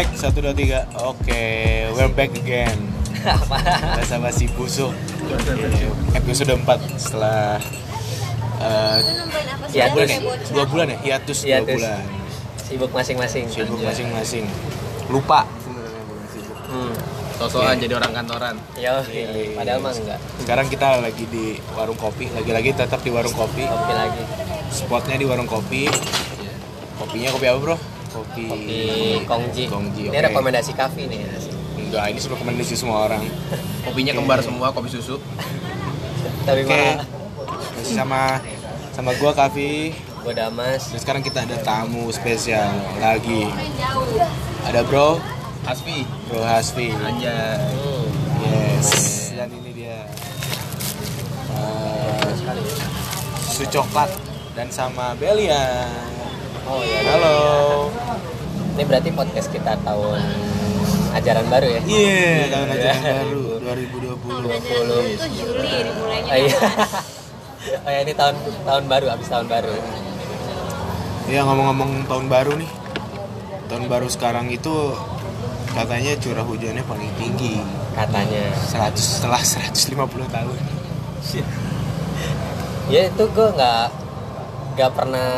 cek satu dua tiga. Oke, we're back again. Bahasa basi busuk. Episode 4 setelah eh, Iya, dua bulan ya? Dua bulan ya? Hiatus dua Hiatus. bulan. Sibuk masing-masing. Sibuk masing-masing. Lupa. sebenarnya bukan sibuk. Hmm. Sosokan Oke. jadi orang kantoran. Iya. padahal mah enggak. Sekarang kita lagi di warung kopi, lagi-lagi tetap di warung kopi. Kopi lagi. Spotnya di warung kopi. Kopinya kopi apa bro? Kopi. Kopi Kongji. Kongji. Ini oke. rekomendasi kafe nih. Enggak, ini rekomendasi semua orang. Kopinya Oke. kembar semua, kopi susu. Tapi Masih sama sama gua Kavi. gue Damas. Dan sekarang kita ada tamu spesial lagi. Ada Bro, Asfi. Bro Hasfi. Hmm. Yes. Dan ini dia. Eh, Susu coklat dan sama Belia. Oh iya. Halo. Ini berarti podcast kita tahun ajaran baru ya? Iya, tahun ajaran Iya. baru 2020. itu Juli dimulainya Oh iya. Oh ya ini tahun tahun baru, habis tahun baru. Ya ngomong-ngomong tahun baru nih. Tahun baru sekarang itu katanya curah hujannya paling tinggi. Katanya. 100 setelah 150 tahun. Ya itu gue nggak nggak pernah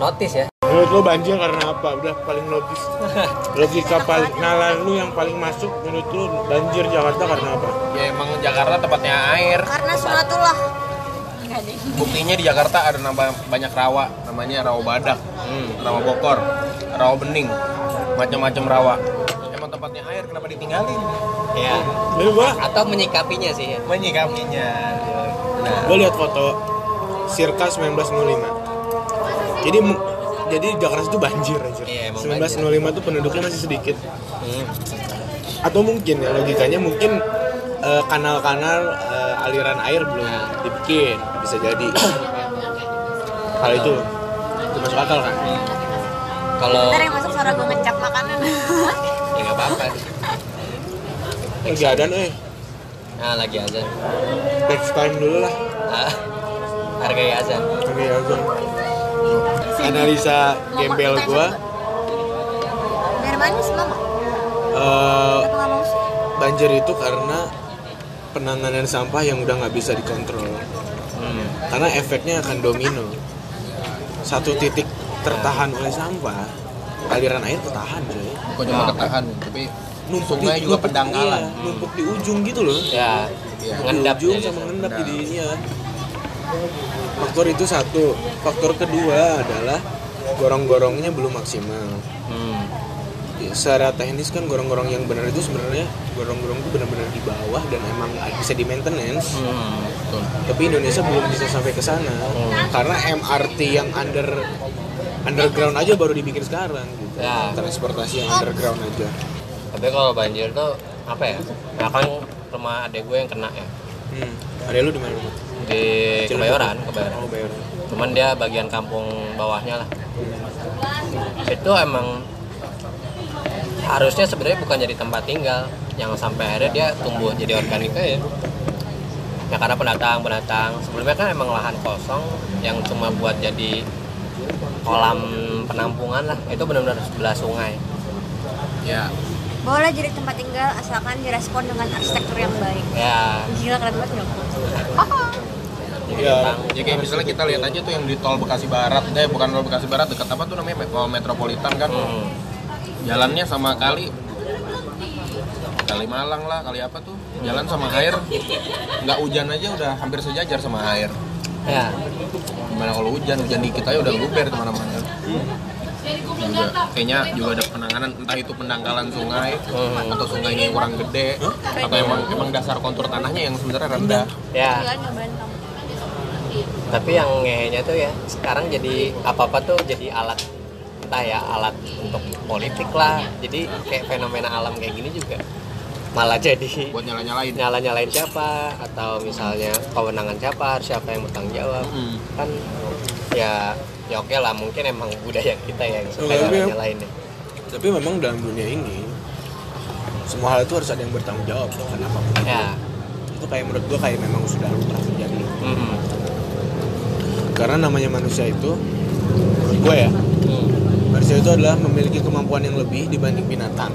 notice ya. Menurut lo banjir karena apa? Udah paling logis. Logika paling nalar lu yang paling masuk menurut lu banjir Jakarta karena apa? Ya emang Jakarta tempatnya air. karena sunatullah Buktinya di Jakarta ada nama banyak rawa, namanya rawa badak, hmm, rawa bokor, rawa bening, macam-macam rawa. Emang tempatnya air, kenapa ditinggalin? Ya. Lalu gua Atau menyikapinya sih ya. Menyikapinya. Nah, gua lihat foto Sirka 1905. Jadi jadi Jakarta itu banjir aja. Iya, emang 1905 tuh penduduknya masih sedikit. Hmm. Atau mungkin ya logikanya mungkin eh, kanal-kanal eh, aliran air belum dibikin, bisa jadi. Hal itu itu masuk akal kan? Kalau ntar yang masuk suara gue ngecap makanan ya nggak apa-apa. Lagi ada eh Nah lagi azan. next time dulu lah. Ah, hargai azan. Oke, oke. Analisa gembel gua eh, sih banjir itu karena penanganan sampah yang udah nggak bisa dikontrol. Hmm. Karena efeknya akan domino. Satu titik tertahan oleh sampah, aliran air tertahan coy. bukan cuma ketahan, tapi Numpuk sungai di- juga numpuk- iya, numpuk di ujung gitu loh. Ya, ngendap di ujung ya. sama ngendap Ngendap. jadinya. Faktor itu satu. Faktor kedua adalah gorong-gorongnya belum maksimal. Hmm. Ya, secara teknis kan gorong-gorong yang benar itu sebenarnya gorong-gorong itu benar-benar di bawah dan emang bisa di maintenance Hmm. Betul. tapi Indonesia belum bisa sampai ke sana karena MRT yang under underground aja baru dibikin sekarang gitu Ya. transportasi yang underground aja Tapi kalau banjir tuh apa ya? Ya kan rumah adek gue yang kena ya hmm. ada lu di mana? Di Kebayoran, Kebayoran. Bayoran Cuman dia bagian kampung bawahnya lah. Itu emang harusnya sebenarnya bukan jadi tempat tinggal. Yang sampai akhirnya dia tumbuh jadi organik aja. Ya karena pendatang pendatang. Sebelumnya kan emang lahan kosong yang cuma buat jadi kolam penampungan lah. Itu benar-benar sebelah sungai. Ya, boleh jadi tempat tinggal asalkan direspon dengan arsitektur yang baik. Ya. Gila keren banget jadi Ya. ya kayak misalnya kita lihat aja tuh yang di tol Bekasi Barat, eh bukan tol Bekasi Barat dekat apa tuh namanya Tol Metropolitan kan? hmm, Jalannya sama kali Kali Malang lah, kali apa tuh? Jalan sama air. Nggak hujan aja udah hampir sejajar sama air. ya Gimana kalau hujan? Hujan dikit aja udah luber ke mana-mana. Juga kayaknya juga ada penanganan entah itu pendangkalan sungai Hmm. atau sungainya yang kurang gede atau emang emang dasar kontur tanahnya yang sebenarnya rendah. ya bantang tapi yang ngehenya tuh ya sekarang jadi apa apa tuh jadi alat entah ya alat untuk politik lah. Jadi kayak fenomena alam kayak gini juga malah jadi Buat nyala-nyalain. nyala nyalain siapa? Atau misalnya kewenangan siapa? Siapa yang bertanggung jawab? Mm. kan ya ya oke lah mungkin emang budaya kita ya yang suka Oh, tapi nyala ya- nyalain ya tapi memang dalam dunia ini semua hal itu harus ada yang bertanggung jawab kenapa ya. Itu kayak menurut gua kayak memang sudah lumrah terjadi mm karena namanya manusia itu gue ya Hmm. manusia itu adalah memiliki kemampuan yang lebih dibanding binatang.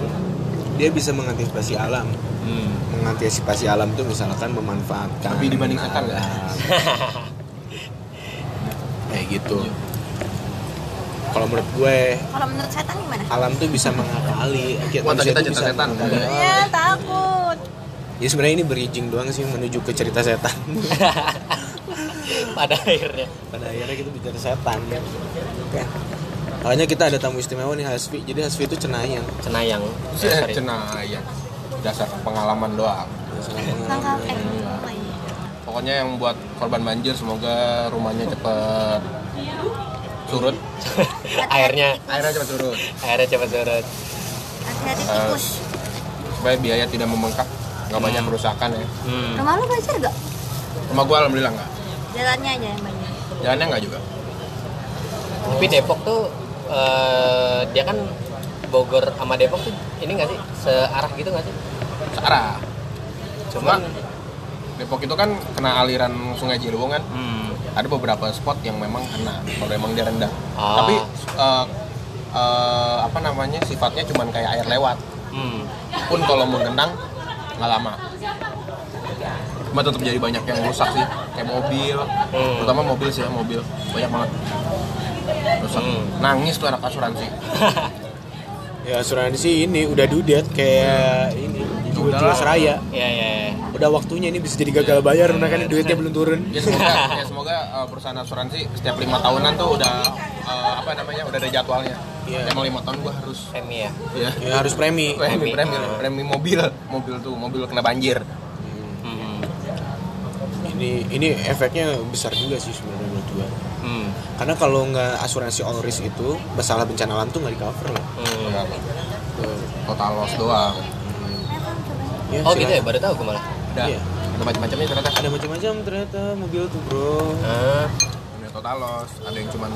Dia bisa mengantisipasi alam. Hmm. Mengantisipasi alam itu misalkan memanfaatkan Lebih dibanding alam. Kayak gitu. Kalau menurut gue Kalau menurut setan gimana? alam tuh bisa mengakali. Kita cerita bisa setan. mengakali. Ya takut. Ya sebenarnya ini bridging doang sih menuju ke cerita setan. pada akhirnya Pada akhirnya kita bicara setan. Oke. Makanya kita ada tamu istimewa nih Hasfi. Jadi Hasfi itu cenayang. cenayang Eh, cenayang. Dasar pengalaman doang. Iya. Pokoknya yang buat korban banjir semoga rumahnya cepet surut. airnya Airnya cepet surut. airnya cepat surut Hati-hati tikus. Supaya biaya tidak membengkak. Nggak banyak kerusakan ya. hmm. Rumah lu banjir gak? Rumah gua alhamdulillah nggak. Jalannya aja yang banjir. Jalannya nggak juga. tapi Depok tuh eh, dia kan Bogor sama Depok tuh ini nggak sih searah gitu nggak sih Searah. Cuma cuman Depok itu kan kena aliran Sungai Ciliwung kan. hmm, Ada beberapa spot yang memang kena kalau emang dia rendah. Ah. Tapi eh, eh, apa namanya sifatnya cuman kayak air lewat. hmm. Pun kalau menggenang nggak lama. Cuma tetap jadi banyak yang rusak sih, kayak mobil, Hmm. terutama mobil sih ya mobil banyak banget rusak. Hmm. Nangis tuh anak asuransi. Ya asuransi ini udah dudet kayak ini jiwa Udahlah. seraya. ya ya ya. Udah waktunya ini bisa jadi gagal bayar mereka nih duitnya belum turun. Ya semoga, ya semoga uh, perusahaan asuransi setiap lima tahunan tuh udah uh, apa namanya udah ada jadwalnya. Iya. Emang lima tahun gua harus Premi ya ya Ya harus premi. premi, Premi. premi, premi mobil, mobil tuh mobil kena banjir. hmm. Ini ini efeknya besar juga sih sebenarnya menurut gua. Hmm. Karena kalau nggak asuransi all risk itu masalah bencana alam tuh nggak di cover loh. Hmm. Tuh. Total loss doang. Ya, oh gitu ya baru tahu gue malah Udah. Iya. Ada macam-macamnya ternyata. Ada macam-macam ternyata mobil tuh bro. ah. Ada total loss, ada yang cuman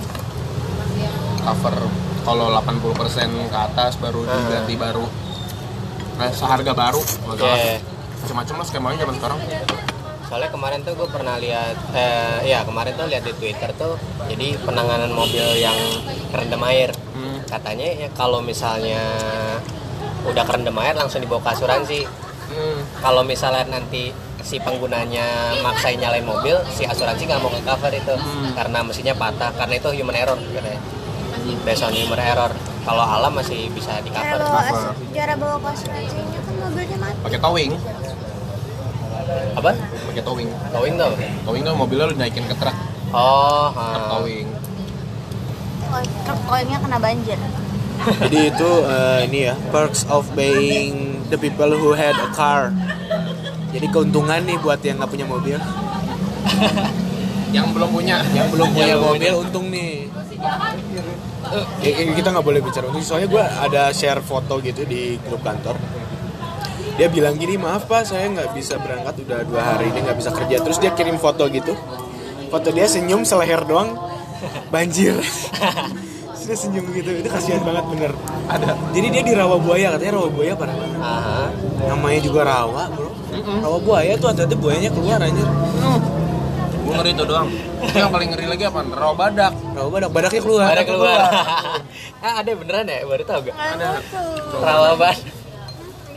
cover kalau 80% ke atas baru Ah. diganti baru. Nah, seharga baru. Oke. Macam-macam lah skemanya zaman sekarang. soalnya kemarin tuh gue pernah lihat eh ya kemarin tuh lihat di Twitter tuh jadi penanganan mobil yang kerendam air Hmm. katanya ya kalau misalnya udah kerendam air langsung dibawa ke asuransi Hmm. kalau misalnya nanti si penggunanya maksain nyalain mobil si asuransi nggak mau ke cover itu karena mesinnya patah karena itu human error katanya based on human error kalau alam masih bisa di Cara cover bawa as- cara bawa ke asuransinya kan mobilnya mati. Pakai towing, apa pakai towing. towing tuh Towing tuh mobilnya lu naikin ke truk, oh truk ha. towing. Oh, truk koinnya kena banjir. Jadi itu eh, ini ya perks of being the people who had a car. Jadi keuntungan nih buat yang nggak punya mobil. Yang belum punya. Yang belum punya mobil untung nih. Ya, ya, kita nggak boleh bicara untung. Soalnya gue ada share foto gitu di grup kantor. Dia bilang gini, maaf pak, saya nggak bisa berangkat udah dua hari ini nggak bisa kerja. Terus dia kirim foto gitu. Foto dia senyum seleher doang, banjir. Dia senyum gitu, itu kasihan banget bener. Ada. Jadi dia di rawa buaya, katanya rawa buaya parah banget. Namanya juga rawa, bro. Rawa buaya tuh hati-hati buayanya keluar anjir. Gue ngeri itu doang. Itu yang paling ngeri lagi apa? Rawa badak. Rawa badak, badaknya keluar. ada keluar ah ada beneran ya baru tahu gak Ada.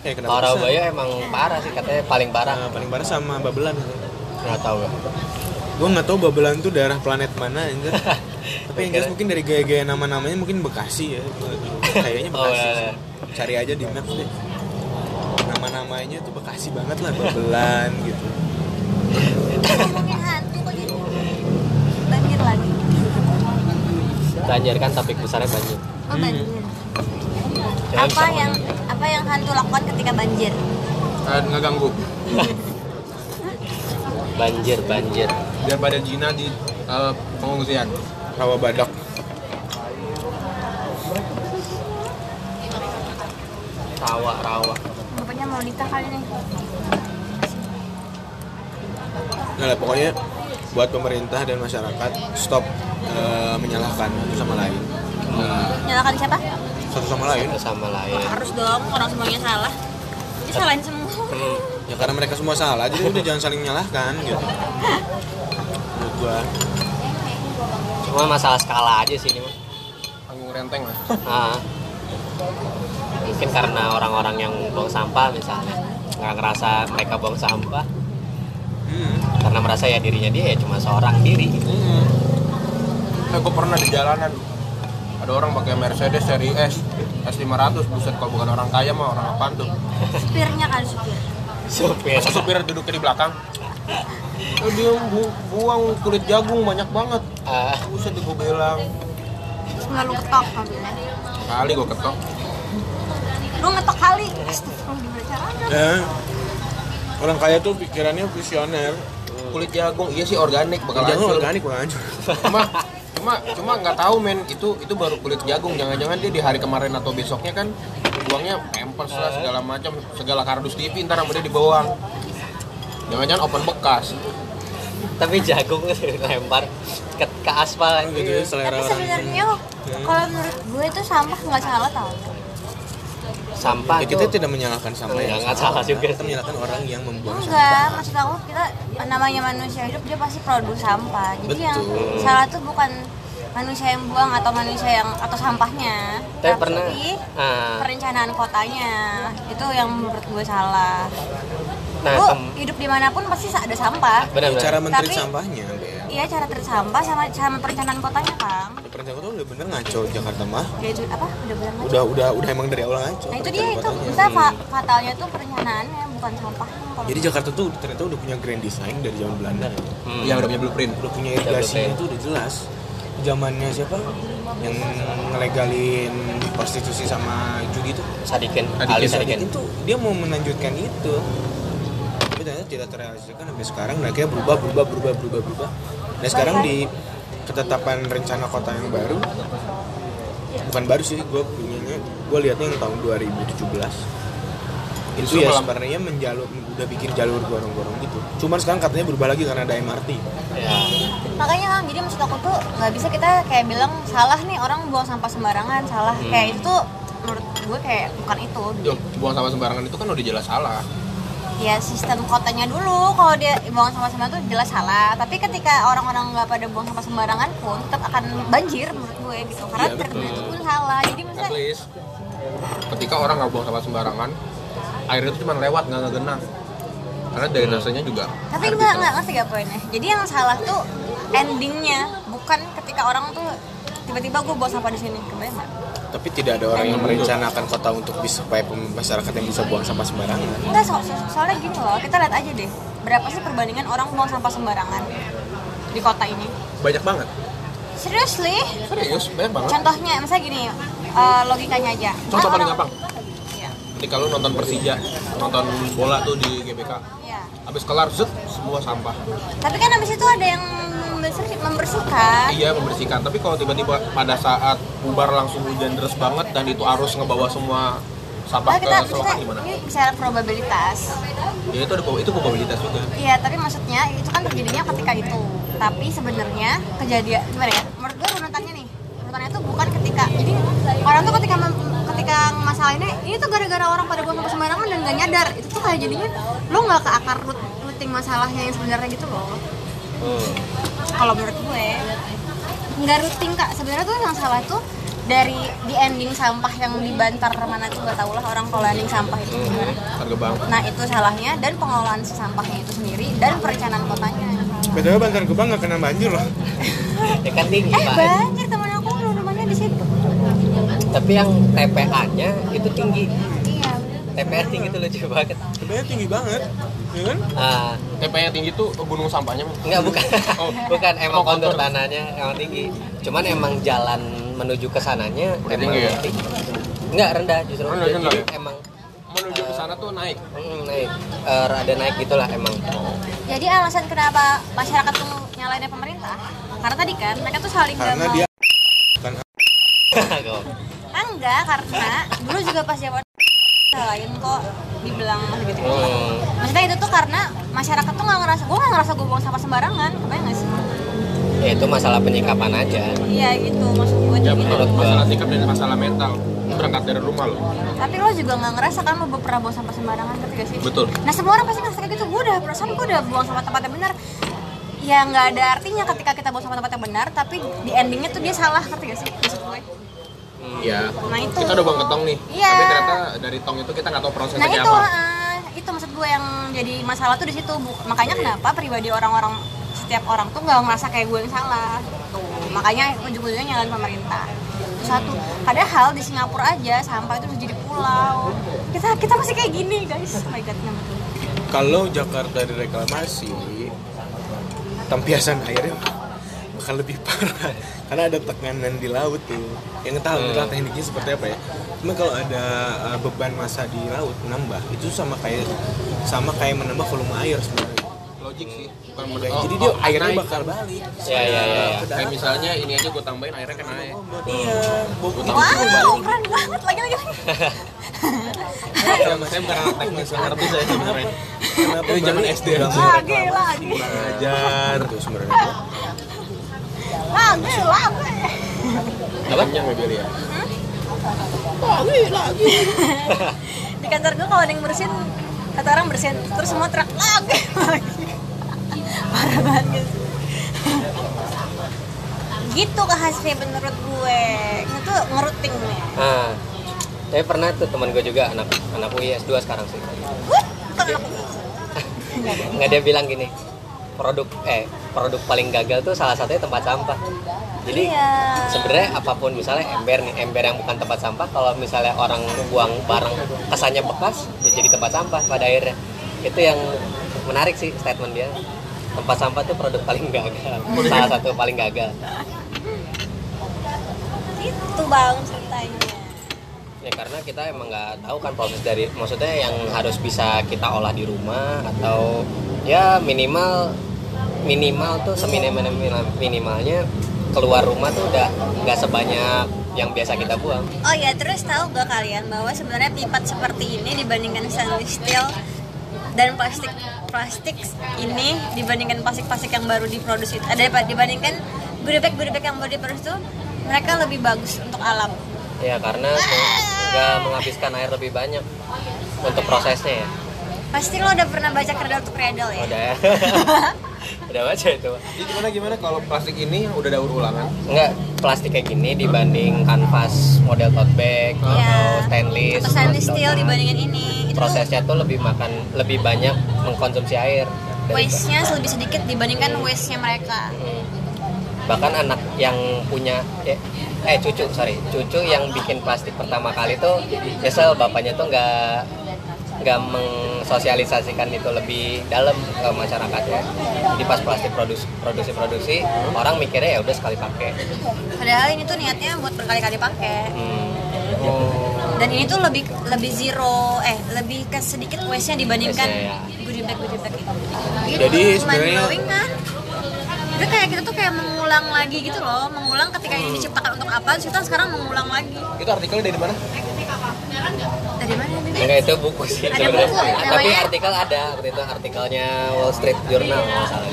Eh, kenapa kalau bisa? rawabaya emang parah sih katanya paling parah Nah, paling parah sama babelan. nggak tahu gak Gue nggak tahu babelan tuh daerah planet mana anjir. Tapi yang jelas mungkin dari gaya-gaya nama-namanya mungkin Bekasi ya. Kayaknya Oh, Bekasi. sih. iya. Cari aja di maps deh. Nama-namanya tuh Bekasi banget lah babelan gitu. Ngomongin hantu kok jadi banjir lagi. Banjir kan topik besarnya banjir Oh banjir. Jangan Apa yang apa yang hantu lakukan ketika banjir? Nah, ngeganggu. banjir banjir Biar pada Jina di eh, pengungsian. Rawa badak. rawa rawa Bapaknya mau nikah kali nih. Nah, pokoknya buat pemerintah dan masyarakat stop eh, menyalahkan satu sama lain. Nyalakan siapa? Satu sama lain. itu sama lain Harus dong orang semuanya salah. Jadi salahin semua. Hmm. Ya karena mereka semua salah, jadi udah jangan saling menyalahkan gitu. Menurut gua. cuma masalah skala aja sih ini mah Panggung enteng lah Ah. mungkin karena orang-orang yang buang sampah misalnya nggak ngerasa mereka buang sampah. Karena merasa ya dirinya dia ya cuma seorang diri. Eh gue pernah di jalanan. Ada orang pakai Mercedes seri S S500 buset kalau bukan orang kaya mah orang apaan tuh? Supirnya kan supir. Supir. Masa supir duduknya di belakang? Eh, dia bu- buang kulit jagung banyak banget. Ah, buset gue bilang. Nggak lu ketok mobilnya kali gue ketok. Lu ngetok kali. Astagfirullah gimana caranya? Ya, orang kaya tuh pikirannya visioner. Kulit jagung. Iya sih organik bakal Jangan hancur. organik bakal hancur. cuma cuma cuma nggak tahu men. Itu itu baru kulit jagung. Jangan-jangan dia di hari kemarin atau besoknya kan buangnya pampers lah segala macam segala kardus TV ntar sama dia dibuang jangan-jangan open bekas. Tapi jagung lempar ke, ke aspal gitu ya selera tapi orang. sebenarnya kalau menurut gue itu sampah nggak salah tau sampah Ya, kita tuh. tidak menyalahkan sampah Enggak, yang enggak salah juga Kita sih. menyalahkan orang yang membuang sampah. enggak maksud aku kita namanya manusia hidup dia pasti produk sampah. Jadi yang Betul. salah tuh bukan manusia yang buang atau manusia yang atau sampahnya. Tapi pernah ah, perencanaan kotanya. Itu yang menurut gue salah. Nah lu tem- hidup di mana pun pasti ada sampah. Benar. Cara menteri Tapi- sampahnya. Iya cara treat sampah sama sama perencanaan kotanya kang Perencanaan kota udah bener ngaco Jakarta mah. ya itu apa udah bilang aja. Udah udah udah emang dari awal ngaco. nah itu dia itu kita fa- fatalnya tuh perencanaannya bukan sampahnya kalau Jadi Jakarta tuh ternyata udah punya grand design dari zaman Belanda. hmm, yang udah punya blueprint Udah punya irigasinya itu udah jelas. Zamannya siapa? Yang ngelegalin prostitusi sama judi itu. sadikin Sadikin, Ali Sadikin tuh dia mau melanjutkan itu. Tapi ternyata tidak terrealisasikan sampai sekarang. Nah, akhirnya berubah, berubah, berubah, berubah, berubah. Nah sekarang di ketetapan rencana kota yang baru, bukan baru sih, gue punyanya, gue liatnya yang tahun 2017 itu ya sebenarnya menjalur udah bikin jalur gorong-gorong gitu. Cuman sekarang katanya berubah lagi karena ada MRT. ya makanya kan jadi maksud aku tuh nggak bisa kita kayak bilang salah nih orang buang sampah sembarangan salah Hmm. kayak itu tuh menurut gue kayak bukan itu Yo, buang sampah sembarangan itu kan udah jelas salah ya sistem kotanya dulu. Kalau dia buang sampah sembarangan tuh jelas salah. Tapi ketika orang-orang nggak pada buang sampah sembarangan pun tetap akan banjir menurut gue gitu. Karena treatment betul. itu pun salah. Jadi at maksudnya least ketika orang nggak buang sampah sembarangan air itu cuma lewat nggak ngegenang. Karena drainasenya juga tapi nggak bisa nggak ngerti gak poinnya? Jadi yang salah tuh endingnya bukan ketika orang tuh tiba-tiba gue buang sampah di sini. Kebayang? Tapi tidak ada orang yang merencanakan kota untuk bisa supaya masyarakat yang bisa buang sampah sembarangan. Enggak, so, so- soalnya gini loh, kita lihat aja deh Berapa sih perbandingan orang buang sampah sembarangan di kota ini? Banyak banget. Seriously? serius banyak banget. Contohnya, misalnya gini, eh, logikanya aja. Contoh Kan paling gampang. Iya, ketika lu nonton Persija nonton bola tuh di GBK habis kelar zet semua sampah Tapi kan habis itu ada yang membersih- membersihkan iya membersihkan tapi kalau tiba-tiba pada saat bubar langsung hujan deras banget dan itu arus ngebawa semua sampah Nah, ke kita selokan bisa, gimana ini bicara probabilitas ya itu ada itu probabilitas juga Iya, tapi maksudnya itu kan terjadinya ketika itu. Tapi sebenarnya kejadian gimana ya? Menurut gue runutannya nih, runutannya itu bukan ketika. Jadi orang tuh ketika mem- ketika masalah ini, ini tuh gara-gara orang pada buang sampah sembarangan dan gak nyadar. Itu tuh kayak jadinya lo nggak ke akar root, rooting masalahnya yang sebenarnya gitu loh. Hmm. Kalau menurut gue nggak rooting kak. Sebenarnya tuh yang salah tuh dari di ending sampah yang dibantar mana tuh gak tau lah orang kalau ending sampah itu gimana. harga bang Nah itu salahnya dan pengelolaan si sampahnya itu sendiri dan perencanaan kotanya. Btw Bantar Gebang nggak kena banjir loh. ya kan tinggi Eh pak banjir teman aku rumahnya di situ. Tapi yang TPA-nya itu tinggi Iya. TPA tinggi tuh lucu banget Sebenarnya tinggi banget, ya kan? ah TP yang tinggi tuh gunung sampahnya. Enggak bukan, Oh. bukan emang Oh, kontur tanahnya emang tinggi. Cuman emang jalan menuju ke sananya Udah emang tinggi ya? tinggi. Enggak rendah justru. Rendah, Jadi rendah emang menuju ke sana tuh naik mm, naik Eh, rada naik gitulah emang. Jadi alasan kenapa masyarakat tuh nyalainnya pemerintah? Karena tadi kan mereka tuh saling Karena dia. Ah, enggak, karena dulu juga pas zaman lain kok dibilang masih gitu. Hmm. Maksudnya itu tuh karena masyarakat tuh nggak ngerasa, gue nggak ngerasa gue buang sampah sembarangan, kebayang nggak sih? Ya itu masalah penyikapan aja. Iya gitu, maksud gue ya tuh gitu. menurut masalah sikap dan masalah mental berangkat dari rumah lo Tapi lo juga nggak ngerasa kan lo pernah buang sampah sembarangan, gak sih? betul Nah semua orang pasti ngerasa kayak gitu. Gue udah perasaan gue udah buang sampah tempat yang benar. Ya nggak ada artinya ketika kita buang sampah tempat yang benar, tapi di endingnya tuh dia salah, ngerti gak sih? Maksud gue. ya Nah, itu. kita udah buang ke tong nih. Iya. tapi ternyata dari tong itu kita nggak tahu prosesnya nah itu apa. ah, itu maksud gue yang jadi masalah tuh di situ. Makanya kenapa pribadi orang-orang setiap orang tuh nggak ngerasa kayak gue yang salah tuh makanya ujung-ujungnya nyalain pemerintah. Itu satu. Padahal di Singapura aja sampah itu udah jadi pulau. Kita kita masih kayak gini guys. Oh my god kalau Jakarta direklamasi tempiasan airnya bakal lebih parah. Karena ada tekanan di laut tuh. Yang entah Hmm. tekniknya seperti apa ya. Cuma kalau ada uh, beban massa di laut menambah itu sama kayak sama kayak menambah volume air sebenarnya. Logik sih. Bukan menurut- jadi oh, dia oh, airnya naik. bakal balik. Ya, ya, ya, ya. Kayak misalnya ini aja gue tambahin airnya kan naik iya Tahu. wow keren banget. Lagi lagi lagi. Saya bukan anak teknis ngerti saya sebenarnya kenapa Ini zaman Bali SD langsung. lagi lagi Ajar tuh sebenarnya. Lagi lagi Apa? panjang ya Billy ya? Di kantor gue kalau ada yang bersin kata orang bersin terus semua truk lagi lagi. Parah banget guys. Gitu khasnya menurut gue. Itu ngeruting nih Nah, tapi pernah tuh teman gue juga anak anak UI S2 sekarang sih. Bukan anak Nggak dia bilang gini, produk eh produk paling gagal tuh salah satunya tempat sampah. Jadi Iya. sebenarnya apa pun misalnya ember nih, ember yang bukan tempat sampah kalau misalnya orang buang barang kesannya bekas ya jadi tempat sampah pada akhirnya. Itu yang menarik sih statement dia. Tempat sampah tuh produk paling gagal. Salah satu paling gagal. itu bang ceritanya Ya karena kita emang nggak tahu kan proses dari maksudnya yang harus bisa kita olah di rumah atau ya minimal minimal tuh seminimal minimalnya keluar rumah tuh udah nggak sebanyak yang biasa kita buang. oh ya terus tahu gak kalian bahwa sebenarnya pipat seperti ini dibandingkan stainless steel dan plastik plastik ini dibandingkan plastik-plastik yang baru diproduksi ada dibandingkan goodie bag goodie bag yang baru diproduksi itu mereka lebih bagus untuk alam Ya karena nggak menghabiskan air lebih banyak untuk prosesnya ya. pasti lo udah pernah baca Cradle to Cradle ya Udah ya. udah baca itu. Jadi gimana gimana kalau plastik ini udah daur ulangan Enggak plastik kayak gini dibanding kanvas model tote bag Iya. atau stainless. atau stainless steel donat. dibandingkan ini itu prosesnya tuh lebih makan lebih banyak mengkonsumsi air waste-nya lebih sedikit dibandingkan waste-nya mereka Hmm. Bahkan anak yang punya eh, eh cucu sorry cucu yang bikin plastik pertama kali tuh nyesel bapaknya tuh nggak nggak mensosialisasikan itu lebih dalam ke masyarakat ya jadi pas plastik produksi produksi produksi orang mikirnya ya udah sekali pakai. Padahal ini tuh niatnya buat berkali-kali pakai. Hmm. dan ini tuh lebih lebih zero eh lebih ke sedikit waste nya dibandingkan Waste-nya, ya. goodie bag goodie bag itu Jadi Mind sebenarnya- kan itu kayak kita tuh kayak mengulang lagi gitu loh mengulang ketika ini diciptakan untuk apa terus kita sekarang mengulang lagi. Itu artikelnya dari mana? Dari mana enggak itu buku sih Ada sebenarnya. buku, tapi namanya- artikel ada waktu itu artikelnya Wall Street Journal kalau nggak salah.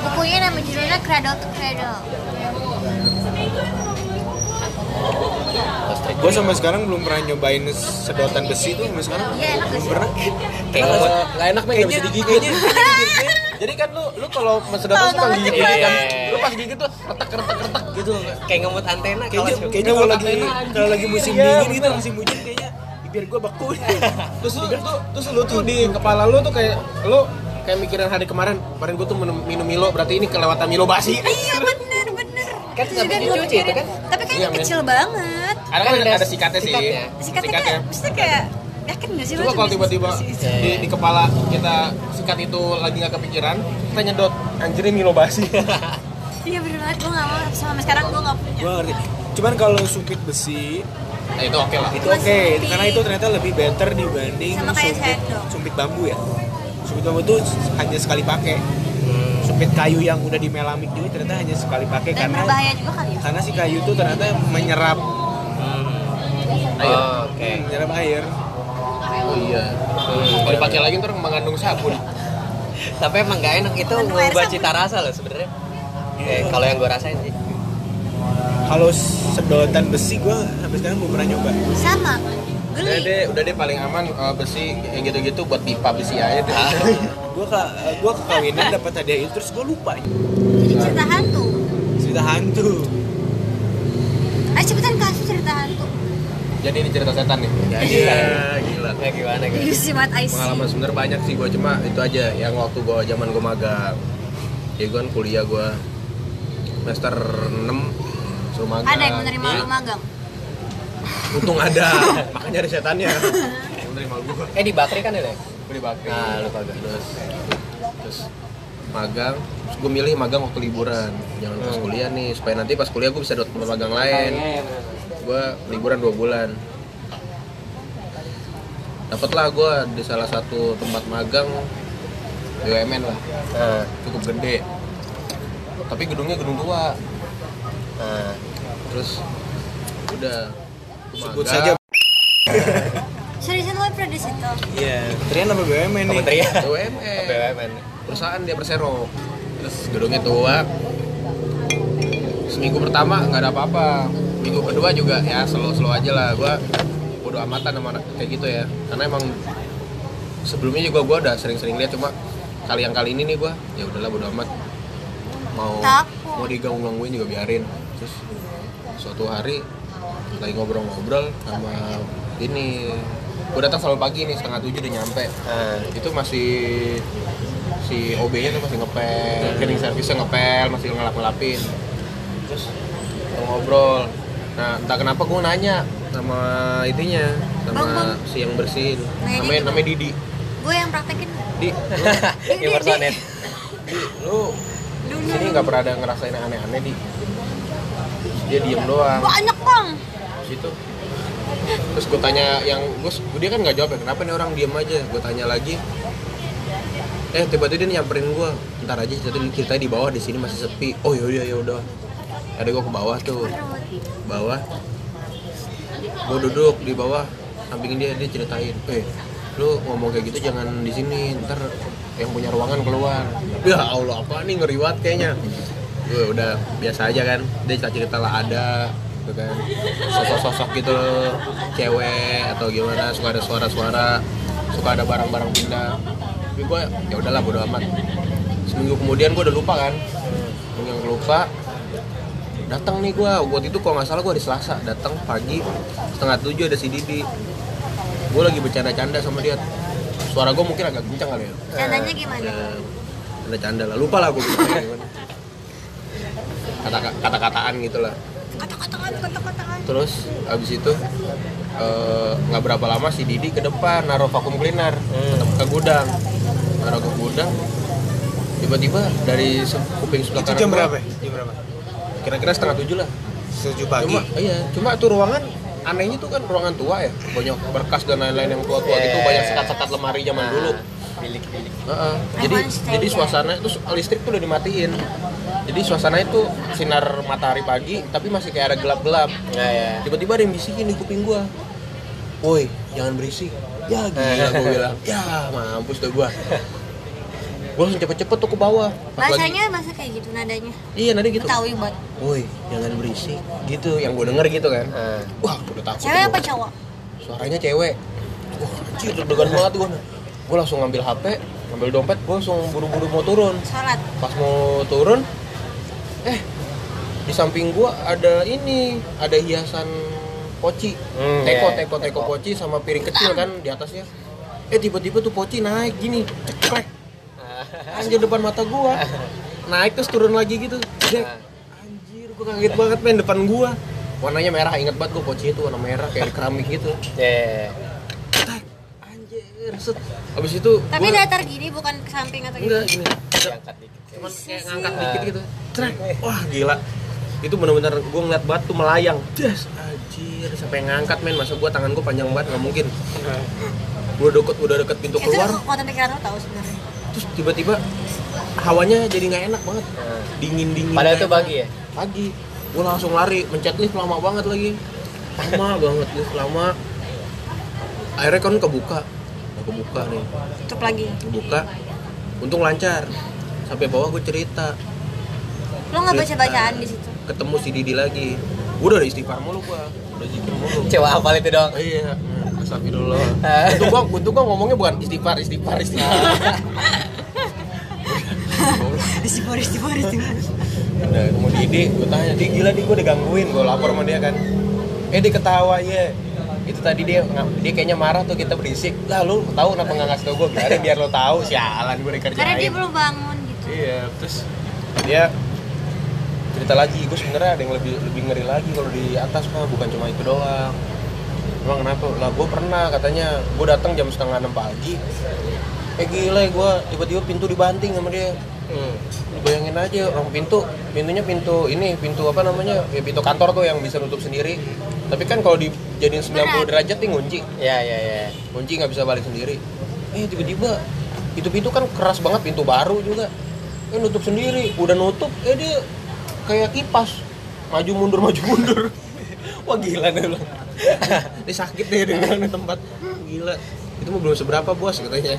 Bukunya nama judulnya Cradle to Cradle. Wall Street gue sampai sekarang belum pernah nyobain sedotan besi tuh sampai sekarang. Iya, enak belum sih. pernah. Kayak Eh, nggak enak men nggak bisa digigit jadi kan lu lu kalau sedotan suka gigit kan Iya. lu pas gigit tuh retak retak retak gitu kayak ngemut antena kayaknya kalau kayaknya kalau lagi kalau lagi musim Iya, dingin gitu musim hujan kayaknya bibir gue beku. Terus lu tuh terus lu tuh di kepala lu tuh kayak lu kayak mikirin hari kemarin kemarin gua tuh minum, minum Milo berarti ini kelewatan Milo basi. Iya bener bener. Kan nggak juga bisa gua dicuci itu kan? tapi kayaknya Iya, kecil banget. Ada kan Kan ada, sikatnya sih. sikatnya. sikatnya kayak maksudnya kayak yakin gak sih lo Coba tuh kalau tiba-tiba di, di kepala kita sikat itu lagi nggak kepikiran, kita nyedot. Anjir ini Milo basi. iya bener banget gue gak mau sampai sekarang gue gak punya. Gue ngerti. Cuman kalau sumpit besi Nah itu oke lah. itu oke. sumpit. karena itu ternyata lebih better dibanding Sama kayak sumpit sumpit bambu ya. Sumpit bambu itu hanya sekali pakai. Sumpit kayu yang udah di melamik juga ternyata hanya sekali pakai dan karena berbahaya juga kali ya? karena si kayu itu ternyata menyerap Air. oke. Menyerap air Oh iya. Kalau dipakai lagi ntar mengandung sabun. tapi emang gak enak. Itu ngubah cita rasa loh sebenarnya. Eh, kalau yang gue rasain sih. Kalau sedotan besi gue sampai sekarang belum pernah nyoba. Sama. Udah geli. deh, udah deh paling aman eh, besi yang gitu-gitu buat pipa besi aja deh. gue ke gue ke kawinan dapat hadiah itu terus gue lupa. Jadi cerita hantu. Cerita hantu. Ayo cepetan kasih cerita hantu jadi ini cerita setan nih Iya, gila. Ya gimana guys? You see what I see pengalaman sebenarnya banyak sih gue cuma itu aja yang waktu gue zaman gue magang ya gue kan kuliah gue semester 6 suruh magang Ada yang menerima Iya. lu magang? untung ada makanya ada setannya yang menerima gue Eh di Bakri kan ya? Di Bakri Nah, lupa gue. terus terus magang terus gue milih magang waktu liburan jangan pas Hmm. kuliah nih supaya nanti pas kuliah gue bisa dapat magang lain gue liburan dua bulan dapatlah gue di salah satu tempat magang BUMN lah Nah, cukup gede tapi gedungnya gedung tua nah. terus udah Sebut magang. saja. Seriusan lo pernah di situ? Iya, Trian apa BUMN nih? Kementerian. BUMN BUMN. perusahaan dia Persero terus gedungnya tua seminggu pertama nggak ada apa-apa minggu kedua juga ya slow slow aja lah. Gua bodo amatan sama anak kayak gitu ya. Karena emang sebelumnya juga gua udah sering-sering lihat cuma kali yang kali ini nih gua ya udahlah bodo amat. Mau Takut. mau diganggu-gangguin juga biarin. Terus suatu hari lagi ngobrol-ngobrol sama ini gua datang selalu pagi nih setengah tujuh udah nyampe. Nah, itu masih si OB nya tuh masih ngepel, cleaning service ngepel, masih ngelap-ngelapin. Terus kita ngobrol nah entah kenapa gue nanya sama itunya sama Bang, bang. si yang bersihin. Namanya namanya Didi, namanya Didi. Gue yang praktekin. Di. Impersonet. Di lu sini nggak pernah ada ngerasain aneh-aneh di. Dia diem doang. Banyak bang. Situ. Terus gue tanya yang gue dia kan nggak jawab ya kenapa nih orang diem aja? Gue tanya lagi. Eh tiba-tiba dia nyamperin gue ntar aja cerita kita di bawah di sini masih sepi. Oh yaudah ya ada gue ke bawah tuh. Bawah. Gue duduk di bawah. Samping dia dia ceritain eh lu ngomong kayak gitu jangan di sini ntar yang punya ruangan keluar. Ya allah apa nih ngeri banget kayaknya. Gue udah biasa aja kan dia cerita cerita lah ada gitu kan. Sosok-sosok gitu cewek atau gimana suka ada suara-suara suka ada barang-barang pindah. Tapi gue ya udahlah bodo amat. Seminggu kemudian gue udah lupa kan. Yang lupa datang nih gue buat itu kalau nggak salah gue hari Selasa. Datang pagi setengah tujuh ada si Didi gue lagi bercanda-canda sama dia. Suara gue mungkin agak kencang kali ya. Candanya gimana? Eh, canda-canda lah. Lupa lah gue gimana. Kata kata-kataan gitu lah. Kata-kataan, kata-kataan. Terus abis itu eh, nggak berapa lama si Didi ke depan naruh vakum cleaner ke, ke gudang. Naruh ke gudang. Tiba-tiba dari kuping sebelah Itu kanan jam berapa? Jam berapa? Kira-kira setengah tujuh lah Tujuh pagi. cuma iya cuma tuh ruangan anehnya tuh kan ruangan tua ya banyak berkas dan lain-lain yang tua-tua gitu Yeah. banyak sekat-sekat lemari zaman Nah, dulu Bilik-bilik. Heeh. I jadi jadi suasana itu listrik tuh udah dimatiin jadi suasana itu sinar matahari pagi tapi masih kayak ada gelap-gelap Nah, ya. tiba-tiba ada yang bisikin di kuping gua woi jangan berisik ya gila gua bilang ya mampus tuh gua gua langsung cepet-cepet tuh ke bawah. Bahasanya bahasa kayak gitu nadanya. Iya nanti gitu. Betawi banget woi jangan berisik. Gitu yang gua denger gitu kan. Nah, wah udah takut Cewek apa cowok? suaranya cewek. Wah anjir deg-degan banget gua. Gua langsung ngambil HP ngambil dompet gua langsung buru-buru mau turun. Sholat. Pas mau turun eh di samping gua ada ini ada hiasan poci. Hmm, teko iya, teko teko teko. poci sama piring kecil kan di atasnya. Eh tiba-tiba tuh poci naik gini ceklek anjir depan mata gua. Naik terus turun lagi gitu. Dek. anjir gua kaget banget men depan gua. Warnanya merah inget banget gua poci itu warna merah kayak keramik gitu. Ya. Tek. anjir set. Habis itu Tapi gua- datar gini bukan ke samping atau enggak gini. Diangkat dikit. cuman kayak ngangkat dikit gitu. Trek. wah gila. Itu bener-bener gue ngeliat batu melayang. Das anjir. Sampai ngangkat men. Masa gue tangan gue panjang banget nggak mungkin. Gue deket udah deket pintu Itu keluar. kekuatan pikiran lo tau sebenarnya terus tiba-tiba hawanya jadi nggak enak banget. Nah. dingin dingin Padahal itu pagi ya? pagi. Gue langsung lari mencet lift lama banget lagi. Lama banget lift lama. Akhirnya kan kebuka. Nah, kebuka nih. Tutup lagi. Kebuka. Untung lancar. Sampai bawah gue cerita. Lo gak baca-bacaan di situ? ketemu si Didi lagi. Gue udah istighfar mulu gua udah zikir mulu Coba hafal itu dong. iya. Astagfirullah. Untung gua untung gua ngomongnya bukan istighfar istighfar istighfar. Istighfar, istighfar, istighfar. Udah kemudian Didi gue tanya di gila di gue udah gangguin gue lapor sama dia kan. Eh dia ketawa ya itu tadi dia dia kayaknya marah tuh kita berisik. Lah lu tahu kenapa nggak ngasih tau gue biarin biar lo tahu. Sialan gue dikerjain. Karena dia belum bangun gitu. Iya terus dia cerita lagi. Gue sebenarnya ada yang lebih lebih ngeri lagi kalau di atas mah bukan cuma itu doang. Emang kenapa? Lah gue pernah katanya. Gue datang jam setengah enam pagi. Eh gila gue tiba-tiba pintu dibanting sama dia. Hmm. Bayangin aja orang pintu pintunya pintu ini pintu apa namanya? Ya pintu kantor tuh yang bisa nutup sendiri. Tapi kan kalau dijadiin 90 derajat nih ngunci. Ya ya ya. kunci nggak bisa balik sendiri. Eh tiba-tiba itu pintu kan keras banget pintu baru juga. Eh nutup sendiri. Udah nutup eh dia kayak kipas. Maju mundur maju mundur. Wah gila deh bilang ini sakit deh dengan tempat. Gila. Itu mah belum seberapa bos? Katanya.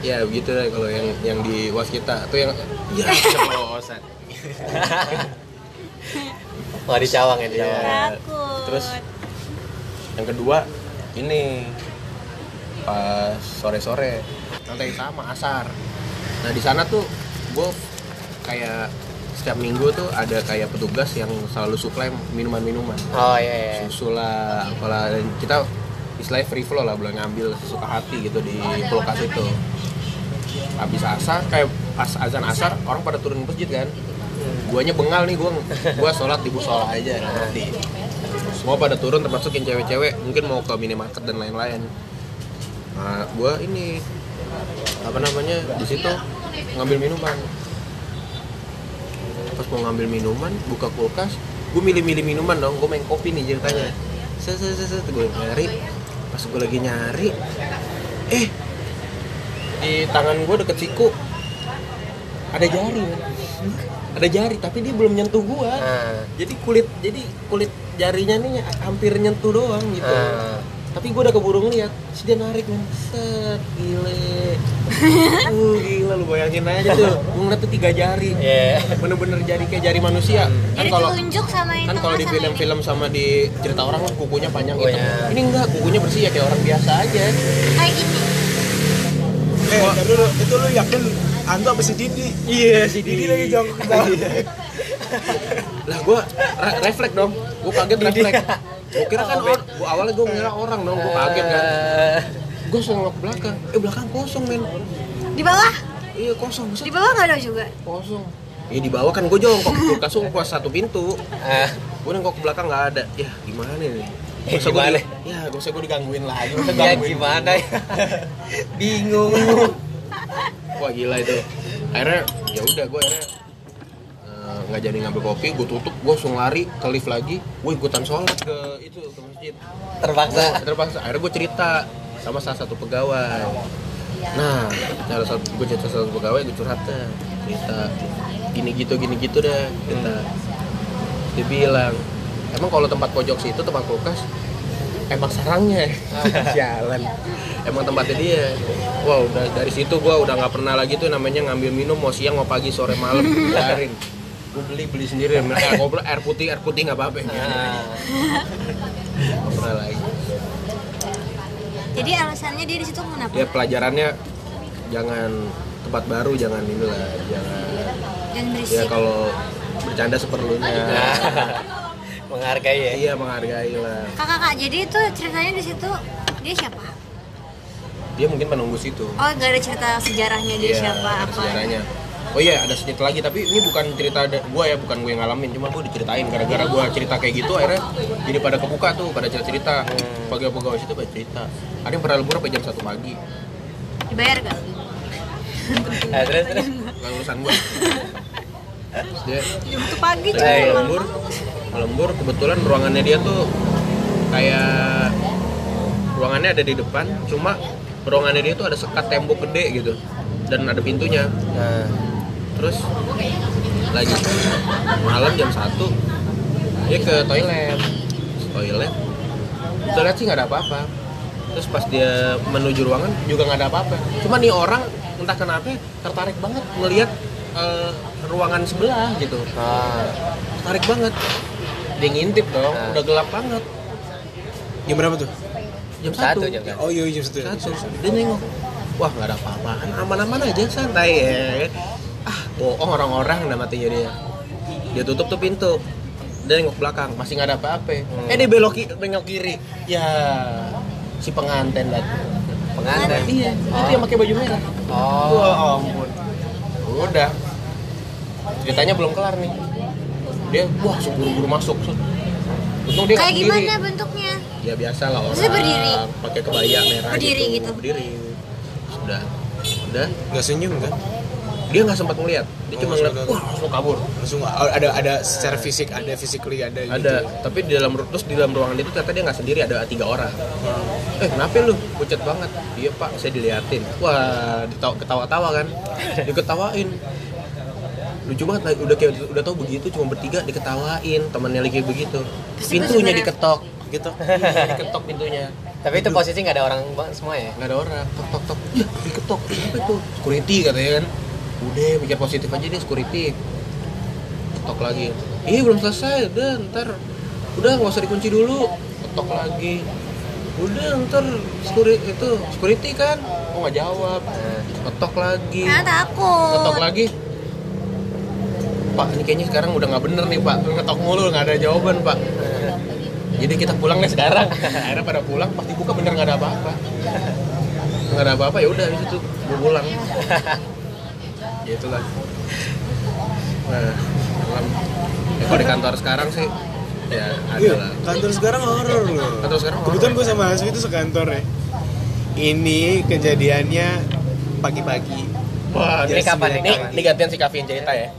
Ya begitu deh kalau yang yang di waskita atau yang ya keceplosan Wah di Cawang ya di Iya. Cawang. takut. Terus yang kedua ini. Pas sore-sore. Nanti sama asar. Nah di sana tuh gue kayak setiap minggu tuh ada kayak petugas yang selalu suplai minuman-minuman. Oh iya iya. susu lah apalah. Dan kita istilahnya free flow lah boleh ngambil sesuka hati gitu di kulkas itu. Habis asar kayak pas azan asar orang pada turun masjid kan. Guanya bengal nih gua gua sholat di musola aja nanti semua pada turun termasukin cewek-cewek. Mungkin mau ke minimarket dan lain-lain. Nah gua ini apa namanya di situ ngambil minuman pas mau ngambil minuman buka kulkas gue milih-milih minuman dong gue main kopi nih ceritanya set set set, set. gue nyari pas gue lagi nyari eh di tangan gue deket siku ada jari men. ada jari tapi dia belum nyentuh gua Ah. jadi kulit jadi kulit jarinya nih hampir nyentuh doang gitu Ah. tapi gue udah keburu ngeliat terus dia narik men set gile uh gila lu bayangin aja tuh. Gue ngeliat tuh tiga jari. Iya. bener-bener jari kayak jari manusia. Kan jadi kalau tunjuk sama itu kan kalau di film-film sama di cerita orang kan kukunya panjang gitu. Kukunya. ini enggak kukunya bersih ya kayak orang biasa aja. Ini. kayak gini Eh, ntar dulu, itu lu yakin Anto apa si Didi? iya si Didi lagi jongkok. Ke bawah. lah gue refleks dong. Gue kaget refleks. Gue kira kan gua awalnya gue ngira orang dong. Gue kaget kan Gue nengok ke belakang. Eh belakang kosong men. Di bawah? Iya kosong. Di bawah nggak ada juga? Kosong. Iya di bawah kan gue jongkok. Kulkas tuh pas satu pintu. Eh, gue nengok ke belakang nggak ada. Ya gimana nih Eh, Masa gua gimana? di- ya gue usah gue digangguin lagi masa ya gangguin. gimana? Ya? Bingung. wah gila itu. Akhirnya ya udah gue akhirnya eh, nggak jadi ngambil kopi gue tutup gue langsung lari ke lift lagi. Gue ikutan sholat ke itu ke masjid. Terpaksa. terpaksa. Akhirnya gue cerita sama salah satu pegawai. Nah salah satu gue cerita salah satu pegawai gue curhat deh cerita gini gitu gini gitu deh cerita dia bilang emang kalau tempat pojok situ tempat kulkas emang sarangnya? Jalan emang tempatnya dia. Wah udah dari situ gua udah nggak pernah lagi tuh namanya ngambil minum mau siang mau pagi sore malam biarin gue beli beli sendiri. Mereka ngobrol air putih air putih nggak apa-apa. Nah, Nggak pernah lagi jadi alasannya dia di situ kenapa? Ya pelajarannya jangan tempat baru jangan inilah jangan dan ya berisik kalau bercanda seperlunya. Menghargai ya. iya menghargai lah kakak kak jadi itu ceritanya di situ dia siapa? Dia mungkin penunggu situ. Oh gak ada cerita sejarahnya dia Iya, siapa ada apa. sejarahnya oh iya ada cerita lagi tapi ini bukan cerita gue ya bukan gue yang ngalamin cuma gue diceritain. Gara-gara gue cerita kayak gitu akhirnya jadi pada kebuka tuh pada cerita cerita Hmm. pegawai-pegawai situ pada cerita. Ada yang pernah lembur sampai jam satu pagi. Dibayar gak Nah, terus terus. nggak? Urusan gue Terus dia jam satu pagi cuy. Iya. lembur, lembur kebetulan ruangannya dia tuh kayak ruangannya ada di depan, cuma ruangannya dia tuh ada sekat tembok gede gitu dan ada pintunya. Nah, Terus lagi malam jam 1 dia ke toilet, toilet, toilet sih nggak ada apa-apa. Terus pas dia menuju ruangan juga nggak ada apa-apa. Cuma nih orang entah kenapa tertarik banget ngelihat eh, ruangan sebelah gitu ah, tarik banget dia ngintip dong Nah. udah gelap banget Jam berapa tuh? jam satu satu jam satu. Oh iya jam satu. ya? satu dia nengok wah nggak ada apa-apaan aman-aman aja santai ya bohong orang-orang udah matinya dia dia tutup tuh pintu. Dia nengok belakang masih nggak ada apa-apa. Eh dia belok ki- nengok kiri. Ya si pengantin lah. Pengantin? Iya. Itu yang pakai baju merah. Oh. Wah ampun. Udah. Ceritanya belum kelar nih. Dia wah langsung buru-buru masuk untung dia kayak gimana bentuknya? Ya biasa lah orang Maksudnya berdiri? pakai kebaya merah Berdiri gitu? berdiri. Sudah. Udah. Nggak senyum kan dia nggak sempat ngeliat. Dia Oh, cuma ngeliat wah langsung kabur. Langsung ada ada secara fisik ada physically ada gitu. ada tapi di dalam ru- terus di dalam ruangan itu ternyata dia nggak sendiri ada tiga orang. Eh kenapa lu? Pucat banget. Iya pak saya diliatin. Wah ketawa-tawa kan? Diketawain. Lucu banget lah, udah kayak udah tahu begitu cuma bertiga diketawain temannya lagi begitu. Pintunya diketok. Gitu. Diketok pintunya. Tapi itu posisi nggak ada orang semua ya? Nggak ada orang. Tok tok tok. Ya diketok. Apa itu? Security katanya kan udah mikir positif aja deh security. Ketok lagi. Ih belum selesai. Udah ntar. Udah nggak usah dikunci dulu. Ketok lagi. Udah ntar security itu security kan? Kok nggak jawab? Ketok lagi. Takut. Ketok lagi. Pak ini kayaknya sekarang udah nggak bener nih pak. Ngetok mulu nggak ada jawaban pak. Jadi kita pulang nih sekarang. Akhirnya pada pulang pasti buka bener nggak ada apa-apa. Nggak ada apa-apa ya udah itu gue pulang ya itulah nah dalam ya, kalau di kantor sekarang sih ya ada Iya, lah kantor sekarang horor loh. Kantor sekarang horor. Kebetulan gue sama Hasbi itu sekantor ya. Ini kejadiannya pagi-pagi. wah Ini kapan nih, ini, ini gantian si Kavin cerita ya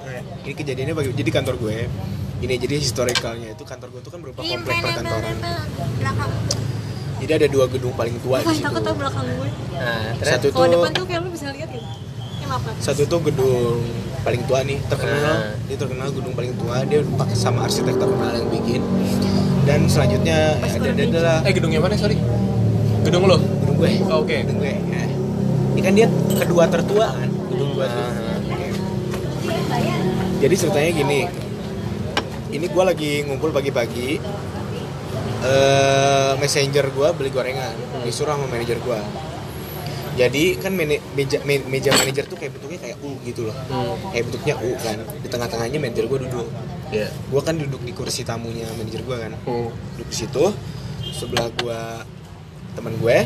Ini kejadiannya pagi. Jadi kantor gue. Ini jadi historicalnya itu kantor gue itu kan berupa komplek perkantoran. Jadi ada dua gedung paling tua di Wah, situ. takut tau belakang gue nah terus Satu kalau tuh depan tuh kayak lu bisa lihat gitu ya. Satu tuh gedung paling tua nih terkenal. Nah. dia terkenal gedung paling tua dia pakai sama arsitek terkenal yang bikin. Dan selanjutnya ya, ada ada ada lah. Eh gedungnya mana sorry? Gedung lo? Gedung gue. Oh, oke. gedung gue ya. ini kan dia kedua tertua kan? Gedung gue tuh. Ah. Oke. jadi ceritanya gini. Ini gue lagi ngumpul pagi-pagi. Eh messenger gue beli gorengan. Disuruh sama manajer gue jadi kan mene- meja me- meja manajer tuh kayak bentuknya kayak U gitu loh. Kayak bentuknya U kan. Di tengah-tengahnya manajer gue duduk. Ya gue kan duduk di kursi tamunya manajer gue kan. Hmm. duduk di situ sebelah gue teman gue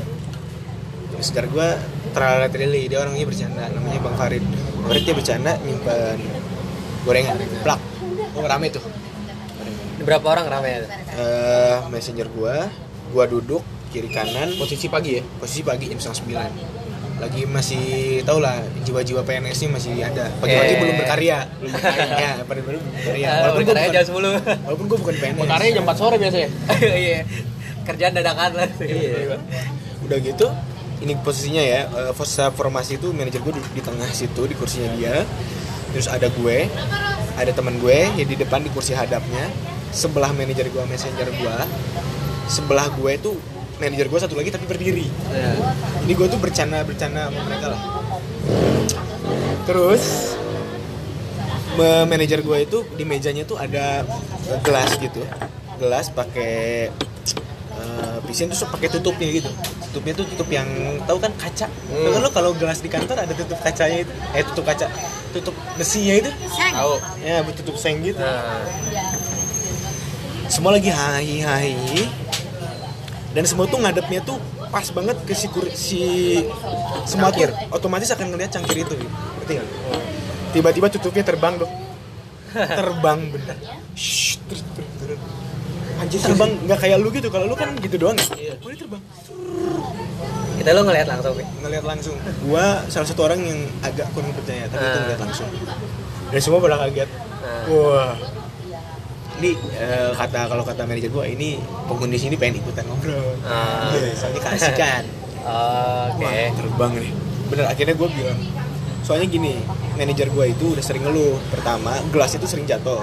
sekitar gue terlalu trili dia orangnya bercanda. Namanya bang Farid. Farid dia bercanda nyimpan gorengan plak. Oh rame tuh. Berapa orang ramai ya eh messenger gue gue duduk kiri kanan. Posisi pagi ya? Posisi pagi jam setengah sembilan lagi masih tau lah jiwa-jiwa PNS nya masih ada. Pagi-pagi Eh. belum berkarya. Belum berkarya. Ya pada belum berkarya. Ah, walaupun gue berkarya bukan, jam 10 walaupun gue bukan PNS Bekarnya jam 4 sore biasanya? Iya. Kerjaan dadakan lah. Iya. udah gitu ini posisinya ya. Eh, fase formasi itu manajer gue duduk di tengah situ di kursinya dia. Terus ada gue ada teman gue yang di depan di kursi hadapnya. Sebelah manajer gue messenger gue sebelah gue itu manajer gue satu lagi tapi berdiri. Ini gue tuh bercanda bercanda sama mereka lah. Terus manajer gue itu di mejanya tuh ada gelas gitu. Gelas pakai eh, pisin terus pakai tutupnya gitu. Tutupnya tuh tutup yang tahu kan kaca? Hmm. Kan lo kalau gelas di kantor ada tutup kacanya itu? Eh tutup kaca. Tutup besinya itu? Tahu. Ya tutup seng gitu. Nah. Semua lagi hai hai dan semua tuh ngadepnya tuh pas banget ke si, kur- si semua tuh otomatis akan ngeliat cangkir itu ngerti nggak? tiba-tiba tutupnya terbang dong terbang bener. Shh, terus terus terus. Anjir terbang. Nggak kayak lu gitu. Kalau lu kan gitu doang ya? Oh, ini terbang. Kita lo ngeliat langsung Pi? ngeliat langsung. Gua salah satu orang yang agak kurang percaya tapi itu Ah. ngeliat langsung. Dan semua pada kaget. Ah. wah ini eh, kata kalau kata manajer gua ini penghuni sini pengen ikutan ngobrol. Ah. Iya, soalnya kasihkan oke. Wah terbang nih. Bener akhirnya gua bilang soalnya gini manajer gua itu udah sering ngeluh. Pertama gelas itu sering jatuh.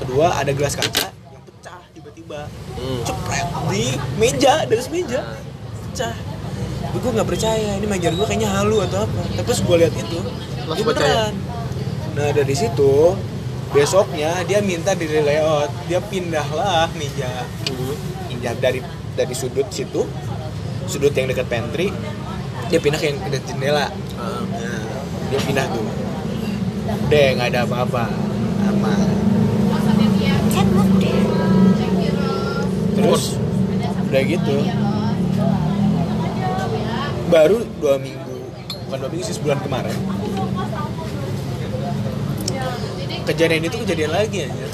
Kedua ada gelas kaca yang pecah tiba-tiba. Hmm. cepret di meja dari meja. Pecah. Tapi gue nggak percaya ini manajer gue kayaknya halu atau apa. Tapi pas gue lihat itu Langsung dia percaya? beneran. Nah dari situ besoknya dia minta di layout. Dia pindahlah meja pindah dari dari sudut situ sudut yang dekat pantry. Dia pindah ke yang dekat jendela. Hmm. dia pindah tuh. Deh nggak ada apa-apa. Aman. Kan Terus udah gitu. Baru dua minggu. Bukan dua minggu sih sebulan kemarin. Kejadian itu kejadian lagi aja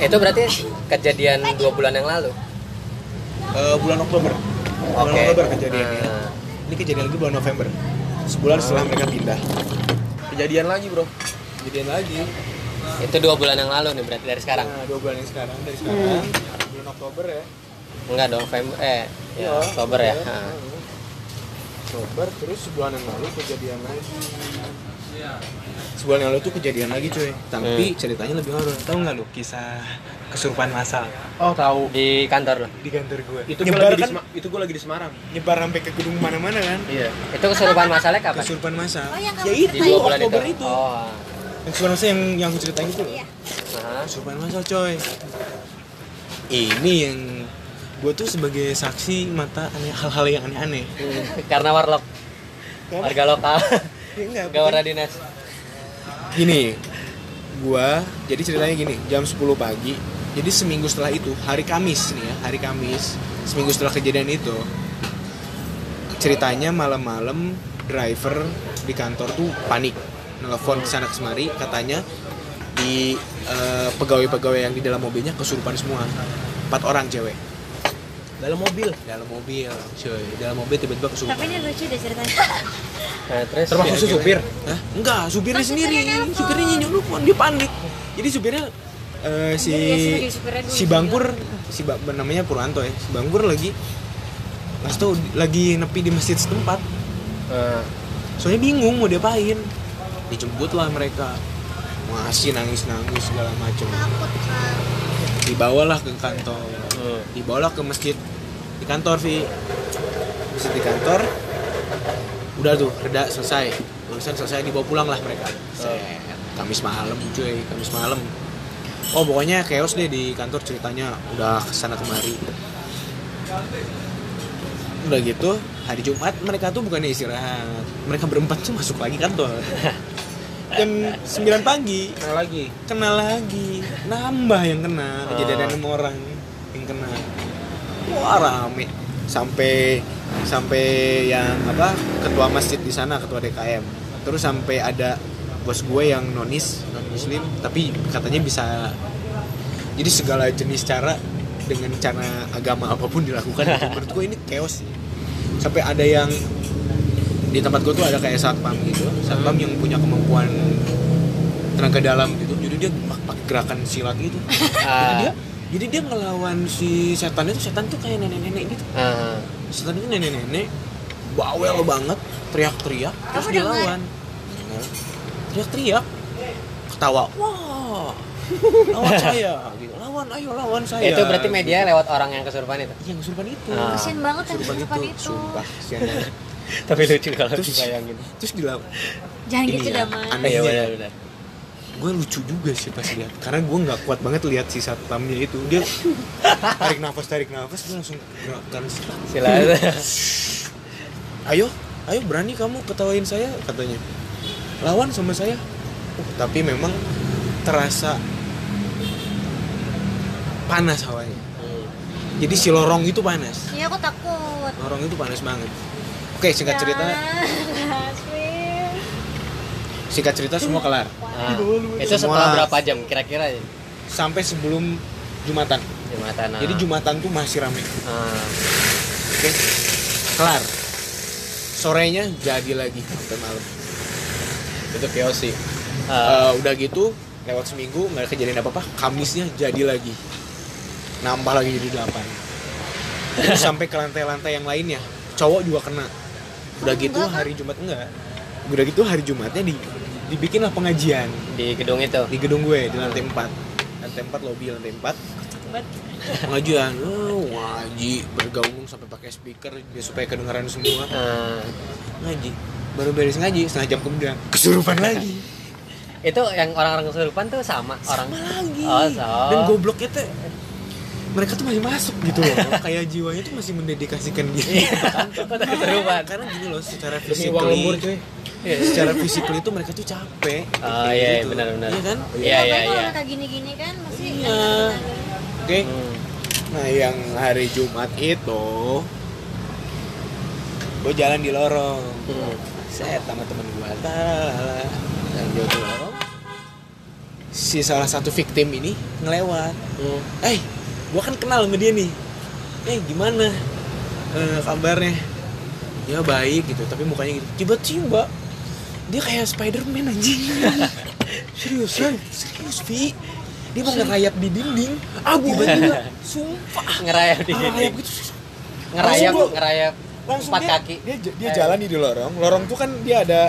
Itu berarti kejadian dua bulan yang lalu. Eh, bulan Oktober bulan Oke. Oktober kejadiannya Nah. ini kejadian lagi bulan November sebulan setelah mereka pindah Kejadian lagi bro. kejadian lagi Itu dua bulan yang lalu nih berarti dari sekarang. nah dua bulan yang sekarang dari sekarang bulan Oktober ya Enggak dong, November eh ya, Oktober ya. Nah. Oktober terus sebulan yang lalu kejadian lagi sebulan yang lalu tuh kejadian lagi cuy tapi ceritanya lebih horor tahu nggak lu kisah kesurupan masal Oh tahu. Di kantor loh. di kantor gue Itu gue lagi di kan Sema- itu gue lagi di Semarang. nyebar sampai ke gedung mana-mana kan Iya. Itu kesurupan masalahnya kapan? kesurupan masal Oh, yang ya itu Di Oktober itu. itu, Oh. yang kesurupan masal yang yang aku ceritain itu Iya. Nah. kesurupan masal coy ini yang gue tuh sebagai saksi mata aneh hal-hal yang aneh-aneh Karena warlock warga lokal. Enggak, Gawara dinas. gini gua jadi ceritanya gini jam 10 pagi jadi seminggu setelah itu hari Kamis nih ya hari Kamis seminggu setelah kejadian itu ceritanya malam-malam driver di kantor tuh panik nelfon ke sana kemari katanya di eh, pegawai-pegawai yang di dalam mobilnya kesurupan semua empat orang cewek Dalam mobil. dalam mobil cuy dalam mobil tiba-tiba kesurupan Tapi ini lucu deh ceritanya. Nah, terus Termasuk si supir. Hah? Enggak, supirnya sendiri. supirnya. Supirnya nyelupon, dia panik. Jadi supirnya eh, si dulu si Bangpur si ba, namanya Purwanto ya. Si Bangpur lagi nggak tahu lagi nepi di masjid setempat. Nah, Soalnya bingung mau diapain. Dijemput lah mereka. Masih nangis-nangis segala macam. Dibawalah ke kantor. hmm. Dibawalah ke masjid di kantor, Vi. Masjid di kantor. Udah tuh, reda selesai. Urusan selesai dibawa pulang lah mereka. Set. Kamis malam cuy, Kamis malam. Oh pokoknya chaos deh di kantor ceritanya udah ke sana kemari. Udah gitu hari Jumat mereka tuh bukannya istirahat, mereka berempat tuh masuk lagi kantor. Jam 9 pagi Nah lagi. kena lagi, nambah yang kena, kejadian Oh. enam orang yang kena. Wah rame. Sampai sampai yang apa ketua masjid di sana ketua DKM terus sampai ada bos gue yang nonis non muslim tapi katanya bisa jadi segala jenis cara dengan cara agama apa pun dilakukan. Menurut gue ini chaos. Sih sampai ada yang di tempat gue tuh ada kayak satpam gitu satpam yang punya kemampuan tenaga dalam gitu. Jadi dia pakai gerakan silat gitu. Jadi Ah. dia jadi dia ngelawan si setan itu setan tuh kayak nenek-nenek gitu Ah. setan itu nenek-nenek bawel banget teriak-teriak terus dilawan Dengar. teriak-teriak ketawa wah lawan saya gitu lawan ayo lawan saya Itu berarti Gitu. media lewat orang yang kesurupan itu. yang kesurupan itu Ah. Kasian banget yang Kesurupan itu itu. sumpah banget. Tapi lucu kalau terus dibayangin. terus dilawan Jangan Ini gitu ya, dah, Mas. aneh. Iya Anehnya. Gue lucu juga sih pas lihat. Karena gue nggak kuat banget lihat si satpamnya itu. Dia tarik nafas tarik nafas gue langsung gerakan Silakan. ayo ayo berani kamu ketawain saya katanya. Lawan sama saya. Uh, tapi memang terasa panas hawanya. Jadi si lorong itu panas. Iya aku takut. lorong itu panas banget. Oke singkat cerita. Ya, Aswin. Singkat cerita semua kelar Nah, itu Semua- setelah berapa jam kira-kira ya? sampai sebelum jumatan Jumatan. nah. jadi jumatan tuh masih rame Ah. oke kelar sorenya jadi lagi sampai malam Itu chaos sih. Ah. Eh, udah gitu lewat seminggu nggak ada kejadian apa apa Kamisnya jadi lagi nambah lagi jadi delapan terus sampai ke lantai-lantai yang lainnya cowok juga kena udah gitu hari Jumat enggak udah gitu hari Jumatnya di dibikinlah pengajian. Di gedung itu. di gedung gue di lantai 4 lantai 4 lobby lantai 4 pengajian. Oh, ngaji bergaung sampai pakai speaker dia supaya kedengaran semua. Ah. ngaji. Baru beres ngaji setengah jam kemudian. Kesurupan lagi. Itu yang orang-orang kesurupan tuh sama, orang. Lagi. Oh, so. dan gobloknya tuh mereka tuh masih masuk gitu loh kayak jiwanya tuh masih mendedikasikan diri Udah kesurupan. karena gini loh secara uang lembur cuy. secara physically itu mereka tuh capek Oh, iya, iya, gitu. benar-benar. iya kan Iya iya iya. mereka gini-gini kan masih Iya. oke Hmm. Nah yang hari Jumat itu gue jalan di lorong Hmm. Set sama temen gue. Dan gue di lorong Si salah satu victim ini ngelewat Hmm. Eh, gue kan kenal sama dia nih. Eh gimana? Eh, kabarnya? Ya baik gitu, tapi mukanya gitu. Tiba-tiba Dia kayak Spiderman anjing. Serius, Ray. serius Vi? Dia mau ngerayap di dinding. Abu Tiba-tiba, sumpah. Ngerayap di Ngerayap dinding. gitu Ngerayap, Langsung gua- ngerayap langsung empat dia, kaki. dia dia Eh. jalan di lorong. Lorong tuh kan dia ada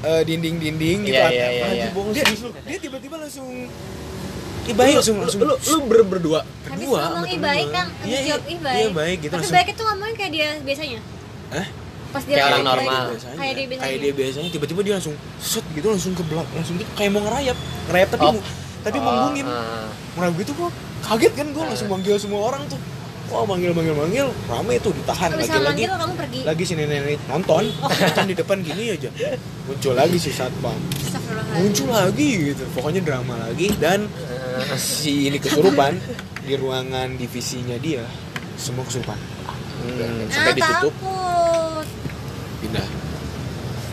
eh, dinding-dinding gitu Iya, iya, iya, Anjing, iya. bohong, serius lu. dia tiba-tiba langsung Ibaik langsung langsung lu, lu ber berdua Habis berdua ngomong sama ih temen baik gua. kan, habis iya, jawab iya, ih baik. iya baik gitu Tapi langsung baik itu ngomongnya kayak dia biasanya. Hah? Pas dia Kayak orang ngomong normal. Kayak dia biasanya. kayak dia biasanya tiba-tiba dia langsung set gitu langsung ke belakang langsung gitu kayak mau ngerayap ngerayap tapi Oh. tapi Oh, munggungin ah. Nah gitu gua kaget kan gua langsung manggil semua orang tuh Wah manggil manggil manggil. Rame tuh ditahan. Habis lagi lagi manggil kamu pergi. lagi si nenek nonton. Nonton di depan gini aja. Muncul lagi si satpam. Muncul lagi gitu. Pokoknya drama lagi. Dan si ini kesurupan di ruangan divisinya dia. Semua kesurupan. Hmm. sampai Ah, ditutup. takut. pindah.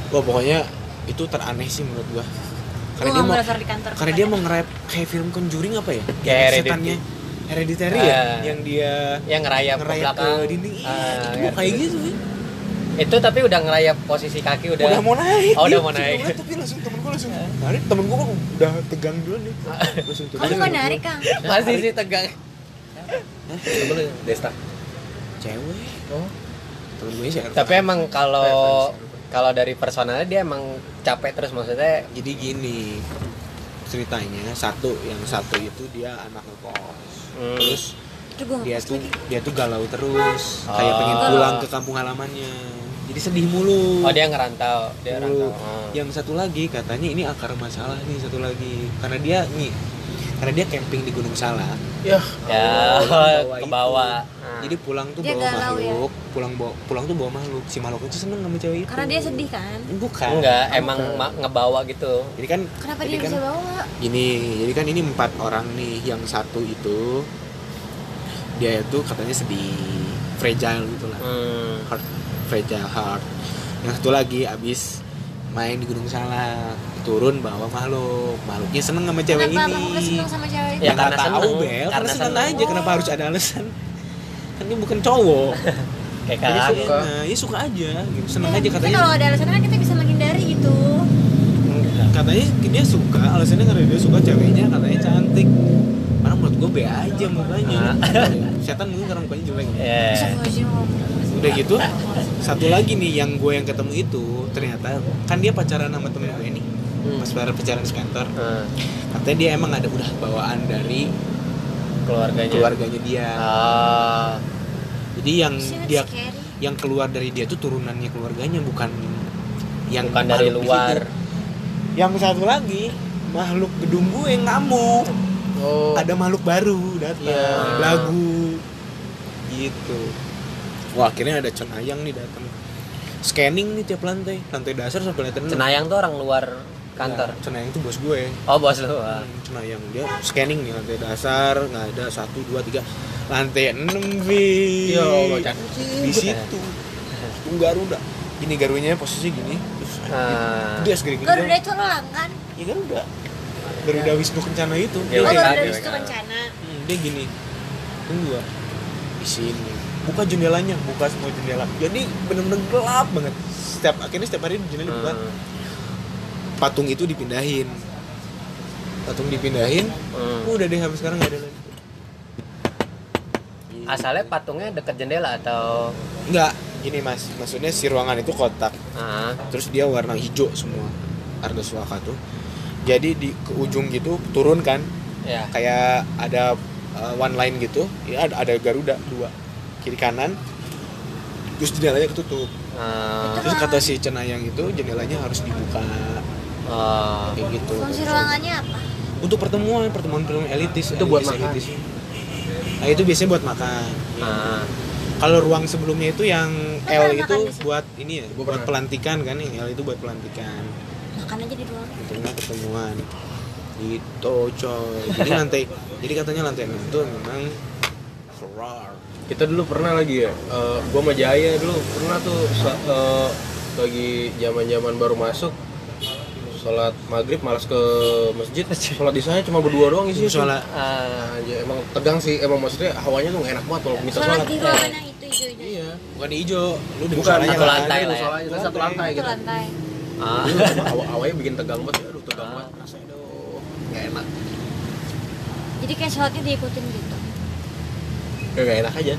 Wah pokoknya itu teraneh sih menurut gua. Karena Gua dia mau di kantor. karena dia mau ngerap kayak film Conjuring apa ya? Kayak Yang Hereditary. Hereditary ya? Ah. yang dia yang ngerayap, ngerayap ke ke belakang. dinding? Iya Ah, itu ngerti. kayak gitu sih? Itu tapi udah ngerayap posisi kaki udah. Udah, mau naik. Oh udah Iya, mau naik. Coba, tapi langsung temen gua langsung narik temen gua kan udah tegang dulu nih. Langsung turun. Kamu nggak narik kang? masih sih tegang. Temen lu Desta. Cewek. Oh. Temen gue sih tapi emang kalau kalau dari personalnya dia emang capek terus maksudnya jadi gini ceritanya satu yang satu itu dia anak ngekos Hmm. terus dia tuh lagi. dia tuh galau terus Oh. kayak pengen pulang ke kampung halamannya jadi sedih mulu oh dia ngerantau dia Mulu. rantau oh. yang satu lagi katanya ini akar masalah nih satu lagi karena dia nih karena dia camping di Gunung Salak ya bawah ke itu. bawah jadi pulang tuh Dia bawa galau ya? makhluk pulang bawa pulang tuh bawa makhluk si makhluk itu seneng sama cewek itu Karena dia sedih kan? bukan enggak emang Bukan. ngebawa gitu jadi kan Kenapa jadi dia kan bisa bawa? Gini, jadi kan ini empat orang nih, yang satu itu dia itu katanya sedih, fragile gitu lah, hmm. heart, fragile heart. Yang satu lagi abis main di Gunung Salak, turun bawa makhluk, makhluknya seneng sama cewek Kenapa ini. kamu seneng sama cewek itu? Ya, nggak karena tahu, seneng. Bel, karena, Karena seneng, seneng. aja, kenapa harus ada alasan? Kan dia bukan cowok, kayak kakak suka, ya suka aja, gitu. seneng aja Mungkin katanya. kalau ada alasan kan kita bisa menghindari gitu. katanya dia suka alasannya karena dia suka ceweknya katanya cantik karena menurut gue be aja mukanya setan mungkin karena mukanya jelek ya Astagfirullahaladzim. udah gitu satu lagi nih yang gue yang ketemu itu ternyata kan dia pacaran sama temen gue nih Hmm. pas pacaran pacaran sekantor Hmm. katanya dia emang ada udah bawaan dari keluarganya. keluarganya dia. Ah. Jadi yang Shit, dia scary. yang keluar dari dia tuh turunannya keluarganya bukan yang bukan dari di luar. yang satu lagi makhluk gedung gue ngamuk oh. Ada makhluk baru datang Iya. lagu. Gitu. Wah akhirnya ada cenayang nih datang. Scanning nih tiap lantai lantai dasar sampai lantai cenayang tuh orang luar kantor Ya, cenayang itu bos gue oh bos lu ah. Hmm, cenayang dia scanning nih lantai dasar nggak ada satu dua tiga lantai enam vi Yo, di situ Tung Garuda gini garunya posisi gini terus Ah. dia segini gini Garuda itu elang kan? ya Garuda Garuda Wisnu Kencana itu Dewa Oh, Dewa. Garuda gini. itu rencana. Hmm, dia gini tunggu ah. di sini buka jendelanya buka semua jendela jadi bener-bener gelap banget setiap akhirnya setiap hari jendela dibuka Hmm. Patung itu dipindahin. Patung dipindahin Hmm. udah deh sampai sekarang nggak ada lagi. Asalnya patungnya deket jendela atau? Nggak gini mas. Maksudnya si ruangan itu kotak. Ah. Terus dia warna hijau semua Arda Suaka tuh. Jadi di ke ujung gitu turun kan? Ya. Kayak ada uh, one line gitu. Ya ada, ada Garuda dua. Kiri kanan terus jendelanya ketutup. Ah, terus kata si Cenayang itu jendelanya harus dibuka oh. kayak gitu Fungsi ruangannya apa? untuk pertemuan pertemuan pertemuan elitis Itu buat elitis, makan. elitis. nah itu biasanya buat makan Ah. kalau ruang sebelumnya itu yang Lo L itu buat ini ya buat pelantikan kan yang L itu buat pelantikan Makan aja di ruang. di tengah pertemuan gitu coy jadi lantai jadi katanya lantai enam itu memang keluar kita dulu pernah lagi ya eh, gua sama Jaya dulu pernah tuh eh, lagi zaman zaman baru masuk sholat maghrib malas ke masjid. Sholat di sana cuma berdua doang isinya tuh. Sholat. ah ya, emang tegang sih emang maksudnya hawanya tuh nggak enak banget kalau minta sholat sholat. di ruangan yang itu hijau itu iya bukan di hijau. Lu di bukan satu lantai Iya, lah ya. musolanya, tapi satu lantai itu gitu. lantai. Ah. Hawa hawanya bikin tegang banget. Aduh tegang banget. Rasanya aduh nggak enak. Jadi kayak sholatnya diikutin gitu? Ya, nggak enak aja.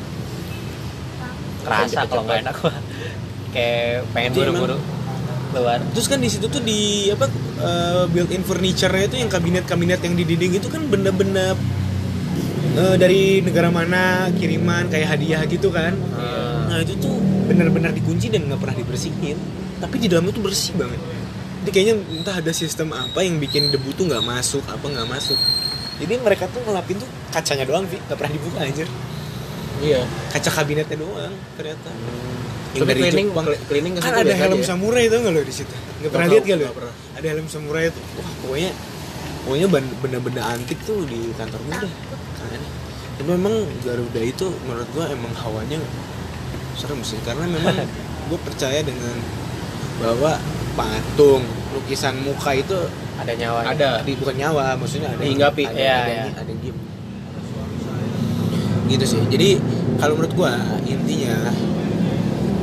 Kerasa kalau nggak enak mah. Kayak pengen buru-buru keluar Terus kan di situ tuh di apa eh, built-in furniture-nya itu yang kabinet-kabinet yang di dinding itu kan benda-benda eh, dari negara mana kiriman kayak hadiah gitu kan. Ah. Nah itu tuh benar-benar dikunci dan nggak pernah dibersihin. Tapi di dalamnya tuh bersih banget. Jadi kayaknya entah ada sistem apa yang bikin debu tuh nggak masuk apa nggak masuk. Jadi mereka tuh ngelapin tuh kacanya doang, Vi. nggak pernah dibuka aja. Iya Kaca kabinetnya doang ternyata. Yang tapi dari cleaning Jepang. cleaning kan ada helm ya? samurai itu nggak lo di situ nggak pernah lihat gak lo nggak pernah. ada helm samurai itu wah pokoknya pokoknya benda-benda antik tuh di kantor gue deh kan tapi memang Garuda itu menurut gua emang hawanya serem sih karena memang gue percaya dengan bahwa patung lukisan muka itu ada nyawa ada di bukan nyawa maksudnya ada Dihinggapi. ada, Iya, ada, iya. ada yang diem gitu sih. Jadi kalau menurut gua intinya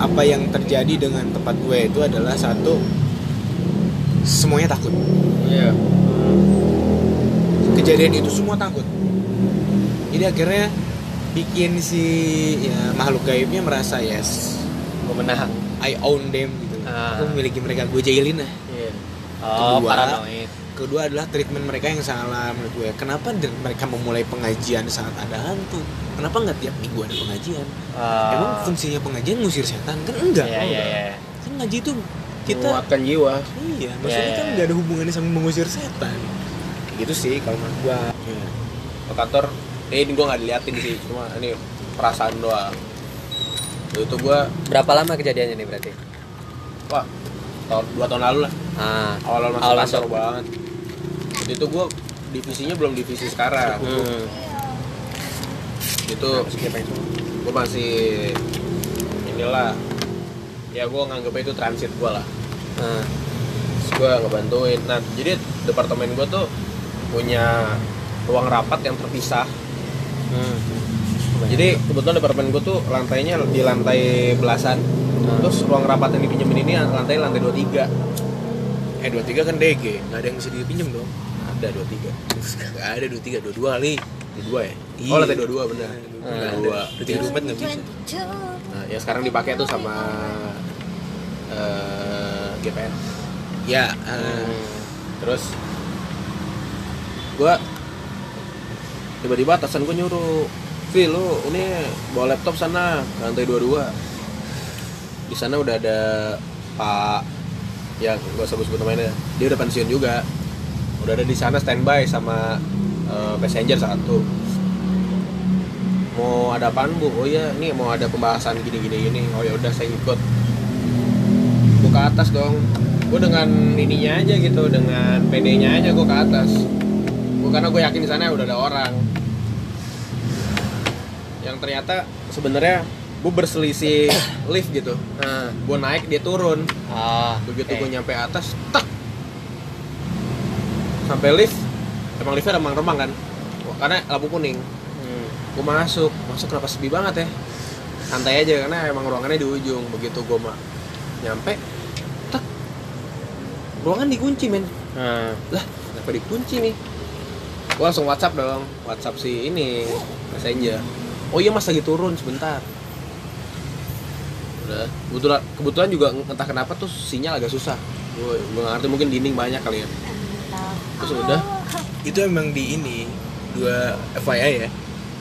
apa yang terjadi dengan tempat gue itu adalah satu semuanya takut. Iya. Kejadian itu semua takut. Jadi akhirnya bikin si ya makhluk gaibnya merasa yes gue menang. I own them gitu. Ah. aku memiliki mereka gue jailin lah iya oh Kedua. paranoid kedua adalah treatment mereka yang salah menurut gue. Kenapa mereka memulai pengajian saat ada hantu? Kenapa nggak tiap minggu ada pengajian? Ah. emang fungsinya pengajian ngusir setan? Kan enggak. Iya iya iya. Kan ngaji itu kita menguatkan jiwa. Iya maksudnya Iya, kan iya. nggak ada hubungannya sama mengusir setan. Gitu sih kalau menurut gua. Ke kantor eh ini gue nggak diliatin sih cuma ini perasaan doang. Itu gue berapa lama kejadiannya nih berarti? Wah tahun dua tahun lalu lah. Ah awal-awal masuk Awal kantor masuk. banget Waktu itu gue divisinya belum divisi sekarang. Hmm. itu gue masih inilah. Ya gue nganggapnya itu transit gue lah. Ah. gue ngebantuin. Nah jadi departemen gue tuh punya ruang rapat yang terpisah. Hmm. jadi kebetulan departemen gue tuh lantainya di lantai belasan. Terus ruang rapat yang dipinjemin ini lantai lantai 23 eh dua tiga kan DG nggak ada yang bisa dipinjem dong ada 23 nggak ada dua tiga dua dua kali di dua ya? Iya. oh lantai 22 bener nggak Lantai ada dua dua. Tiga dompet nggak bisa? Nah yang sekarang dipakai tuh sama eh, GPS ya eh, Hmm. terus? Gua tiba-tiba atasan gua nyuruh Vi lu ini bawa laptop sana ke lantai 22 di sana udah ada Pak ya gak usah sebut namanya. Dia udah pensiun juga udah ada di sana standby sama eh, passenger satu. Mau ada apaan bu? Oh iya ini mau ada pembahasan gini gini. Gini oh ya udah saya ikut. Gue ke atas dong. Gue dengan ininya aja gitu dengan PD-nya aja gue ke atas. Gue karena gue yakin di sana udah ada orang. Yang ternyata sebenarnya gue berselisih lift gitu. Ah. gue naik dia turun. Ah, begitu oke. gue nyampe atas tak sampai lift emang liftnya remang-remang kan? Wah, karena lampu kuning. Hmm. gue masuk masuk kenapa sepi banget ya? Santai aja karena emang ruangannya di ujung. Begitu gue mah nyampe tak ruangan dikunci men. Ah. lah kenapa dikunci nih? Gue langsung WhatsApp dong. WhatsApp si ini messenger. Oh iya mas lagi turun sebentar. Udah kebetulan kebetulan juga entah kenapa tuh sinyal agak susah. Gue gue nggak ngerti mungkin dinding banyak kali ya terus udah. Itu emang di ini dua FYI ya.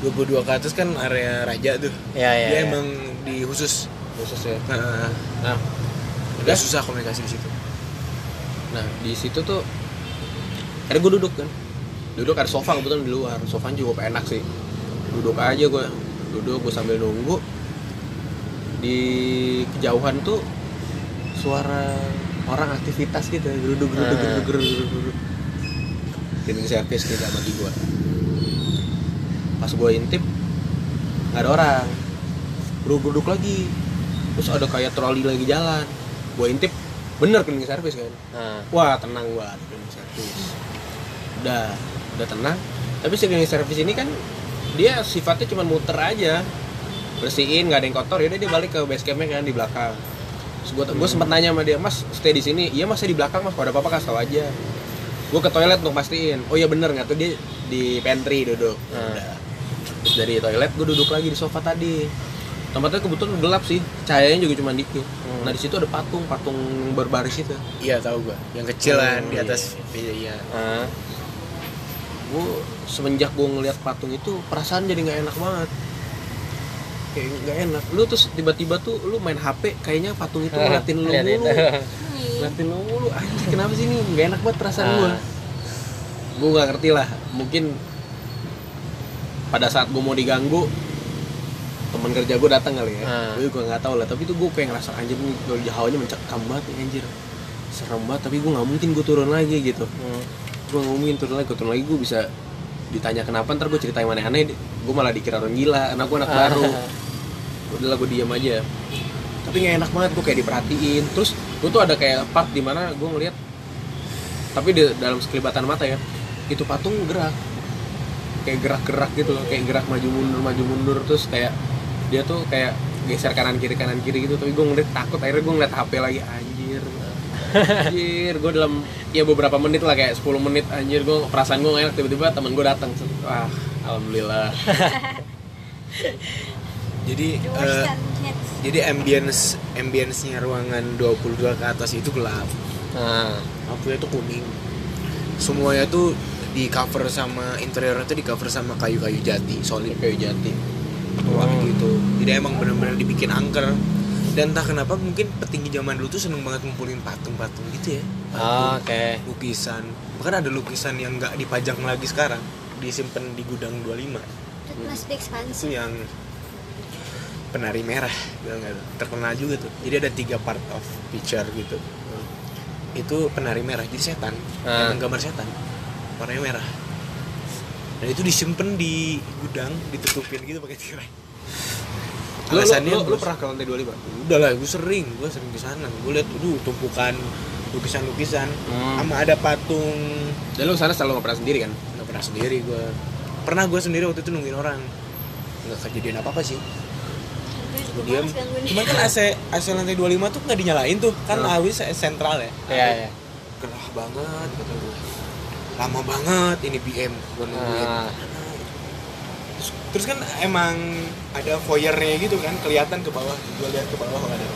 22 ke atas kan area raja tuh. Ya ya dia ya. emang di khusus. Khusus ya. Nah, nah udah. susah komunikasi di situ. Nah di situ tuh ada gue duduk kan. Duduk ada sofa kebetulan di luar. Sofanya cukup enak sih. Duduk aja gue duduk gue sambil nunggu. Di kejauhan tuh suara orang aktivitas gitu geruduk geruduk Ah. geruduk geruduk geruduk cleaning service tidak mati gue pas gue intip nggak ada orang. Duduk lagi. Terus ada kayak troli lagi jalan. Gue intip bener cleaning service kan. Nah, wah tenang banget cleaning service udah udah tenang. Tapi si cleaning service ini kan dia sifatnya cuma muter aja. Bersihin nggak ada yang kotor. Ya udah dia balik ke base campnya kan di belakang. Terus gue gue sempet nanya sama dia mas stay di sini. Iya mas saya di belakang mas. Kalau ada apa-apa kasih tau aja gue ke toilet untuk pastiin oh iya bener nggak tuh dia di pantry duduk Hmm. udah terus dari toilet gue duduk lagi di sofa tadi tempatnya kebetulan gelap sih cahayanya juga cuma dikit Hmm. nah di situ ada patung patung berbaris itu Iya tahu gua. Yang kecil kan Oh, di iya. atas iya. iya. nah, gue semenjak gue ngeliat patung itu perasaan jadi nggak enak banget kayak nggak enak lu terus tiba-tiba tuh lu main HP kayaknya patung itu ngeliatin lu mulu ngeliatin lu mulu. Anjir kenapa sih ini? Nggak enak banget perasaan Ah. gue gue nggak ngerti lah. Mungkin pada saat gue mau diganggu teman kerja gue datang kali ya. Ah. gue juga nggak tahu lah. Tapi itu gue kayak ngerasa anjir nih hawanya mencekam banget nih anjir. Serem banget tapi gue nggak mungkin gue turun lagi gitu. Hmm. gue ngomongin turun lagi. Gue turun lagi gue bisa ditanya kenapa ntar gue cerita yang aneh-aneh. Gue malah dikira orang gila anak gue anak baru. Udahlah gue diam aja tapi nggak enak banget gue kayak diperhatiin. Terus gue tuh ada kayak part di mana gue ngeliat tapi di dalam sekelibatan mata ya itu patung gerak. Kayak gerak-gerak gitu loh kayak gerak maju mundur maju mundur. Terus kayak dia tuh kayak geser kanan kiri kanan kiri gitu. Tapi gue ngeliat takut akhirnya gue ngeliat HP lagi anjir. Anjir gue dalam ya beberapa menit lah kayak 10 menit anjir. Gue perasaan gue enak tiba-tiba temen gue datang wah alhamdulillah Jadi hits. jadi ambience ambience-nya ruangan 22 ke atas itu gelap. Nah, Lampunya tuh kuning. Semuanya tuh di cover sama interiornya tuh di cover sama kayu-kayu jati, solid kayu jati. Wah Oh. gitu. Jadi emang benar-benar dibikin angker. Dan entah kenapa mungkin petinggi zaman dulu tuh seneng banget ngumpulin patung-patung gitu ya. Oh, oke. Lukisan. Bahkan ada lukisan yang nggak dipajang lagi sekarang, disimpan di gudang 25. That must be expensive. itu yang penari merah tuh? terkenal juga tuh. Jadi ada tiga part of picture gitu. Itu penari merah jadi setan. Emang gambar setan. Warnanya merah. Dan itu disimpan di gudang ditutupin gitu pakai tirai. Lu, lu, alasannya lu, lu bos- pernah ke lantai 25? udah lah gue sering. Gue sering ke sana. Gue lihat tuh tumpukan lukisan-lukisan. Hmm. sama ada patung. Dan lu sana selalu nggak pernah sendiri kan? nggak pernah sendiri gue pernah gue sendiri waktu itu nungguin orang. Nggak kejadian apa apa sih gue diam cuman kan AC AC lantai 25 tuh nggak dinyalain tuh. Kan Hmm. awis sentral ya. Iya, iya. gerah banget kata gue lama banget ini BM gue nungguin. Ah. terus, terus kan emang ada foyernya gitu kan kelihatan ke bawah. Gue lihat ke bawah nggak ada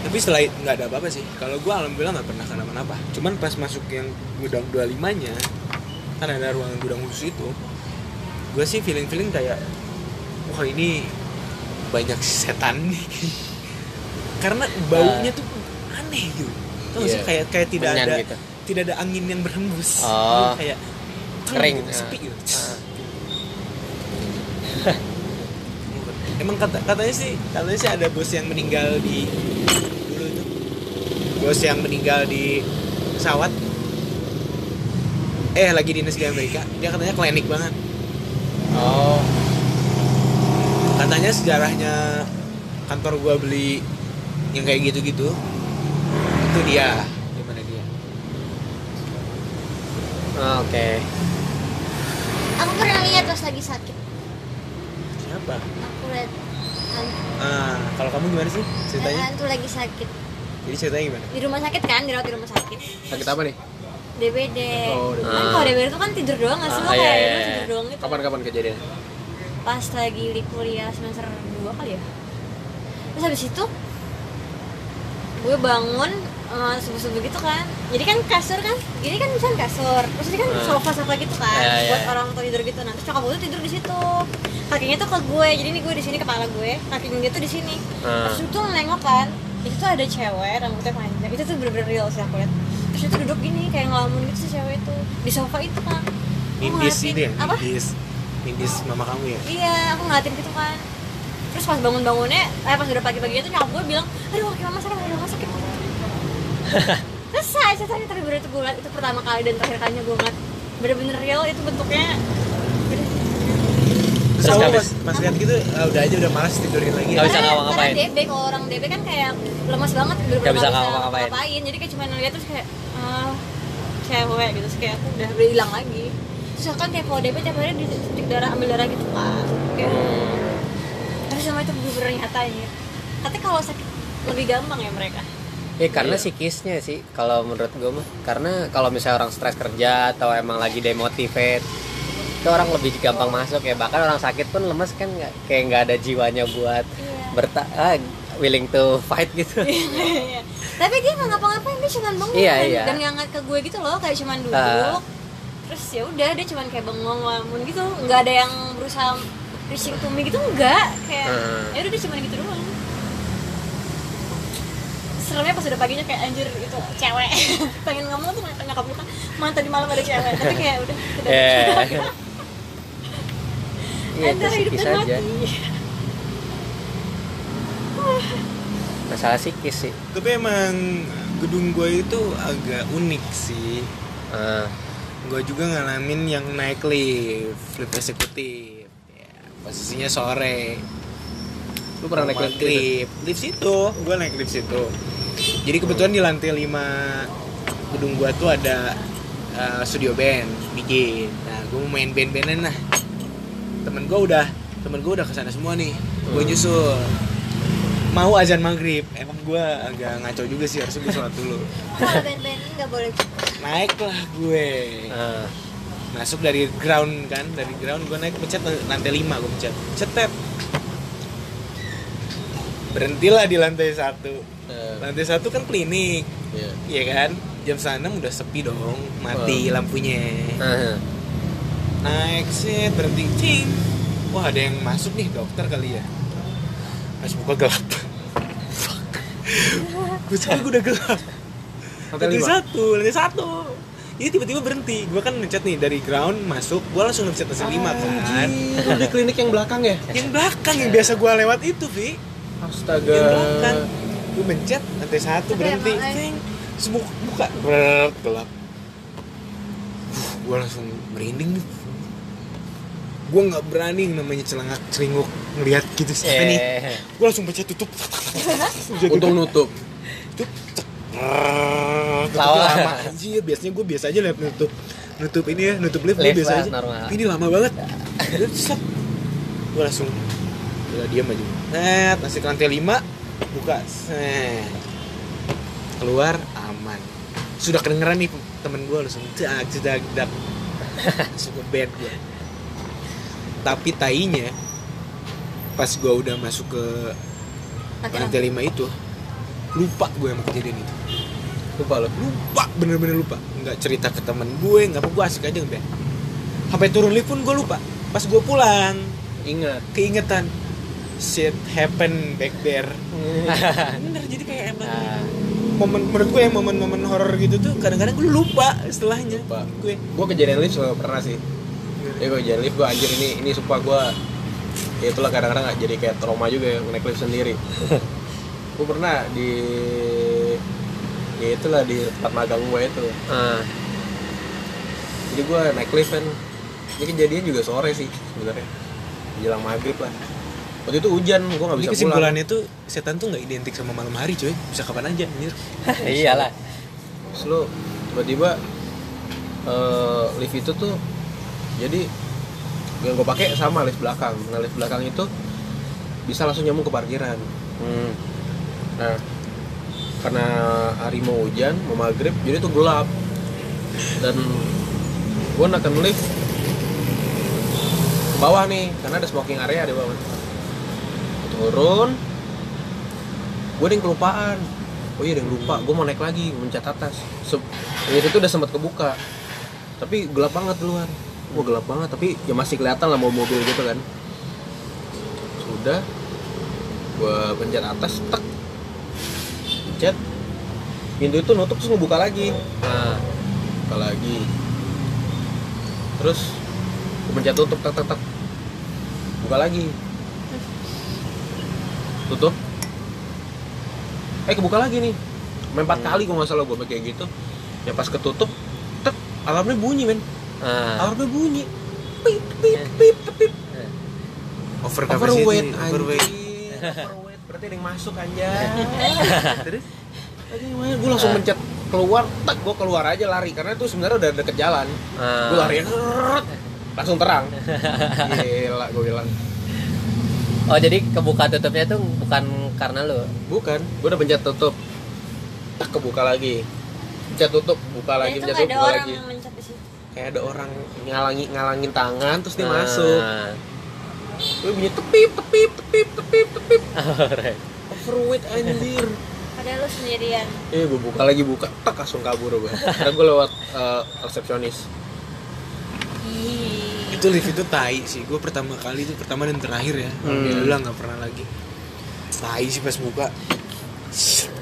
tapi setelah itu nggak ada apa-apa sih. Kalau gue alhamdulillah nggak pernah kenapa-napa cuman pas masuk yang gudang 25 nya kan ada ruangan gudang khusus itu gue sih feeling feeling kayak wah ini banyak setan nih karena baunya tuh aneh gitu tau nggak sih Iya. kayak kayak tidak Menyan ada gitu. tidak ada angin yang berhembus Oh. kayak Kering, gitu, sepi ah. gitu Ah. Emang kata katanya sih katanya sih ada bos yang meninggal di dulu itu. Bos yang meninggal di pesawat. Eh lagi dinas di Amerika. Dia katanya klinik banget. Oh, Katanya sejarahnya kantor gua beli yang kayak gitu-gitu. Itu dia. Gimana dia? Ah, oke. Aku pernah lihat pas lagi sakit. Siapa? Aku lihat hantu, Ah, kalau kamu gimana sih ceritanya? hantu lagi sakit Jadi ceritanya gimana? di rumah sakit kan dirawat di rumah sakit Sakit apa nih? DBD Oh, DBD. kan kalau DBD itu kan tidur doang nggak sih Ah, iya, kayak iya, iya. tidur doang gitu Kapan-kapan kejadiannya? Pas lagi di kuliah semester 2 kali ya. Terus habis itu gue bangun uh, subuh-subuh gitu kan. Jadi kan kasur kan? Ini kan misalnya kasur. Terus ini kan Hmm. sofa-sofa gitu kan Iya, iya, buat orang tua tidur gitu. Terus nyokap gue tuh tidur di situ. Kakinya tuh ke gue. Jadi ini gue di sini kepala gue. Kakinya dia tuh di sini. Hmm. terus itu nengok kan itu tuh ada cewek rambutnya panjang. Itu tuh bener-bener real sih aku lihat. Terus itu duduk gini kayak ngelamun gitu si cewek itu. Di sofa itu kan ngeliatin- itu ya? apa? Nindis. Nindis mama kamu ya? Iya, aku ngeliatin gitu kan Terus pas bangun-bangunnya, eh pas udah pagi-paginya tuh nyokap gue bilang Aduh kaki mama sakit, kaki mama sakit Selesai, selesai Tapi baru itu gue liat, itu pertama kali dan terakhir kalinya gue ngeliat Bener-bener real, itu bentuknya terus kamu pas, pas lihat gitu ah, udah aja udah malas tidurin lagi Nggak bisa Karena- ngapa-ngapain. Karena DB kalau orang DB kan kayak lemas banget bener-bener Nggak bisa ngapa-ngapain. Jadi kayak cuma ngeliat terus kayak ah, cewek gitu terus kayak aku udah udah hilang lagi. Terus kan kayak kalau DB tiap hari disuntik darah ambil darah gitu kan. Kayak tapi sama itu bener-bener nyata ya. Tapi kalau sakit lebih gampang ya mereka. Ya karena psikisnya sih kalau menurut gue mah karena kalau misalnya orang stres kerja atau emang lagi demotivate itu orang lebih gampang masuk ya bahkan orang sakit pun lemes kan nggak kayak nggak ada jiwanya buat Iya. berta ah, willing to fight gitu Iya. Tapi dia nggak ngapa-ngapain, dia cuma bengong Iya, dan, iya. dan ngangkat ke gue gitu loh, kayak cuma duduk. Ah. Terus ya udah dia cuma kayak bengong lamun gitu, nggak ada yang berusaha reaching to me gitu enggak, kayak Hmm. ya udah dia cuma gitu doang. Seremnya pas udah paginya kayak anjir itu cewek. Pengen ngomong tuh pengen nyokap kita mana tadi malam ada cewek tapi kayak udah udah. Ya. Iya itu antara hidup aja. masalah psikis sih. Tapi emang gedung gue itu agak unik sih. Ah, gue juga ngalamin yang naik lift lift eksekutif. Ya, posisinya sore. Lu pernah naik lift gitu? lift. Lift situ. Gue naik lift situ. Jadi kebetulan di lantai 5 gedung gue tuh ada uh, studio band bikin nah gue mau main band-bandan lah. Temen gue udah temen gue udah ke sana semua nih. Gue nyusul. Mau azan maghrib. Emang gue agak ngaco juga sih harusnya gue sholat dulu. Kalau band-band ini nggak boleh naik lah gue. Ah. masuk dari ground kan dari ground gue naik pencet lantai 5 gue pencet. Cetet. Berhentilah di lantai satu. Eh, lantai satu kan klinik. Iya. Iya kan? Jam sana udah sepi dong mati lampunya. Ah. naik set berhenti cing. Wah ada yang masuk nih dokter kali ya. Pas buka gelap. Gue gue udah gelap Lantai lantai satu lantai satu. Ini tiba-tiba berhenti. Gue kan ngecat nih dari ground masuk gue langsung ngecat lantai lima kan. Itu di klinik yang belakang ya? yang belakang yang biasa gue lewat itu Vi. Astaga. yang belakang. Gue mencet lantai satu berhenti. semua buka. Brrrt, gelap. Gue langsung merinding nih. Gue nggak berani namanya celangak celinguk ngelihat gitu siapa nih. Eh, gue langsung pencet tutup. Untung nutup. tutup cek. Brrrt, Lama. anjir biasanya gue biasa aja lihat nutup nutup ini ya nutup lift, gue Lift biasa aja. normal. ini lama banget. Terus set. Gue langsung udah diam aja. net masih ke lantai lima buka set. Keluar aman. Sudah kedengeran nih temen gue langsung dak dak dak langsung ke bed gue tapi tainya pas gue udah masuk ke lantai lima itu lupa gue sama kejadian itu Lupa lo. lupa bener-bener lupa nggak cerita ke temen gue nggak apa gue asik aja ngeband sampai turun lift pun gue lupa pas gue pulang Ingat. keingetan shit happen back there bener jadi kayak emang ah. momen menurut gue ya momen-momen horor gitu tuh kadang-kadang gue lupa setelahnya Lupa. gue Gue kejadian lift selalu pernah sih. Ya gue kejadian lift gue anjir ini ini sumpah gue ya itulah kadang-kadang jadi kayak trauma juga ya naik lift sendiri. gue pernah di ya itulah di tempat magang gue itu. Ah. Jadi gue naik lift kan. Ini kejadian juga sore sih sebenarnya. Jelang maghrib lah. Waktu itu hujan, gue nggak bisa pulang. kesimpulannya tuh setan tuh nggak identik sama malam hari coy bisa kapan aja anjir iyalah Terus lu tiba-tiba eh, lift itu tuh jadi yang gue pakai sama lift belakang. Nah lift belakang itu bisa langsung nyambung ke parkiran. hmm. Nah karena hari mau hujan, mau maghrib, jadi tuh gelap. Dan gue nakan lift ke bawah nih, karena ada smoking area di bawah. Turun, gue ada yang kelupaan. Oh iya, ada yang lupa. Gue mau naik lagi, mencet atas. Se- itu udah sempat kebuka, tapi gelap banget luar. Wah gelap banget, tapi ya masih kelihatan lah mau mobil gitu kan. Sudah, gue pencet atas, tek, pencet, pintu itu nutup terus ngebuka lagi. Ah. buka lagi. Terus pencet tutup tak tak tak. Buka lagi. Tutup. Eh kebuka lagi nih. Sampai empat kali gue nggak salah gue kayak gitu. Ya pas ketutup tek alarmnya bunyi men. Ah. alarmnya bunyi. Pip pip pip pip. Overweight overweight. overweight berarti ada yang masuk anjay. Terus? Gue langsung mencet keluar tak gue keluar aja lari. Karena itu sebenarnya udah deket jalan. Ah. gue lari langsung terang. Gila gue bilang. Oh jadi kebuka tutupnya tuh bukan karena lu? Bukan. Gue udah pencet tutup. Tak kebuka lagi. Pencet tutup buka lagi pencet tutup buka orang lagi. kayak ada orang ngalangi ngalangin tangan terus dia Ah. masuk gue bunyi tepip tepip tepip tepip tepip Alright. overweight anjir padahal lu sendirian Eh, gue buka lagi buka, tak langsung kabur gue. Karena gue lewat eh, resepsionis. Itu lift itu tai sih gue pertama kali itu pertama dan terakhir ya Hmm. udah nggak pernah lagi tai sih pas buka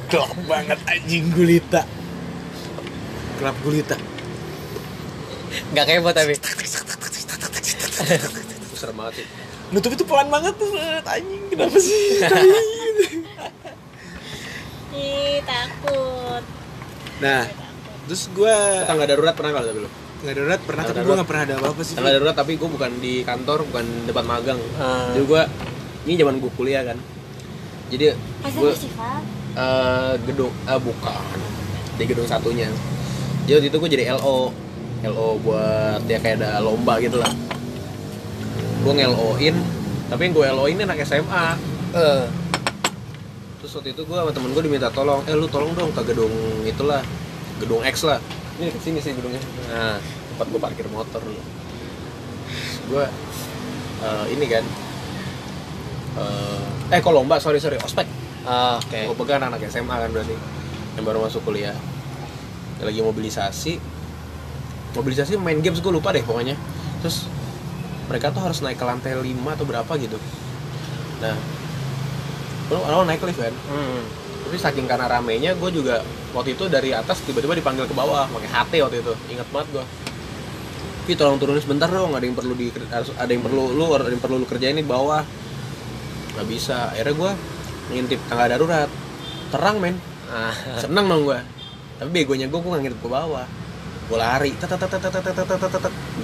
gelap banget anjing gulita gelap gulita Nggak kebot tapi. Itu serem banget sih. Nutup itu pelan banget tuh anjing kenapa sih Ih, takut nah terus gue Tangga darurat pernah nggak tapi lu? nggak darurat pernah Tangga tapi gue nggak pernah ada apa-apa sih Tangga darurat tapi gue bukan di kantor, bukan tempat magang. Ah. Jadi gue ini zaman gue kuliah kan. Jadi gue eh, gedung eh bukan di gedung satunya. Jadi waktu itu gue jadi LO, LO buat ya kayak ada lomba gitu lah. Gue nge-LO-in, tapi yang gue LO-in anak SMA. Eh. terus waktu itu gue sama temen gue diminta tolong eh lu tolong dong ke gedung itulah gedung X lah ini ke sini sih gedungnya nah tempat gue parkir motor dulu gue eh, ini kan eh eh kok lomba sorry sorry ospek Oh, Oke. gue pegang anak SMA kan berarti yang baru masuk kuliah lagi mobilisasi mobilisasi main games gue lupa deh pokoknya terus mereka tuh harus naik ke lantai 5 atau berapa gitu. Nah lo lo naik lift kan? Hmm. tapi saking karena ramenya gue juga waktu itu dari atas tiba-tiba dipanggil ke bawah pakai HT waktu itu. Ingat banget gue Pi tolong turunin sebentar dong ada yang perlu di ada yang perlu lu ada yang perlu lu kerjain di bawah. Nggak bisa. Akhirnya gue ngintip tangga darurat. Terang men. Ah. seneng dong gue tapi begonya gue gue nggak ngintip ke bawah gue lari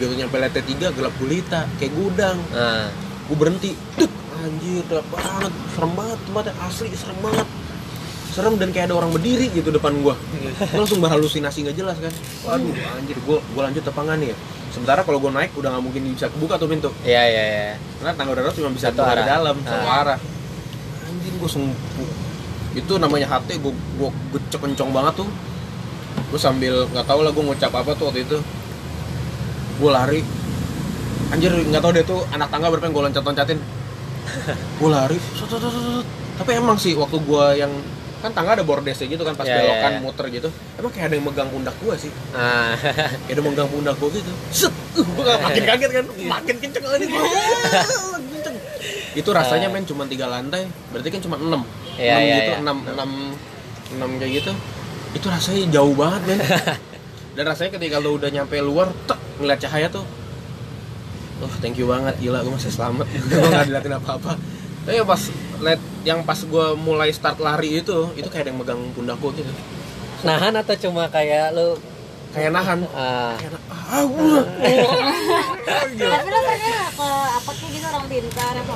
gitu nyampe lantai tiga gelap gulita kayak gudang. Ah. Gue berhenti Tuk, anjir gelap banget. Serem banget tempatnya asli serem banget. Serem dan kayak ada orang berdiri gitu depan gua. Gue langsung berhalusinasi nggak jelas kan. Waduh anjir gue gue lanjut apa nih ya? Sementara kalau gue naik udah nggak mungkin bisa kebuka tuh pintu. Iya iya iya. Karena tangga darurat cuma bisa keluar dari dalam nah. satu arah. Anjir gue sungguh, itu namanya HT gue gue gecek kencong banget tuh gue sambil nggak tahu lah gue ngucap apa tuh waktu itu. Gue lari. Anjir nggak tahu deh tuh anak tangga berapa yang gue loncat loncatin gue lari sut, sut, sut, sut. tapi emang sih waktu gue yang kan tangga ada bordesnya gitu kan pas Ya, ya, belokan ya. muter gitu. Emang kayak ada yang megang pundak gue sih. Ah. kayak ada yang megang pundak gue gitu. Set. Uh, gue makin kaget kan. Makin kenceng lagi. Gue kenceng. Itu rasanya men cuma tiga lantai. Berarti kan cuma enam. Iya, enam iya, gitu iya. enam enam enam kayak gitu itu rasanya jauh banget men. Dan rasanya ketika lo udah nyampe luar tek ngeliat cahaya tuh oh thank you banget gila gue masih selamat. Gue nggak diliatin apa apa tapi yang pas liat yang pas gue mulai start lari itu itu kayak ada yang megang pundak gue gitu. Nahan atau cuma kayak lu kayak nahan. Ah, kayak ah gue tapi lo pernah ke apa kayak gitu orang pintar apa?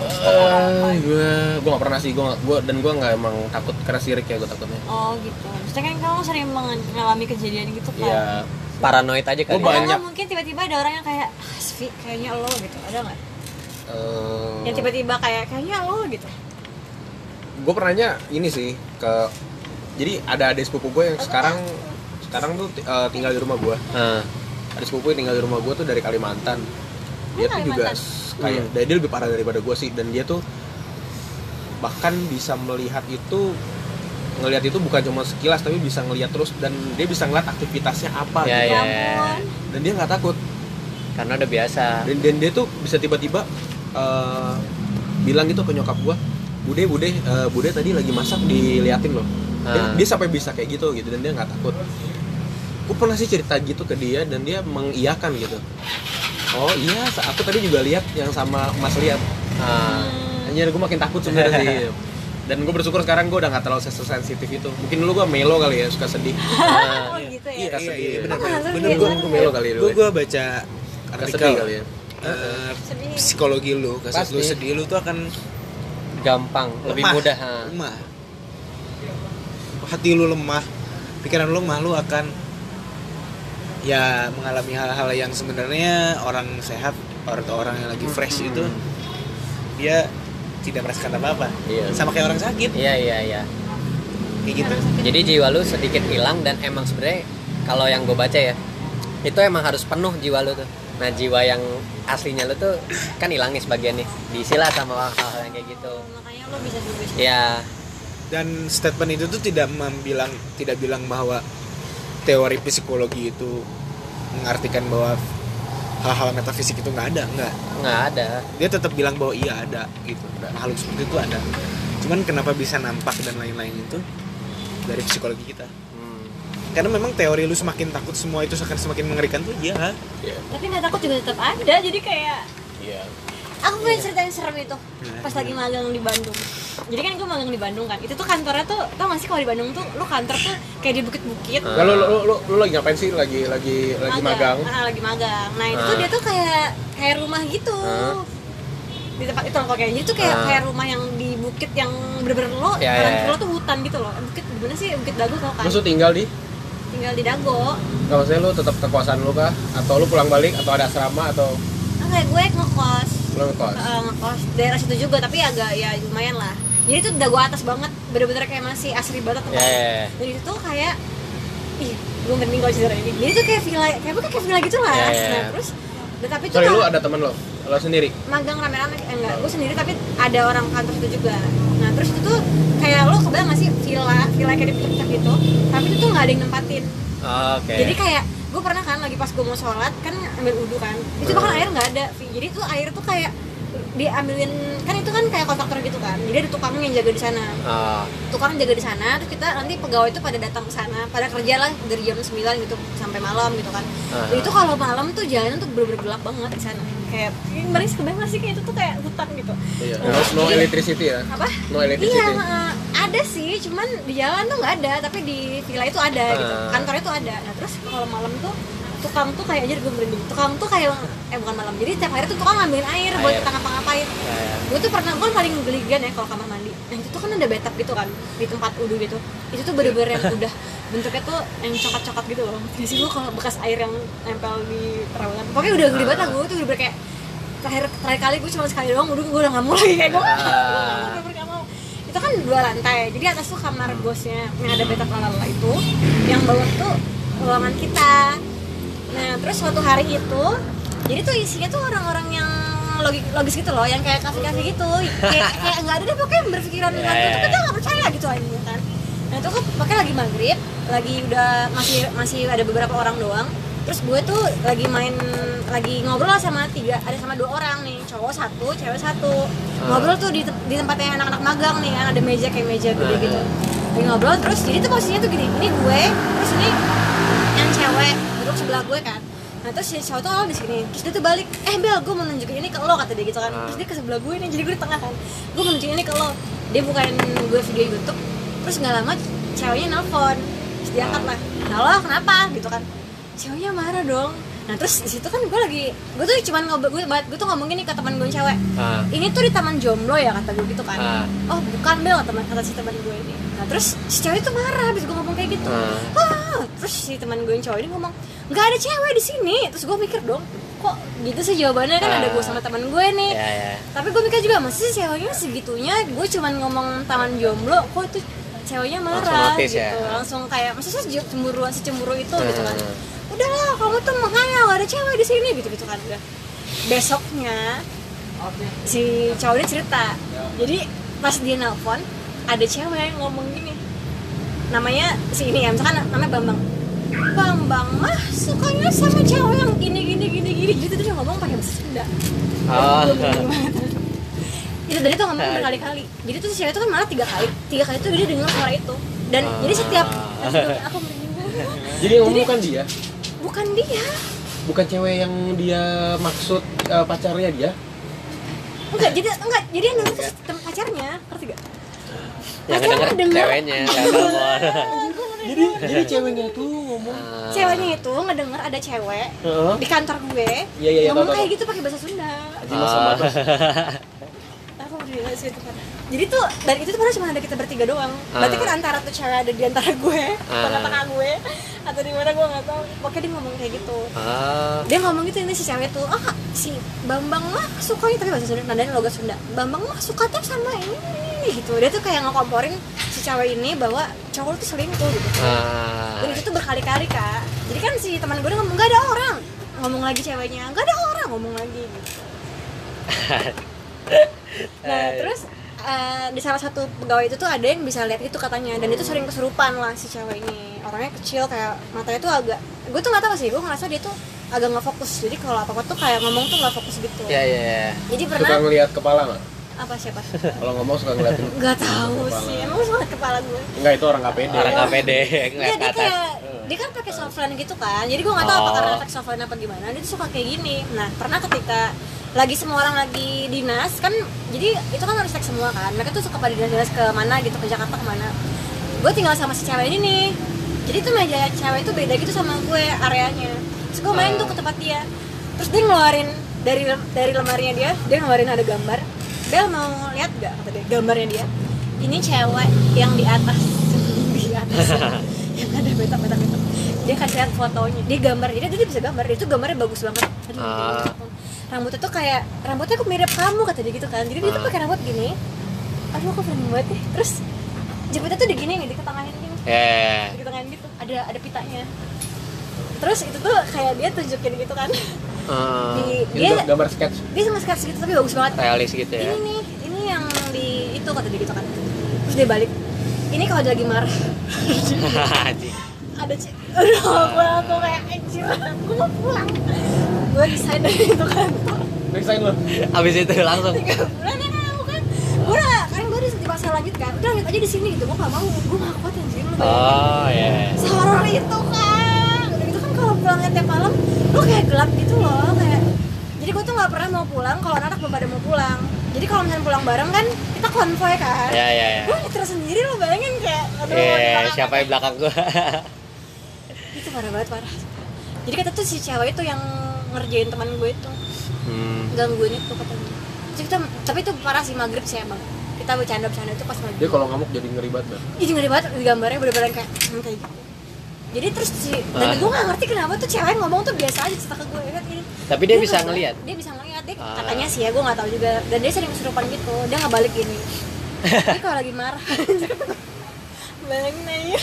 Gue gue gak pernah sih gue gue dan gue nggak emang takut karena sirik ya gue takutnya. Oh gitu. Maksudnya kan kamu sering mengalami kejadian gitu kan Iya paranoid aja ya. banyak. Mungkin tiba-tiba ada orang yang kayak ah, Svi, kayaknya lo gitu. Ada nggak? Eh, yang tiba-tiba kayak kayaknya lo gitu. Gue pernahnya ini sih ke jadi ada adik sepupu gue yang sekarang sekarang tuh eh, tinggal di rumah gue Ah. adik sepupu yang tinggal di rumah gue tuh dari Kalimantan. Dia Oh, tuh juga Kalimantan. kayak dan dia lebih parah daripada gue sih. Dan dia tuh bahkan bisa melihat itu ngelihat itu bukan cuma sekilas tapi bisa ngelihat terus dan dia bisa ngeliat aktivitasnya apa Ya, gitu. ya, ya ya. ampun. Dan dia nggak takut. Karena udah biasa. dan, dan dia tuh bisa tiba-tiba eh, bilang gitu ke nyokap gua bude bude eh, bude tadi lagi masak diliatin loh. Dia, dia sampai bisa kayak gitu gitu. Dan dia nggak takut gue pernah sih cerita gitu ke dia dan dia mengiyakan gitu. Oh iya aku tadi juga lihat yang sama mas lihat. Ah. hanya gue makin takut sebenarnya sih. Dan gue bersyukur sekarang gue udah nggak terlalu sensitif itu. Mungkin dulu gue melo kali ya suka sedih. Oh gitu ya? Suka sedih. benar Masa benar sih benar biasa? gue gue melo kali dulu gue gue baca artikel sedih kali ya? eh, Sedih. psikologi lu, saat lu sedih lu tuh akan gampang lebih lemah. mudah ha. lemah. Hati lu lemah pikiran lu lemah lu akan ya mengalami hal-hal yang sebenarnya orang sehat atau orang yang lagi fresh Hmm. itu dia tidak merasakan apa-apa. Iya. sama kayak orang sakit. Iya iya iya. Kayak gitu. Jadi jiwa lu sedikit hilang dan emang sebenarnya kalau yang gue baca ya itu emang harus penuh jiwa lu tuh. Nah jiwa yang aslinya lu tuh kan hilang nih sebagian nih. Diisilah sama hal-hal yang kayak gitu. Makanya lo bisa ya dan statement itu tuh tidak membilang tidak bilang bahwa teori psikologi itu mengartikan bahwa hal-hal metafisik itu nggak ada nggak? Nggak ada. Dia tetap bilang bahwa iya ada gitu. Makhluk seperti itu ada. Cuman kenapa bisa nampak dan lain-lain itu dari psikologi kita? Hmm. karena memang teori lu semakin takut semua itu akan semakin mengerikan tuh iya. Tapi nggak takut juga tetap ada jadi kayak Iya. aku pengen ceritain serem itu pas lagi magang di Bandung jadi kan gue magang di Bandung kan itu tuh kantornya tuh tau gak sih kalau di Bandung tuh lu kantor tuh kayak di bukit-bukit. Lalu lu, lu, lu, lu lagi ngapain sih? Lagi lagi lagi magang? Ah, lagi magang nah itu tuh Ah. dia tuh kayak kayak rumah gitu Ah. di tempat itu loh kayak tuh kayak kayak rumah yang di bukit yang bener-bener lo kiri ya. lo tuh hutan gitu loh bukit gimana sih bukit dago tau kan tuh tinggal di tinggal di dago Gak maksudnya lu tetap kekuasaan lu kah? Atau lu pulang balik atau ada asrama atau enggak gue ngekos pulang kos? Eh, ngekos daerah situ juga tapi agak ya lumayan lah jadi itu dago atas banget bener-bener kayak masih asri banget ya, ya, ya. jadi itu tuh kayak ih gue mending kalau cerita ini. Jadi itu kayak villa kayak bukan kayak villa gitu lah. Ya, ya, nah terus dan tapi tuh Sorry lu ada temen lo? Lo sendiri? magang rame-rame. Eh, enggak gue sendiri tapi ada orang kantor situ juga. Nah terus itu tuh kayak lo kebayang gak sih villa villa kayak dipecah gitu tapi itu tuh nggak ada yang nempatin. Oke. Jadi kayak gue pernah kan lagi pas gue mau sholat kan ambil wudhu kan. Itu bahkan air nggak ada jadi tuh air tuh kayak diambilin kan itu kan kayak kontraktor gitu kan. Jadi ada tukang yang jaga di sana. Ah, tukang jaga di sana terus kita nanti pegawai itu pada datang ke sana pada kerja lah dari jam 9 gitu sampai malam gitu kan. Jadi itu kalau malam tuh jalanan tuh bener-bener gelap banget di sana. Kayak ngeri kebayang gak sih kayak itu tuh kayak hutan gitu. Iya. Nah, No, electricity ya? apa? No electricity. iya ada sih cuman di jalan tuh nggak ada tapi di villa itu ada gitu. Ah. kantornya tuh ada. Nah terus kalau malam tuh tukang tuh kayak aja gue merinding tukang tuh kayak eh bukan malam. Jadi tiap hari tuh tukang ngambilin air buat Air. kita ngapa-ngapain ya, ya. Gue tuh pernah gue paling geligan ya kalau kamar mandi. Nah itu tuh kan ada bathtub gitu kan di tempat wudhu gitu. Itu tuh bener-bener yang udah bentuknya tuh yang coklat-coklat gitu loh. Di sini lu kalau bekas air yang nempel di perabotan pokoknya udah geli banget lah gue tuh bener-bener kayak terakhir terakhir kali gue cuma sekali doang wudhu gue udah nggak mau lagi kayak gue Ah. bener-bener nggak mau itu kan dua lantai jadi atas tuh kamar bosnya yang ada bathtub lalala itu yang bawah tuh ruangan kita. Nah terus suatu hari itu jadi tuh isinya tuh orang-orang yang logis, logis gitu loh yang kayak kafe kafe gitu. Kayak kayak nggak ada deh pokoknya yang berpikiran yeah. itu kita nggak percaya gitu aja kan nah itu kan pakai lagi maghrib lagi udah masih masih ada beberapa orang doang. Terus gue tuh lagi main lagi ngobrol lah sama tiga ada sama dua orang nih cowok satu cewek satu. Ngobrol tuh di, di tempatnya anak-anak magang nih kan ada meja kayak meja gede Ah. gitu. lagi ngobrol terus jadi tuh posisinya tuh gini ini gue terus ini yang cewek duduk sebelah gue kan nah terus si cowok tuh awal di sini terus dia tuh balik eh Bel gue mau nunjukin ini ke lo kata dia gitu kan. Ah. terus dia ke sebelah gue nih jadi gue di tengah kan. Gue mau nunjukin ini ke lo. Dia bukain gue video YouTube terus nggak lama ceweknya nelfon terus dia angkat lah halo kenapa? gitu kan. Ceweknya marah dong nah terus di situ kan gue lagi gue tuh cuman ngobrol gue, gue tuh ngomong gini ke teman gue cewek. Ah. ini tuh di taman jomblo ya kata gue gitu kan. Ah. oh bukan Bel teman kata si teman gue ini. Nah terus si cewek tuh marah habis gue ngomong kayak gitu. Ah. ah terus si teman gue yang cowok ini ngomong nggak ada cewek di sini. Terus gue mikir dong kok gitu sih jawabannya? Kan ada gue sama teman gue nih ya ya. Tapi gue mikir juga masih sih ceweknya segitunya? Gue cuman ngomong taman jomblo kok itu ceweknya Langsung marah notice gitu. Ya? langsung kayak maksudnya cemburuan secemburu itu? Gitu kan. Hmm. Udahlah kamu tuh gak ada cewek di sini gitu gitu kan udah. Besoknya si cowok ini cerita. Jadi pas dia nelpon ada cewek yang ngomong gini. Namanya si ini ya misalkan namanya Bambang. Bambang mah sukanya sama cewek yang gini gini gini gini gitu. Dia ngomong pakai bahasa Sunda. Oh. Banget. itu dari tuh ngomong berkali-kali. Jadi tuh si cewek itu kan malah tiga kali. Tiga kali tuh dia dengar suara itu. Dan Ah. jadi setiap aku merinding. Banget. Jadi yang ngomong bukan dia, bukan dia bukan cewek yang dia maksud eh, pacarnya dia. enggak jadi enggak jadi yang denger tuh temen pacarnya ngerti gak yang Pacarnya denger ceweknya Jadi jadi ceweknya tuh ngomong Ah. ceweknya itu ngedenger ada cewek di kantor gue iya, iya, ngomong tahu, tahu. kayak gitu pakai bahasa Sunda Batas. aku sih itu parah. Jadi tuh dan itu tuh padahal cuma ada kita bertiga doang. Berarti Ah. kan antara tuh cewek ada di antara gue Ah. tengah-tengah gue atau di mana gue nggak tahu. Pokoknya dia ngomong kayak gitu. Ah. Dia ngomong gitu ini si cewek tuh ah si Bambang mah sukanya tapi bahasa Sunda nadanya logat Sunda. Bambang mah suka tuh sama ini, ini gitu. Dia tuh kayak ngekomporin si cewek ini bahwa cowok tuh selingkuh gitu. Ah. Dan itu tuh berkali-kali kak. Jadi kan si teman gue ngomong gak ada orang. Ngomong lagi ceweknya gak ada orang ngomong lagi gitu. Nah terus eh, di salah satu pegawai itu tuh ada yang bisa lihat itu katanya. Dan itu sering kesurupan lah si cewek ini. Orangnya kecil kayak matanya tuh agak gue tuh nggak tahu sih gue ngerasa dia tuh agak nggak fokus. Jadi kalau apa apa tuh kayak ngomong tuh nggak fokus gitu. Ya ya ya jadi Suka pernah ngelihat kepala nggak? apa siapa? Kalau ngomong suka ngeliatin. nggak tahu sih emang suka kepala gue Enggak itu orang nggak pede. orang nggak pede Iya ngeliat dia atas. kayak dia kan pakai softline gitu kan. Jadi gue nggak tahu apa Oh. karena efek softline apa gimana. Dia tuh suka kayak gini. Nah pernah ketika lagi semua orang lagi dinas kan jadi itu kan harus cek semua kan. Mereka tuh suka pada dinas-dinas ke mana gitu ke Jakarta ke mana gue tinggal sama si cewek ini nih. Jadi tuh meja cewek itu beda gitu sama gue areanya. Terus gue main tuh ke tempat dia. Terus dia ngeluarin dari dari lemarinya dia dia ngeluarin ada gambar. Bel mau lihat gak kata dia gambarnya dia. Ini cewek yang di atas. Di atas. Yang ada petak-petak itu dia kasih lihat fotonya. Dia gambar jadi dia bisa gambar. Dia tuh gambarnya bagus banget. Aduh, Ah. Rambutnya tuh kayak rambutnya aku mirip kamu kata dia gitu kan. Jadi dia tuh Ah. pakai rambut gini. Aduh aku pengen banget nih. Terus jemputnya tuh digini nih diketanganin gini. Ya diketanganin gitu ada ada pitanya. Terus itu tuh kayak dia tunjukin gitu kan. Ah, di, dia gambar sketch. dia sama sketch gitu tapi bagus banget. Realis gitu ya. Ini nih ini yang di itu kata dia gitu kan. Terus dia balik. Ini kalau dia lagi marah. Ada cewek aduh gue aku kayak anjir gue mau pulang gue desain dari itu kan. Resign lo. abis itu langsung. Tiga bulan ya kan aku kan gue udah kan gue di masa lanjut kan. Udah lanjut aja di sini gitu gue gak mau. Gue gak kuat anjir lu oh ya sehoror itu kan udah gitu kan kalau pulangnya tiap malam lu kayak gelap gitu loh kayak. Jadi gue tuh nggak pernah mau pulang kalau anak belum pada mau pulang. Jadi kalau misalnya pulang bareng kan kita konvoy kan. Ya ya ya gue nyetir sendiri lo bayangin kayak. Aduh di Iya, siapa yang belakang gua? Itu parah banget parah. Jadi kata tuh si cewek itu yang ngerjain teman gue itu hmm. gangguin itu katanya Terus kita, tapi itu parah sih maghrib sih emang kita bercanda bercanda itu pas maghrib Dia kalau ngamuk jadi ngeri banget. Bang. jadi ngeri banget gambarnya bener-bener kayak hmm, kayak gitu jadi terus si dan Ah. gue gak ngerti kenapa tuh cewek ngomong tuh biasa aja cerita ke gue kan ini tapi dia bisa nggak- ngelihat dia bisa ngeliat dia Ah. katanya sih ya gue nggak tahu juga dan dia sering kesurupan gitu dia nggak balik gini dia kalau lagi marah bayangin aja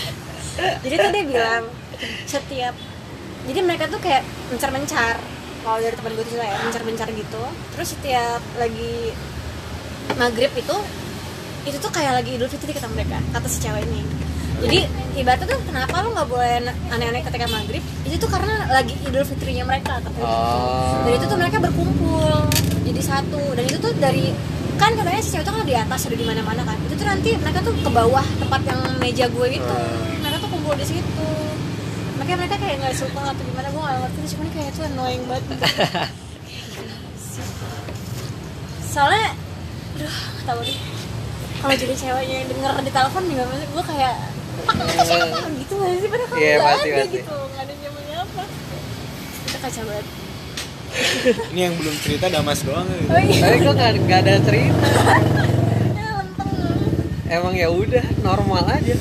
jadi tuh dia bilang setiap jadi mereka tuh kayak mencar-mencar kalau dari teman gue tuh ya mencar-mencar gitu. Terus setiap lagi maghrib itu itu tuh kayak lagi idul fitri kata mereka kata si cewek ini. Jadi ibaratnya tuh kenapa lu nggak boleh aneh-aneh ketika maghrib? Itu tuh karena lagi idul fitrinya mereka gitu. Oh. dan itu tuh mereka berkumpul jadi satu. Dan itu tuh dari kan katanya si cewek tuh kalau di atas udah di mana-mana kan. Itu tuh nanti mereka tuh ke bawah tempat yang meja gue itu mereka tuh kumpul di situ makanya mereka kayak nggak suka atau gimana gue nggak ngerti cuman kayak itu annoying banget. Gitu. Soalnya aduh tahu deh. Kalau jadi ceweknya yang denger di telepon juga maksud gue kayak pak itu siapa? Gitu nggak sih? Padahal Iya, nggak pasti, ada pasti. gitu nggak ada zamannya apa. Itu kacau banget. Ini yang belum cerita Damas doang. ya. oh iya. Tapi kok nggak nggak ada cerita. Ya, emang ya udah normal aja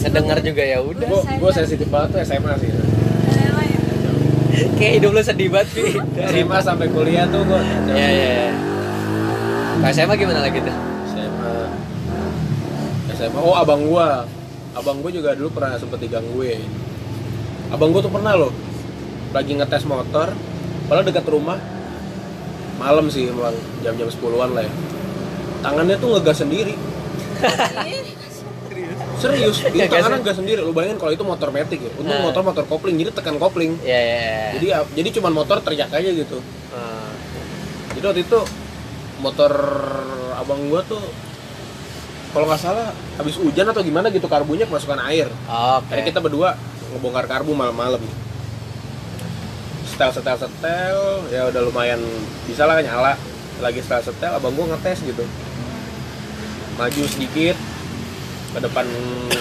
sedengar juga ya udah. Gue gue sensitif banget tuh SMA sih. Ya. kayak hidup lu sedih banget sih. SMA sampai kuliah tuh gue. ya ya ya Pas SMA gimana lagi tuh? SMA SMA oh abang gua. Abang gua juga dulu pernah sempet digangguin abang gua tuh pernah loh lagi ngetes motor padahal dekat rumah. Malam sih emang jam-jam 10-an lah ya. Tangannya tuh ngegas sendiri serius dia Ngegas tangannya ya? ngegas sendiri lu bayangin kalau itu motor metik ya untung Ah. motor motor kopling jadi tekan kopling Ya ya ya. jadi jadi cuman motor teriak aja gitu Ah. jadi waktu itu motor abang gua tuh kalau nggak salah habis hujan atau gimana gitu karbunya kemasukan air Oke. Jadi kita berdua ngebongkar karbu malam-malam. Setel setel setel, ya udah lumayan bisa lah nyala. Lagi setel setel, abang gua ngetes gitu. Maju sedikit ke depan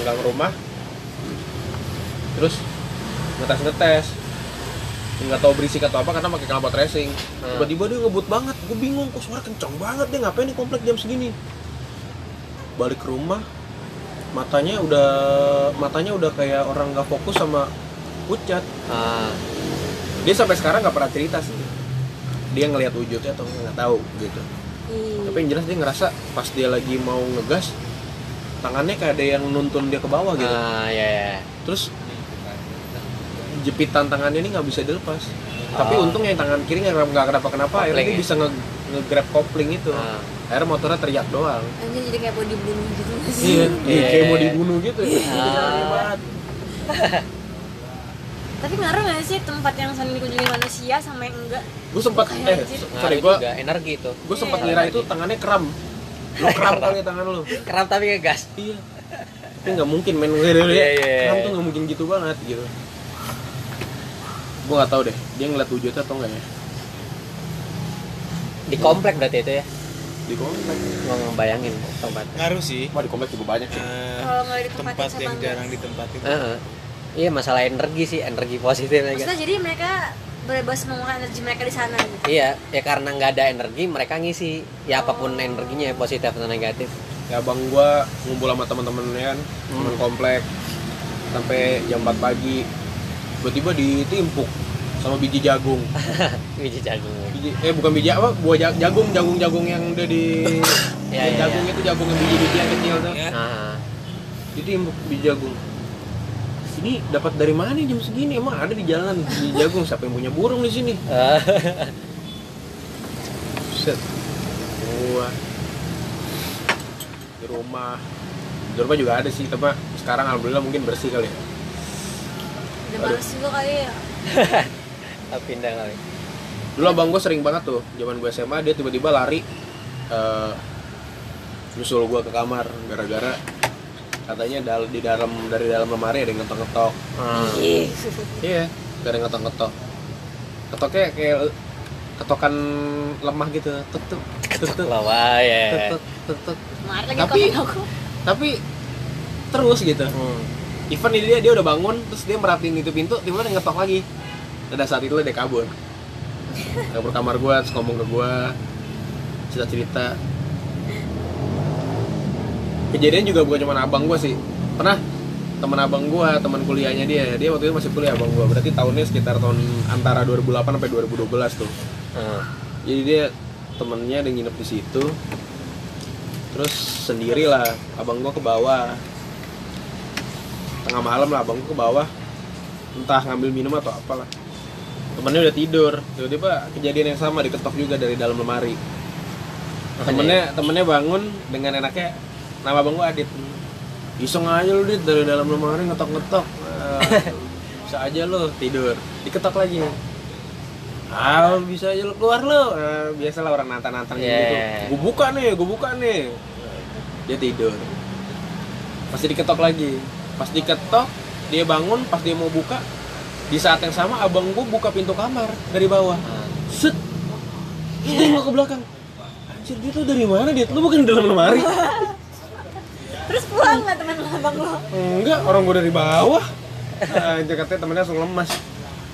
gang rumah. Terus ngetes ngetes nggak tahu berisik atau apa karena pakai knalpot racing. Hmm. tiba-tiba dia ngebut banget. Gue bingung kok suara kencang banget dia ngapain nih komplek jam segini? Balik ke rumah matanya udah matanya udah kayak orang nggak fokus sama pucat. Ah, dia sampai sekarang nggak pernah cerita sih. Dia ngelihat wujudnya atau nggak tahu gitu. Tapi yang jelas dia ngerasa pas dia lagi mau ngegas tangannya kayak ada yang nuntun dia ke bawah gitu ah, ya, ya. terus jepitan tangannya ini nggak bisa dilepas tapi Oh. untung yang tangan kiri nggak nggak kenapa kenapa akhirnya dia ya? bisa nge, nge-grab kopling itu Ah. akhirnya motornya teriak doang Anjir jadi kayak mau dibunuh gitu iya, Iya. kayak mau dibunuh gitu ya Ah. Tapi ngaruh nggak sih tempat yang sering dikunjungi manusia sama yang enggak? gue sempat eh sorry gue energi itu. gue sempat Iya. ngira itu tangannya kram kram kali tangan lu Keram tapi ngegas. iya tapi nggak mungkin men Iya, iya, iya. kram tuh nggak mungkin gitu banget gitu gue nggak tahu deh dia ngeliat wujudnya atau enggak ya Di komplek berarti itu ya. di komplek Gua ngebayangin tempat. ngaruh sih Wah di komplek juga banyak sih Kalau nggak di tempat, yang jarang ditempatin Heeh. Iya masalah energi sih, energi positif ya. Maksudnya jadi mereka bebas mengeluarkan energi mereka di sana gitu. Iya, ya karena nggak ada energi mereka ngisi ya apa pun energinya positif atau negatif. ya bang gua ngumpul sama teman-temannya kan teman komplek sampai jam 4 pagi tiba-tiba ditimpuk sama biji jagung Biji jagung. biji, eh bukan biji apa buah ja- jagung jagung jagung yang udah di yang iya, jagung iya. itu jagung yang biji-biji yang kecil tuh Ya. Ah, ditimpuk biji jagung ini dapat dari mana jam segini emang ada di jalan biji jagung siapa yang punya burung di sini. Set. Gua di rumah. Di rumah juga ada sih, tapi sekarang alhamdulillah mungkin bersih kali ya. Udah males juga kali ya. Ah, pindah kali. Dulu abang gue sering banget tuh, zaman gue SMA dia tiba-tiba lari eh nyusul gue ke kamar gara-gara katanya dal- di dalam dari dalam lemari ada yang ngetok-ngetok. Ah. Iya, ada yang ngetok-ngetok. Ketoknya kayak ketokan lemah gitu, tuk tuk tuk tuk Lawa ya. tuk Tapi-. Tapi terus gitu. Hmm. Even ini dia dia udah bangun terus dia merhatiin itu pintu tiba-tiba dia ngetok lagi. Pada saat itu dia kabur. Kabur kamar gua terus ngomong ke gua cerita-cerita. Kejadian juga bukan cuma abang gua sih. Pernah teman abang gua, teman kuliahnya dia, dia waktu itu masih kuliah abang gua. Berarti tahunnya sekitar tahun antara 2008 sampai 2012 tuh. Ah. Jadi dia temennya ada nginep di situ. Terus sendiri lah, abang gua ke bawah. Tengah malam lah, abang gua ke bawah. Entah ngambil minum atau apalah. Temennya udah tidur. Tiba-tiba kejadian yang sama diketok juga dari dalam lemari. Temennya temennya bangun dengan enaknya nama abang gua Adit. Iseng aja lu dit dari dalam lemari ngetok-ngetok. Bisa aja lu tidur. Diketok lagi. Ah bisa aja lu keluar lu. Ah, biasalah orang nantang-nantang Yeah. gitu. Gue buka nih, gue buka nih. Dia tidur. Pasti diketok lagi. Pas diketok, dia bangun. Pas dia mau buka, di saat yang sama abang gue buka pintu kamar dari bawah. Ah. Set. Dia nengok ke belakang. Anjir dia tuh dari mana dia? Lu bukan di dalam lemari? Terus pulang nggak teman abang lo? Enggak, orang gue dari bawah. Anjir katanya temennya langsung lemas.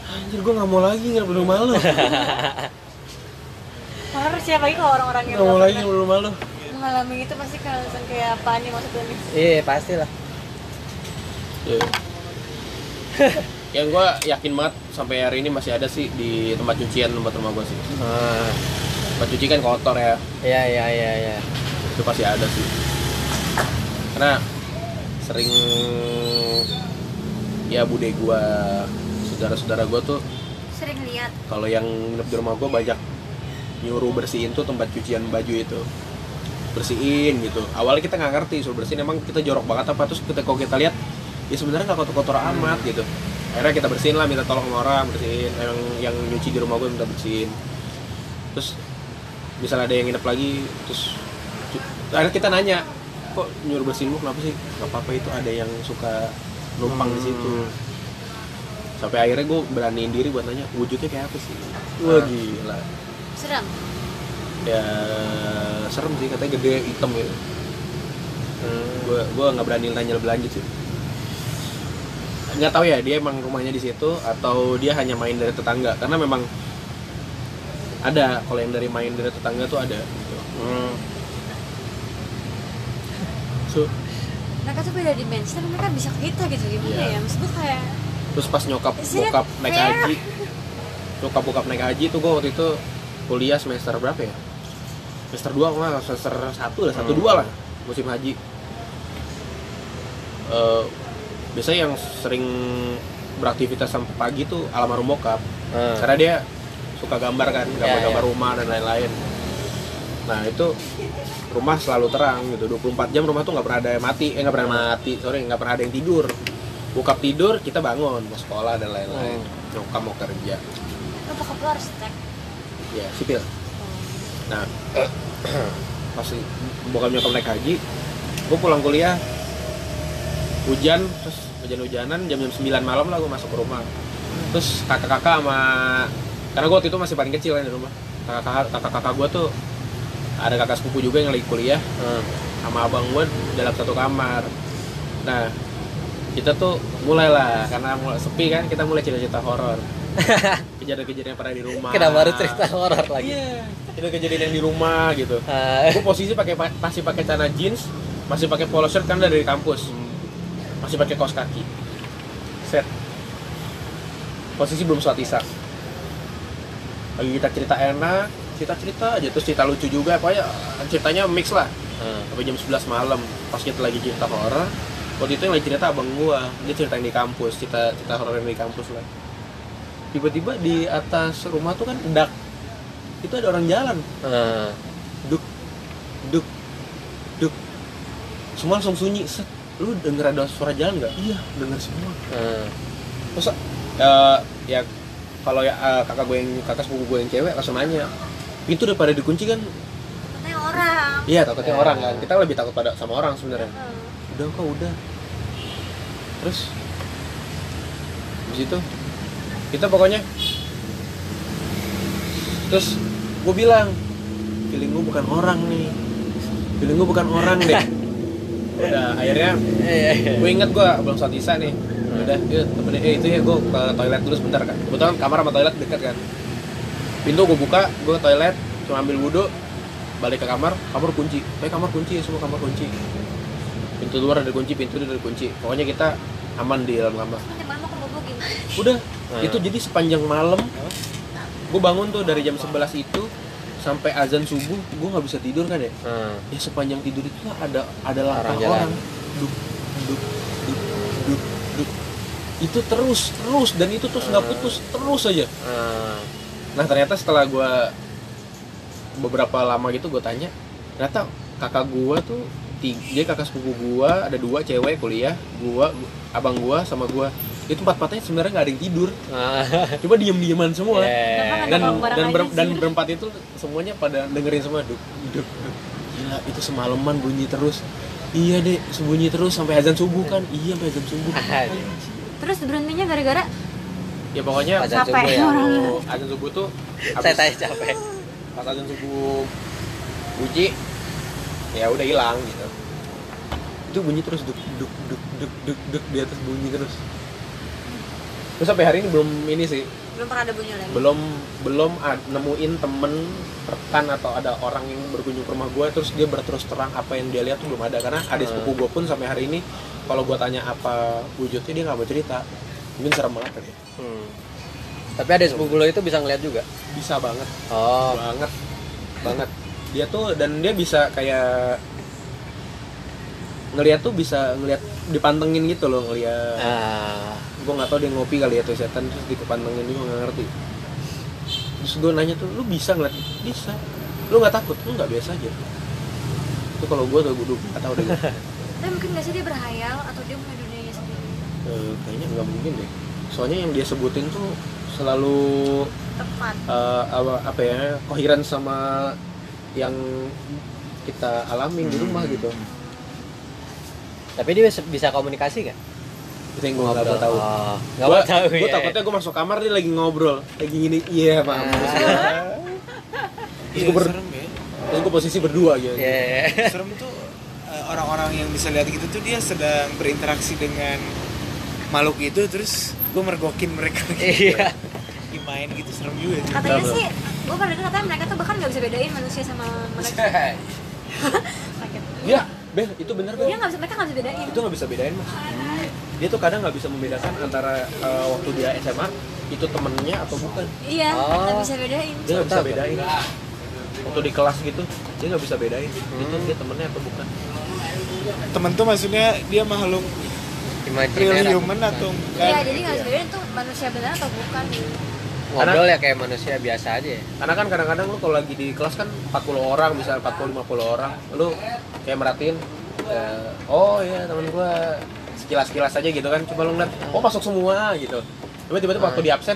Anjir gue nggak mau lagi nggak perlu malu. Harus siapa lagi kalau orang-orang yang Nggak mau lagi nggak perlu malu. mengalami itu pasti kayak langsung kayak apa nih maksudnya nih? Iya, pastilah. Iya. yang gue yakin banget sampai hari ini masih ada sih di tempat cucian tempat rumah gue sih Ah. tempat cuci kan kotor ya Iya, iya, iya, iya. itu pasti ada sih karena sering ya bude gue saudara-saudara gue tuh Sering lihat. kalau yang nginep di rumah gue banyak nyuruh bersihin tuh tempat cucian baju itu. Bersihin gitu. Awalnya kita nggak ngerti suruh bersihin emang kita jorok banget apa. Terus kita kalau kita lihat ya sebenarnya nggak kotor-kotor amat gitu. Akhirnya kita bersihin lah minta tolong sama orang bersihin. Yang yang nyuci di rumah gue minta bersihin. Terus misalnya ada yang nginep lagi terus akhirnya kita nanya kok nyuruh bersihin lu kenapa sih? Nggak apa-apa itu ada yang suka numpang di situ. Sampai akhirnya gue beraniin diri buat nanya wujudnya kayak apa sih? Wah gila. Seram. ya serem sih katanya gede hitam gitu. Gue gue nggak berani nanya lebih lanjut sih. Nggak tahu ya dia emang rumahnya di situ atau dia hanya main dari tetangga? Karena memang ada kalau yang dari main dari tetangga tuh ada gitu. Hmm. So, mereka tuh beda dimensi tapi mereka bisa ke kita gitu gimana Iya. ya maksud gue kayak terus pas nyokap bokap naik fair? haji nyokap bokap naik haji tuh gue waktu itu kuliah semester berapa ya semester 2 nggak semester satu lah satu Hmm. dua lah musim haji Eh, biasanya yang sering beraktivitas sampai pagi tuh almarhum bokap Hmm. karena dia suka gambar kan gambar-gambar ya. rumah dan lain-lain nah itu rumah selalu terang gitu. 24 jam rumah tuh nggak pernah ada yang mati. Eh nggak pernah mati. Sorry nggak pernah ada yang tidur. Bokap tidur kita bangun. Mau sekolah dan lain-lain. Nyokap mau kerja. Lo bokap lo arsitek ya sipil. Nah pas bokap nyokap naik haji gue pulang kuliah. Hujan terus hujan-hujanan jam-jam 9 malam lah gue masuk ke rumah. Terus kakak-kakak sama karena gue waktu itu masih paling kecil kan di rumah. Kakak-kakak kakak-kakak gue tuh ada kakak sepupu juga yang lagi kuliah Hmm. sama abang gue dalam satu kamar nah kita tuh mulai lah karena mulai sepi kan kita mulai cerita-cerita horor kejadian-kejadian yang pernah di rumah Kenapa harus cerita horor lagi? Iya, itu kejadian yang di rumah gitu. Ah, Gue posisi pakai masih pakai celana jeans, masih pakai polo shirt kan dari kampus, masih pakai kaos kaki, set. Posisi belum sholat isya. Lagi kita cerita enak, cerita cerita aja terus cerita lucu juga, pokoknya ceritanya mix lah. hmm. Sampai jam 11 malam, pas kita lagi cerita horor, waktu itu yang lagi cerita abang gua, dia cerita yang di kampus, cerita cerita horor yang di kampus lah. Tiba-tiba di atas rumah tuh kan dak, itu ada orang jalan Hmm. duk duk duk semua langsung sunyi set lu denger ada suara jalan nggak iya denger semua Hmm. terus eh, ya kalau ya eh, kakak gue yang kakak sepupu gue yang cewek langsung nanya itu udah pada dikunci kan? Katanya orang. Iya takutnya Ya. orang kan. Kita lebih takut pada sama orang sebenarnya. Hmm. udah kok udah. Terus? Di situ kita pokoknya terus gue bilang feeling gue bukan orang nih. Feeling gue bukan orang deh. Udah akhirnya Iya, iya. gue inget gue belum sholat isya nih. Udah yuk temenin. Eh itu ya gue ke toilet dulu sebentar kan kebetulan kamar sama toilet dekat kan pintu gue buka gue ke toilet cuma ambil wudhu balik ke kamar kamar kunci. Eh kamar kunci semua kamar kunci. Pintu luar ada kunci pintu ada kunci. Pokoknya kita aman di dalam kamar. Udah. Hmm. itu jadi sepanjang malam gue bangun tuh dari jam 11 itu sampai azan subuh gue nggak bisa tidur kan ya Hmm. ya sepanjang tidur itu ada ada langkah Orang jalan. orang. Duk duk duk duk duk itu terus terus. Dan itu terus nggak Hmm. putus terus aja. Hmm. Nah ternyata setelah gue beberapa lama gitu gue tanya ternyata kakak gue tuh tiga, dia kakak sepupu gue ada dua cewek kuliah gue abang gue sama gue itu empat empatnya sebenarnya nggak ada yang tidur. Ah. coba diem dieman semua Yeah. dan Kenapa bareng dan, aja ber- dan berempat itu semuanya pada dengerin semua duk duk duk. gila itu semalaman bunyi terus. Iya deh sembunyi terus sampai azan subuh kan? Iya sampai azan subuh. Terus berhentinya gara-gara ya pokoknya Azan Capek. subuh ya. azan subuh tuh Saya tanya capek. pas azan subuh bunyi ya udah hilang gitu. Itu bunyi terus duk duk duk duk duk duk di atas bunyi terus. Terus sampai hari ini belum ini sih. Belum pernah ada bunyi lagi. Belum belum ad- nemuin temen rekan atau ada orang yang berkunjung ke rumah gue terus dia berterus terang apa yang dia lihat tuh belum ada. Karena adik Hmm. sepupu gue pun sampai hari ini kalau gue tanya apa wujudnya dia nggak mau cerita mungkin serem banget kali ya. Hmm. Tapi ada sepupu lo itu bisa ngeliat juga. bisa banget Oh. banget banget dia tuh dan dia bisa kayak ngelihat tuh bisa ngelihat dipantengin gitu loh ngelihat Ah. gue nggak tahu dia ngopi kali ya tuh setan terus dikepantengin juga nggak ngerti terus gue nanya tuh lu bisa ngeliat bisa lu nggak takut lu nggak biasa aja itu kalau gue tuh gue nggak tahu deh tapi mungkin nggak sih dia berhayal atau dia punya Eh, kayaknya nggak mungkin deh soalnya yang dia sebutin tuh selalu tepat eh, apa, apa ya koheran sama yang kita alamin di rumah gitu Tapi dia bisa, bisa komunikasi nggak? itu yang gue nggak tahu Oh, nggak gue mau tahu ya. takutnya gue masuk kamar dia lagi ngobrol lagi gini iya pak Ah. terus Iya, gue ber- serem ya. terus gue posisi berdua gitu Iya. serem tuh eh, orang-orang yang bisa lihat gitu tuh dia sedang berinteraksi dengan makhluk itu terus gue mergokin mereka Iya. Lagi main gitu serem juga sih katanya Betul. sih gue pernah dengar katanya mereka tuh bahkan nggak bisa bedain manusia sama mereka sakit Iya, Bel, itu bener Bel. dia nggak bisa mereka nggak bisa bedain Itu nggak bisa bedain mas. Dia tuh kadang nggak bisa membedakan antara eh, waktu dia SMA itu temennya atau bukan. iya Oh. nggak bisa bedain Dia nggak bisa bedain. Waktu di kelas gitu, dia nggak bisa bedain itu Hmm. dia temennya atau bukan. temen tuh maksudnya dia makhluk Imajiner. human atau enggak iya jadi nggak bedain tuh manusia benar atau bukan Ngobrol ya kayak manusia biasa aja ya. Karena kan kadang-kadang lu kalau lagi di kelas kan 40 orang, bisa 40 50 orang. Lu kayak merhatiin eh, oh iya temen gua sekilas-sekilas aja gitu kan. Coba lu ngeliat, oh masuk semua gitu. Coba tiba-tiba waktu di absen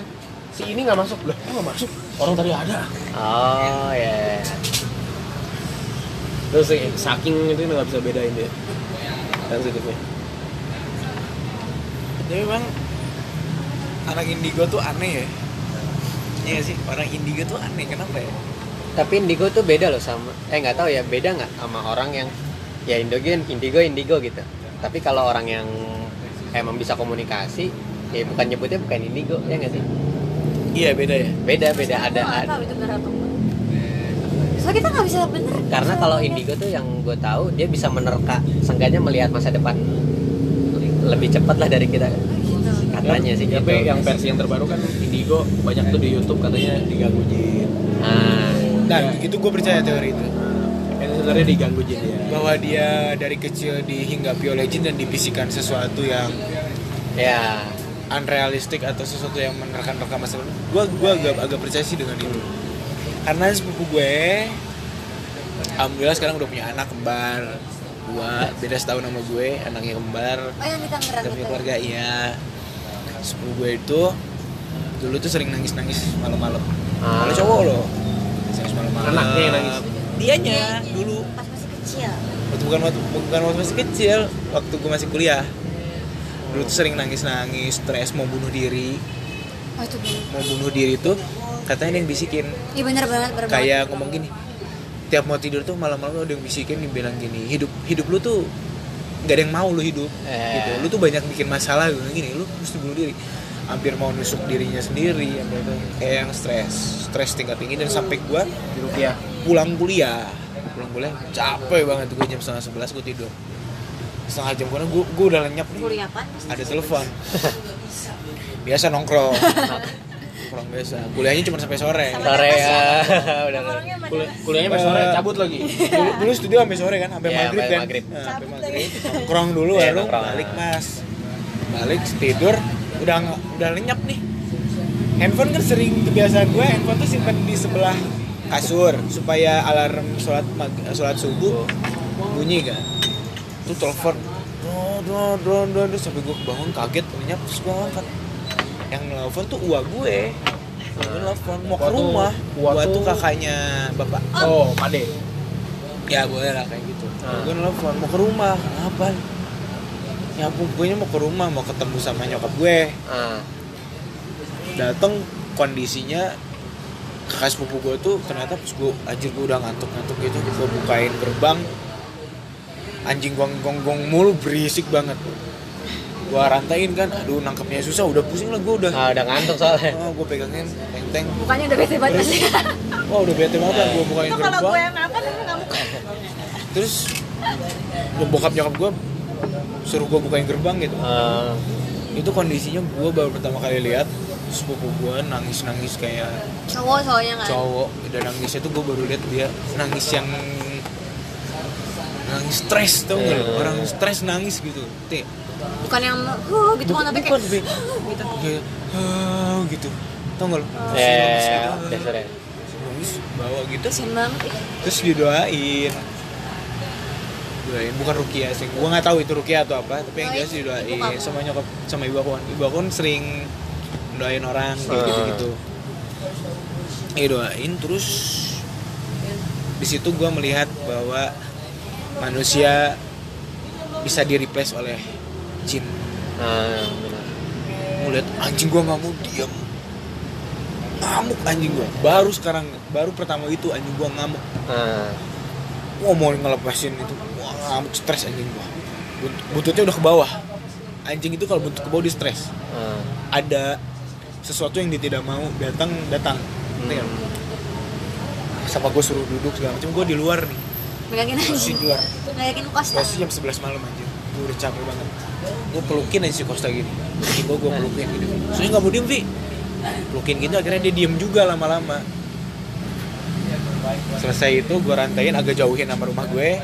si ini nggak masuk. Loh, kok nggak masuk? Orang tadi ada. Oh ya. Terus eh, saking itu nggak bisa bedain dia. Sensitifnya. Tapi memang anak indigo tuh aneh ya? Iya sih orang indigo tuh aneh kenapa ya? Tapi indigo tuh beda loh sama eh nggak tahu ya beda nggak sama orang yang ya indigo indigo indigo gitu. Tapi kalau orang yang emang bisa komunikasi ya bukan nyebutnya bukan indigo ya nggak sih? iya beda ya? Beda beda Aku ada, tahu itu soalnya kita nggak bisa bener. Karena kalau indigo tuh yang gue tahu dia bisa menerka, seenggaknya melihat masa depan lebih cepat lah dari kita. gitu Katanya sih gitu. Tapi yang versi yang terbaru kan Indigo banyak tuh di YouTube katanya diganggu jin. Ah, dan itu gue percaya teori itu Yang sebenarnya diganggu jin ya. bahwa dia dari kecil dihinggapi oleh jin dan dibisikkan sesuatu yang ya. unrealistik atau sesuatu yang menerka-nerka masa lalu gue gue agak agak percaya sih dengan itu karena sepupu gue alhamdulillah sekarang udah punya anak kembar dua beda setahun sama gue anaknya kembar. Oh yang di Tangerang punya keluarga iya. Sepupu gue itu dulu tuh sering nangis nangis malam-malam. Ah. kalau cowok loh. Nangis malam-malam. Anaknya yang nangis? dianya dulu. Pas masih kecil. Waktu bukan waktu bukan waktu masih kecil waktu gue masih kuliah. Dulu tuh sering nangis nangis stres mau bunuh diri. Oh itu dulu mau bunuh diri tuh katanya ada yang bisikin. Iya benar banget benar banget. kayak ngomong gini tiap mau tidur tuh malam-malam ada yang bisikin yang bilang gini hidup hidup lu tuh nggak ada yang mau lu hidup. Eh. gitu. Lu tuh banyak bikin masalah gitu gini lu mesti bunuh diri. Hampir mau nusuk dirinya sendiri yang kayak kayak yang stres stres tingkat tinggi dan sampai gua Rukiah. pulang kuliah. Pulang kuliah capek banget gue jam setengah sebelas gue tidur. Setengah jam karena gue gue udah lenyap nih. Kuliah apa ada telepon. Biasa nongkrong nongkrong biasa kuliahnya cuma sampai sore. Sore ya. Udah. Kul- kuliahnya sampai sore cabut lagi. dulu, dulu studio sampai sore kan sampai Iya, maghrib sampai kan. maghrib. Nah, sampai maghrib. Nongkrong dulu Iya, baru balik mas. Balik tidur. Udah udah lenyap nih. Handphone kan sering kebiasaan gue handphone tuh simpan di sebelah kasur supaya alarm sholat mag- sholat subuh bunyi kan. Tuh telepon. Do do do do sampai gue bangun kaget lenyap terus gue angkat yang nelfon tuh uak gue. Gue nelfon mau ke rumah. uak tuh tuh- kakaknya bapak. Oh, Pade. ya boleh lah kayak gitu. Ah. gue nelfon mau ke rumah? Kenapa ya ampun gue mau ke rumah mau ketemu sama nyokap gue. Ah. datang kondisinya kakak sepupu gue tuh ternyata pas gue anjir gue udah ngantuk-ngantuk gitu gue bukain gerbang. Anjing gong gong gong mulu berisik banget gue rantain kan aduh nangkepnya susah udah pusing lah gue udah Ah, udah ngantuk soalnya. oh, gue pegangin teng bukannya udah bete banget sih wah udah bete banget kan gue bukain itu kalau gerbang yang apa tapi kamu terus bokap nyokap gue suruh gue bukain gerbang gitu Ah. itu kondisinya gue baru pertama kali lihat sepupu gue nangis nangis kayak cowok soalnya kan cowok dan nangisnya tuh gue baru lihat dia nangis yang nangis stres tau nggak lo? Iya. orang stres nangis gitu Tih, bukan yang huh gitu kan tapi kayak gitu kayak gitu tau nggak lo Oh. Ya, ya, gitu. dasarnya. nangis bawa gitu ih. terus didoain doain bukan rukia sih gua nggak tahu itu rukia atau apa tapi yang Oh, jelas ibu didoain sama nyokap sama ibu aku kan. ibu aku kan sering doain orang kayak Ah. gitu gitu ya doain terus di situ gua melihat bahwa manusia bisa di replace oleh jin Ah, benar. ngeliat anjing gua nggak mau diam ngamuk anjing gua. Baru sekarang baru pertama itu anjing gua ngamuk. Ah. Wah mau ngelepasin itu. Wah ngamuk stres anjing gua. But- Bututnya udah ke bawah. Anjing itu kalau bentuk ke bawah dia stres. Ah. ada sesuatu yang dia tidak mau datang datang. Nggak? sama gue suruh duduk segala macam. Gue di luar nih. Megangin aja di luar. Megangin posisi jam 11 malam anjir gue udah capek banget. Gue pelukin aja si Costa gini. Gue gue pelukin gitu. Soalnya nggak mau diem Vi. Pelukin gitu akhirnya dia diem juga lama-lama. Selesai itu gue rantain agak jauhin sama rumah gue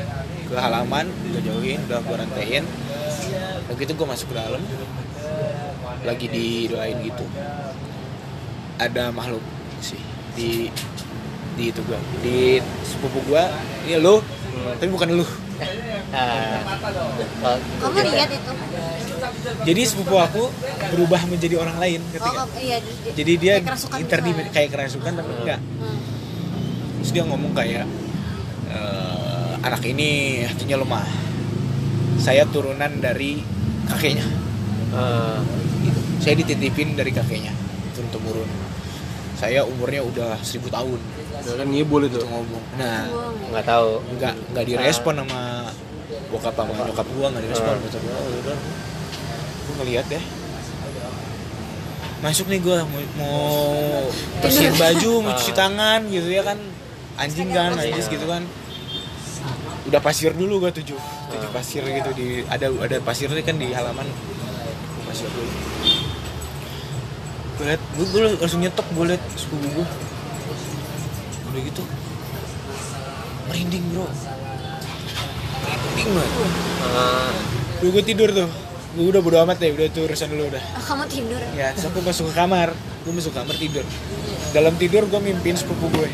ke halaman gue jauhin udah gue rantain. Begitu gue masuk ke dalam. Lagi didoain gitu. Ada makhluk sih di di itu gue di sepupu gue ini lu. Tapi bukan lu Oh, kamu gitu. lihat itu jadi sepupu aku berubah menjadi orang lain oh ketika kamu- iya di- di- jadi dia kayak kerasukan interdim gitu. kayak kerasukan tapi enggak Hmm. terus dia ngomong kayak "Eh, anak ini hatinya lemah saya turunan dari kakeknya Ah. gitu. saya dititipin dari kakeknya turun temurun saya umurnya udah seribu tahun Ya kan ngibul itu. itu ngomong nah Buang. nggak tahu nggak nggak direspon sama bokap sama nyokap gua nggak direspon Ah. bokap gua "Oh, udah. Gua ngeliat deh masuk nih gua mau, mau bersihin baju mau cuci tangan gitu ya kan. Anjing kan najis gitu kan. Udah pasir dulu gua tujuh tujuh pasir gitu di ada ada pasirnya kan di halaman. Pasir dulu. Gue liat gue, gue langsung nyetok gue liat sepupu gue udah gitu. Merinding bro merinding banget Ah. Gue gue tidur tuh. Gue udah bodo amat deh udah tuh urusan dulu udah. Oh, kamu tidur? Ya terus aku masuk ke kamar. Gue masuk ke kamar tidur. Dalam tidur gue mimpin sepupu gue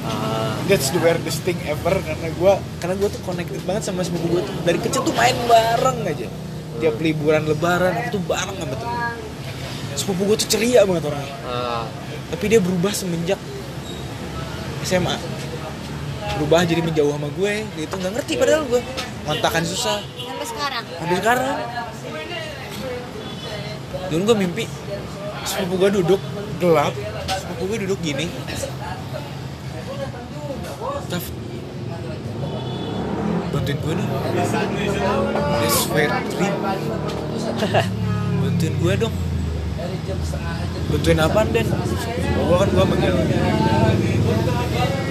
Ah. that's the weirdest thing ever karena gue karena gue tuh connected banget sama sepupu gue tuh. Dari kecil tuh main bareng aja. Tiap liburan lebaran itu tuh bareng sama temen sepupu gue tuh ceria banget orangnya Ah. tapi dia berubah semenjak SMA berubah jadi menjauh sama gue gitu nggak ngerti padahal gue. Kontakan susah. Sampai sekarang. Sampai sekarang. Dulu gue mimpi sepupu gue duduk gelap sepupu gue duduk gini. Taf. Bantuin gue dong. This weird dream. Bantuin gue dong. Bantuin apaan Den? gue kan gue manggil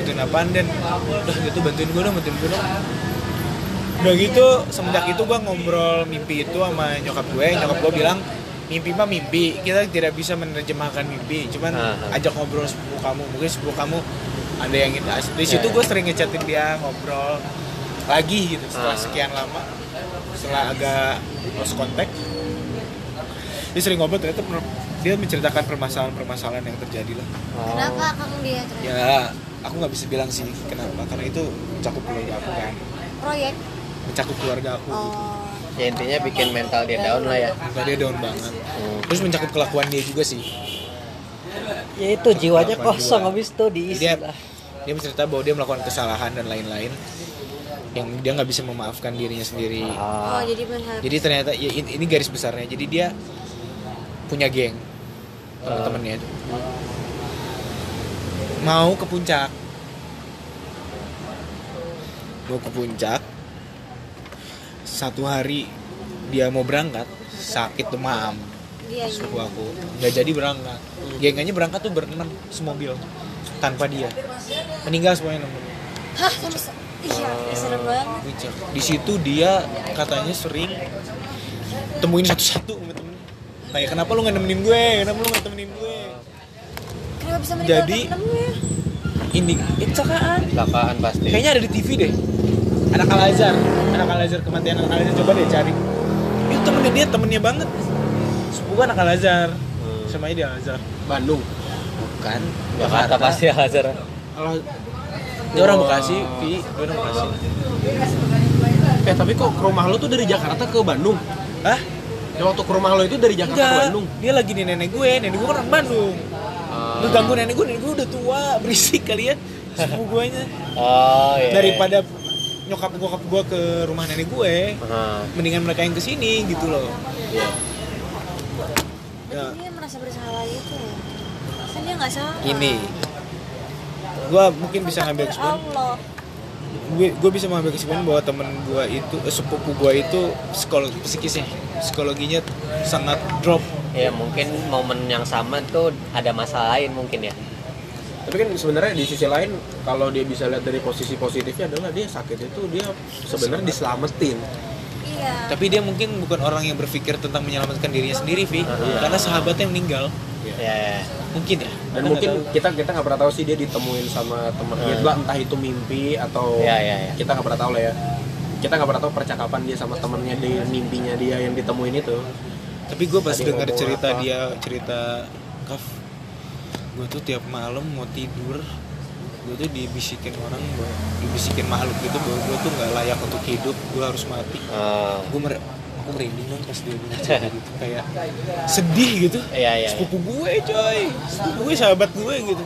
bantuin apaan Den? udah gitu bantuin gue dong bantuin gue dong. Udah gitu semenjak itu gue ngobrol mimpi itu sama nyokap gue. Nyokap gue bilang mimpi mah mimpi kita tidak bisa menerjemahkan mimpi. Cuman Aha. ajak ngobrol sepupu kamu mungkin sepupu kamu ada yang gitu. Di situ Ya, gue sering ngechatin dia ngobrol lagi gitu setelah Ah. sekian lama. Setelah agak lost contact dia sering ngobrol ternyata dia menceritakan permasalahan-permasalahan yang terjadi lah. Oh. kenapa kamu dia ya aku nggak bisa bilang sih kenapa karena itu mencakup keluarga aku kan proyek mencakup keluarga aku oh Ya intinya bikin mental dia down lah ya. Karena dia down banget Hmm. terus mencakup kelakuan dia juga sih Ya itu jiwanya Kelakuan kosong jiwa. habis itu diisi dia lah. dia mencerita bahwa dia melakukan kesalahan dan lain-lain yang dia nggak bisa memaafkan dirinya sendiri Ah. oh jadi benar jadi ternyata ya ini, ini garis besarnya jadi dia punya geng teman-temannya itu mau ke puncak. Mau ke puncak? Satu hari dia mau berangkat sakit demam. Dia sepupu aku nggak jadi berangkat. Gengnya berangkat tuh berenam semobil tanpa dia. Meninggal semuanya enam hah se- iya ih, serem banget. di situ dia katanya sering temuin satu-satu sama temen kayak kenapa lu nggak nemenin gue? Kenapa lu nggak temenin gue kenapa bisa meninggal Jadi- ini kecelakaan Kecelakaan pasti. kayaknya ada di TV deh anak Al Azhar anak Al Azhar kematian anak Al Azhar coba deh cari itu temennya dia temennya banget sepupu anak Al Azhar Hmm. semuanya di Al Azhar Bandung. bukan Jakarta pasti Hazar. Alah, dia orang Bekasi Vi dia orang Bekasi eh tapi kok ke rumah lo tuh dari Jakarta ke Bandung? Hah? Ya waktu ke rumah lo itu dari Jakarta ke Enggak, Bandung. dia lagi di nenek gue, nenek gue kan orang Bandung. Lu ganggu nenek gue, nenek gue udah tua, berisik kali ya Sepupu gue nya Oh iya. Daripada nyokap bokap gue ke rumah nenek gue Ah, Mendingan mereka yang ke sini gitu loh. Iya. ya, dia merasa bersalah itu ya? Kan dia nggak salah? Ini Gue mungkin bisa ngambil kesimpulan. Gue gue bisa mengambil kesimpulan bahwa temen gue itu eh, sepupu gue itu psikolog psikisnya psikologinya sangat drop ya mungkin momen yang sama tuh ada masalah lain mungkin ya. Tapi kan sebenarnya di sisi lain kalau dia bisa lihat dari posisi positifnya adalah dia sakit itu dia sebenarnya diselamatin. Iya. Tapi dia mungkin bukan orang yang berpikir tentang menyelamatkan dirinya sendiri Vi. Karena sahabatnya meninggal. Ya mungkin ya? Dan Kita mungkin tahu. kita kita nggak pernah tahu sih dia ditemuin sama temennya Hmm. entah itu mimpi atau Ya, ya, ya. kita nggak pernah tahu lah ya. Kita nggak pernah tahu percakapan dia sama temennya di mimpinya dia yang ditemuin itu tapi gue pas dengar cerita apa? dia cerita kaf gue tuh tiap malam mau tidur gue tuh dibisikin orang bahwa dibisikin makhluk gitu bahwa gue tuh nggak layak untuk hidup gue harus mati Eh, gue mer aku merinding dong pas dia bilang cerita gitu kayak sedih gitu Iya, iya, sepupu gue coy sepupu gue sahabat gue gitu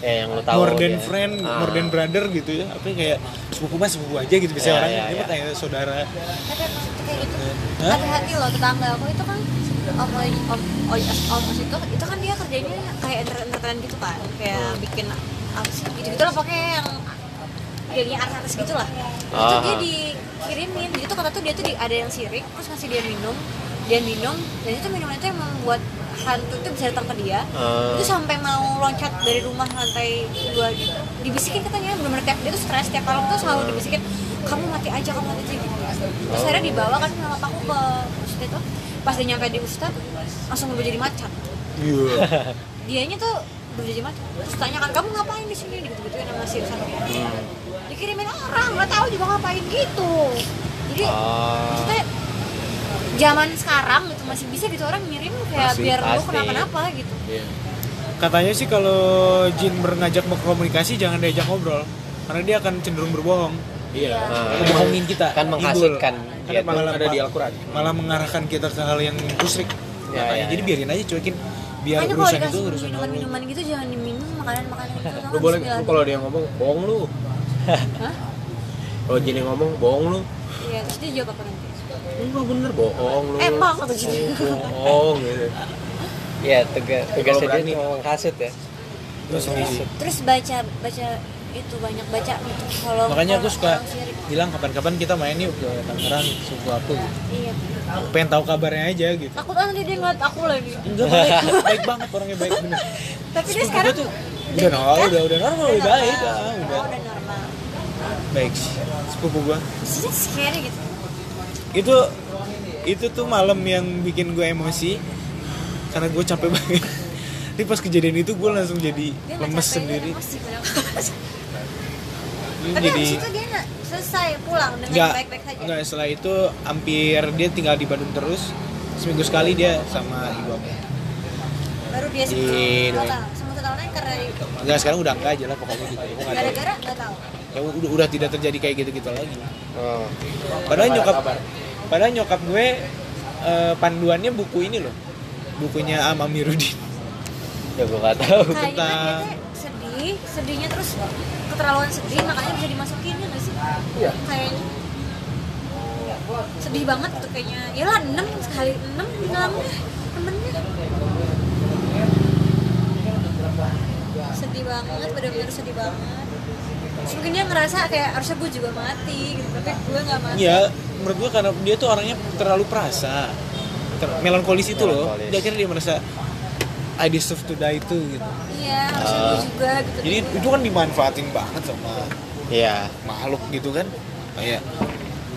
ya yang lu tahu more than dia. friend Ah. more than brother gitu ya apa kayak sepupu mah sepupu aja gitu bisa Iya, orang iya, ini mah iya. kayak saudara tapi maksudnya kayak gitu Hah? hati-hati loh tetangga aku itu kan om om om om om itu itu kan dia kerjanya kayak enter- entertain gitu kan. Kayak bikin apa sih gitu gitu lah pokoknya yang jadinya artis gitu lah itu Ah. dia dikirimin. Jadi tuh kata tuh dia tuh di, ada yang sirik terus ngasih dia minum. Dia minum dan itu minuman itu yang membuat hantu itu bisa datang ke dia. Ah. itu sampai mau loncat dari rumah lantai dua gitu dibisikin katanya benar-benar tiap dia tuh stres tiap malam tuh selalu dibisikin kamu mati aja kamu mati aja gitu. Terus akhirnya dibawa kan sama papaku ke itu pas dia nyampe di ustad langsung berubah jadi macan iya. Dianya tuh berubah jadi macan terus tanya kan kamu ngapain di sini? Gitu gitu nama si ustad dikirimin orang nggak tahu juga ngapain gitu. Jadi Oh. maksudnya zaman sekarang gitu masih bisa gitu orang ngirim kayak Masih, biar lu pasti. kenapa-napa gitu. Iya. katanya sih kalau jin berngajak berkomunikasi jangan diajak ngobrol. Karena dia akan cenderung berbohong. Iya. Nah, bohongin kita. Kan menghasutkan Gitu. malah ada di Al-Quran malah mengarahkan kita ke hal yang musrik Ya, Makanya, ya, jadi ya. biarin aja cuekin biar Makanya kalau urusan itu urusan Allah. minuman-minuman gitu jangan diminum makanan-makanan gitu. lu boleh lu kalau dia ngomong bohong lu Hah? kalau Jenny ngomong bohong lu Iya, terus dia jawab apa nanti? enggak bener bohong lu Emang kata gitu. bohong gitu ya tugas tugasnya dia cuma menghasut ya Terus. Terus baca baca itu banyak baca. Kalau makanya aku suka bilang kapan-kapan kita main yuk ke Tangerang suku aku gitu. Iya. Pengen tahu kabarnya aja gitu Takut ah nanti dia ngeliat aku lagi. enggak baik baik banget orangnya baik bener Tapi dia sekarang tuh udah normal udah udah normal udah baik ah, Oh, udah udah normal. baik sih sepupu gua Sih scary gitu. itu itu tuh malam yang bikin gue emosi karena gue capek banget tapi pas kejadian itu gue langsung jadi lemes sendiri emosi Tapi jadi habis itu dia nggak selesai pulang dengan nggak baik-baik saja. nggak setelah itu hampir dia tinggal di Bandung terus seminggu sekali dia sama ibu aku Baru dia Di- total. Sembuh totalnya karena nggak sekarang udah enggak aja lah pokoknya gitu gara-gara nggak tahu. ya, udah, udah tidak terjadi kayak gitu gitu lagi oh. padahal Ada nyokap kabar. padahal nyokap gue eh, panduannya buku ini loh bukunya Am Amiruddin ya gue gak tahu Kayaknya Tentang- sedih, sedihnya terus keterlaluan sedih makanya bisa dimasukin ya nggak sih? Iya. Kayaknya sedih banget tuh kayaknya. Ya lah 6 sekali 6 bilangnya temennya. Sedih banget, bener-bener sedih banget. Terus mungkin dia ngerasa kayak harusnya gue juga mati gitu, tapi gue nggak mati. ya menurut gue karena dia tuh orangnya terlalu perasa Ter- melankolis itu loh dia akhirnya dia merasa I deserve to die itu gitu Iya, harusnya gue juga gitu. jadi itu kan dimanfaatin banget sama iya. makhluk gitu kan? Kayak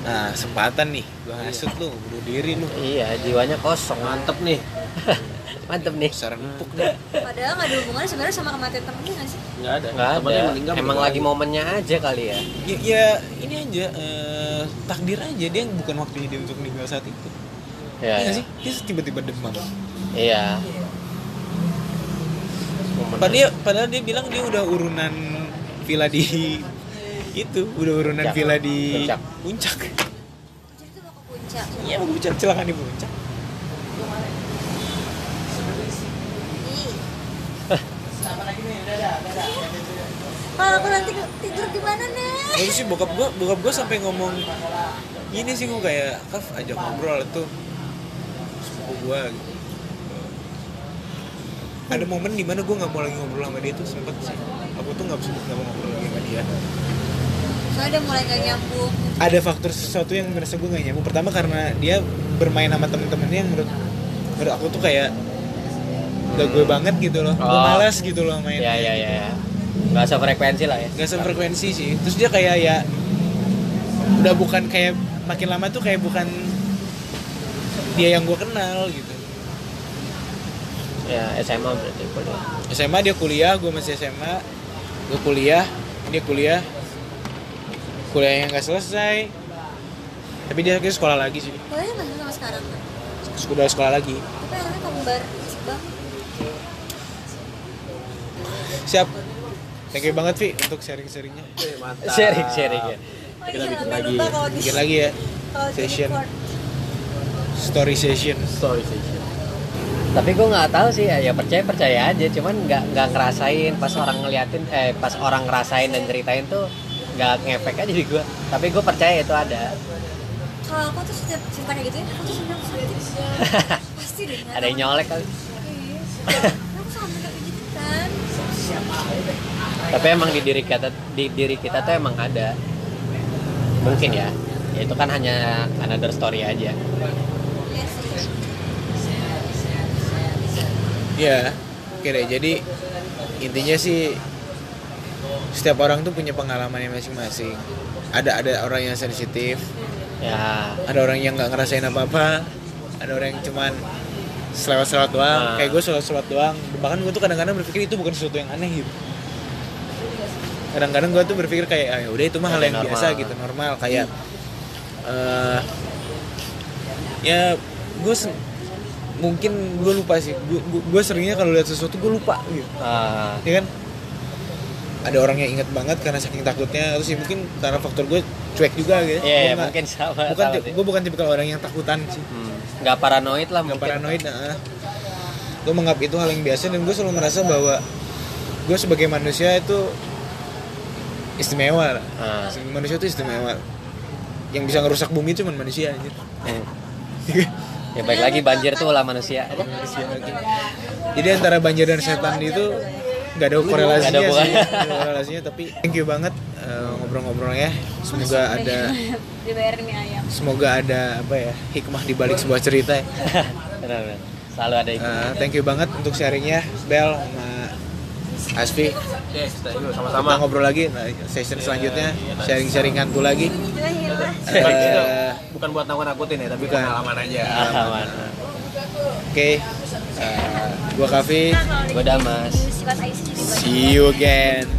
nah kesempatan nih gue hasut lu bunuh diri lu. Iya jiwanya kosong mantep nih. Mantep nih. Besar empuk dah. Padahal nggak ada hubungannya sebenarnya sama kematian temennya nggak sih? nggak ada. Nggak ada. Meninggal emang lagi momennya aja kali ya. Ya, ya ini aja eh, takdir aja. Dia bukan waktunya dia untuk meninggal saat itu. Ya, Iya ya. sih? Dia tiba-tiba demam. Iya Momen- padahal dia, padahal dia bilang dia udah urunan villa di itu udah urunan Puncak. villa di Puncak. puncak Jadi itu mau ke puncak. iya mau puncak celakaan di puncak Ih. Kalau aku nanti tidur di mana nih? Lalu sih bokap gua bokap gua sampai ngomong gini sih gua kayak kaf ajak ngobrol itu sepupu gua gitu. Ada momen di mana gua nggak mau lagi ngobrol sama dia tuh sempet sih. Aku tuh nggak nggak mau ngobrol lagi sama dia. Soalnya udah mulai gak nyambung? Ada faktor sesuatu yang merasa gue gak nyambung. Pertama karena dia bermain sama temen-temennya yang menurut menurut aku tuh kayak gak gue banget gitu loh. Gue Oh. malas gitu loh main. Ya ya ya ya nggak sefrekuensi lah ya. Gak sefrekuensi sih. Terus dia kayak ya udah bukan kayak makin lama tuh kayak bukan dia yang gue kenal gitu ya SMA berarti kuliah. SMA dia kuliah gue masih SMA gue kuliah dia kuliah. Kuliah yang nggak selesai. Tapi dia akhirnya sekolah lagi sih. Kuliahnya nggak sih sama sekarang? Sudah sekolah lagi. Tapi kembar banget siap. Thank you banget Vi untuk sharing-sharingnya. Sharing sharing ya. Oh Kita iya, bikin lagi. bikin lagi ya. session. story session. Story session tapi gue nggak tahu sih ya, ya percaya percaya aja. Cuman nggak nggak ngerasain pas orang ngeliatin eh pas orang ngerasain dan ceritain tuh nggak ngefek aja di gue tapi gue percaya itu ada. Kalau aku tuh setiap cerita kayak gitu ya aku tuh sebenarnya sakit pasti deh ada yang nyolek kali. Iya. aku sampai kayak gitu kan. Tapi emang di diri kita di diri kita tuh emang ada. Mungkin ya. Ya itu kan hanya another story aja Iya sih. Ya oke deh jadi intinya sih setiap orang tuh punya pengalamannya masing-masing. Ada ada orang yang sensitif ya. ada orang yang nggak ngerasain apa-apa ada orang yang cuman selewat-selewat doang. Nah. kayak gue selewat-selewat doang. Bahkan gue tuh kadang-kadang berpikir itu bukan sesuatu yang aneh gitu. Kadang-kadang gue tuh berpikir kayak ah, ya udah itu mah hal yang normal. biasa gitu normal. Kayak eh ya gue mungkin gue lupa sih. Gue seringnya kalau lihat sesuatu gue lupa gitu. Ah, ya kan? Ada orang yang inget banget karena saking takutnya. Terus ya mungkin karena faktor gue cuek juga gitu. Iya, Gua nggak- mungkin sama- bukan sama sih. gue bukan tipikal orang yang takutan sih. Hmm, nggak paranoid lah nggak paranoid nah. Gue menganggap itu hal yang biasa dan gue selalu merasa bahwa gue sebagai manusia itu istimewa. Lah. Ah. manusia itu istimewa. Yang bisa ngerusak bumi cuma manusia aja Hmm. Ya baik lagi banjir tuh lah manusia. Manusia lagi jadi antara banjir dan setan itu nggak ada korelasinya Nggak ada sih. nggak ada korelasinya tapi thank you banget eh, ngobrol-ngobrolnya. Semoga ada dibayarin nih ayam. semoga ada apa ya hikmah di balik sebuah cerita ya. benar benar. Selalu ada itu Eh, thank you banget untuk sharingnya Bel sama Asfi. Yes, you. Kita sama-sama. ngobrol lagi nah, session selanjutnya. sharing-sharing hantu lagi. Itu Eh, bukan buat nakut-nakutin ya, tapi bukan. pengalaman aja. aman oke. Eh, gua Kavi. Damas. Aisyah jadi banyak see you again?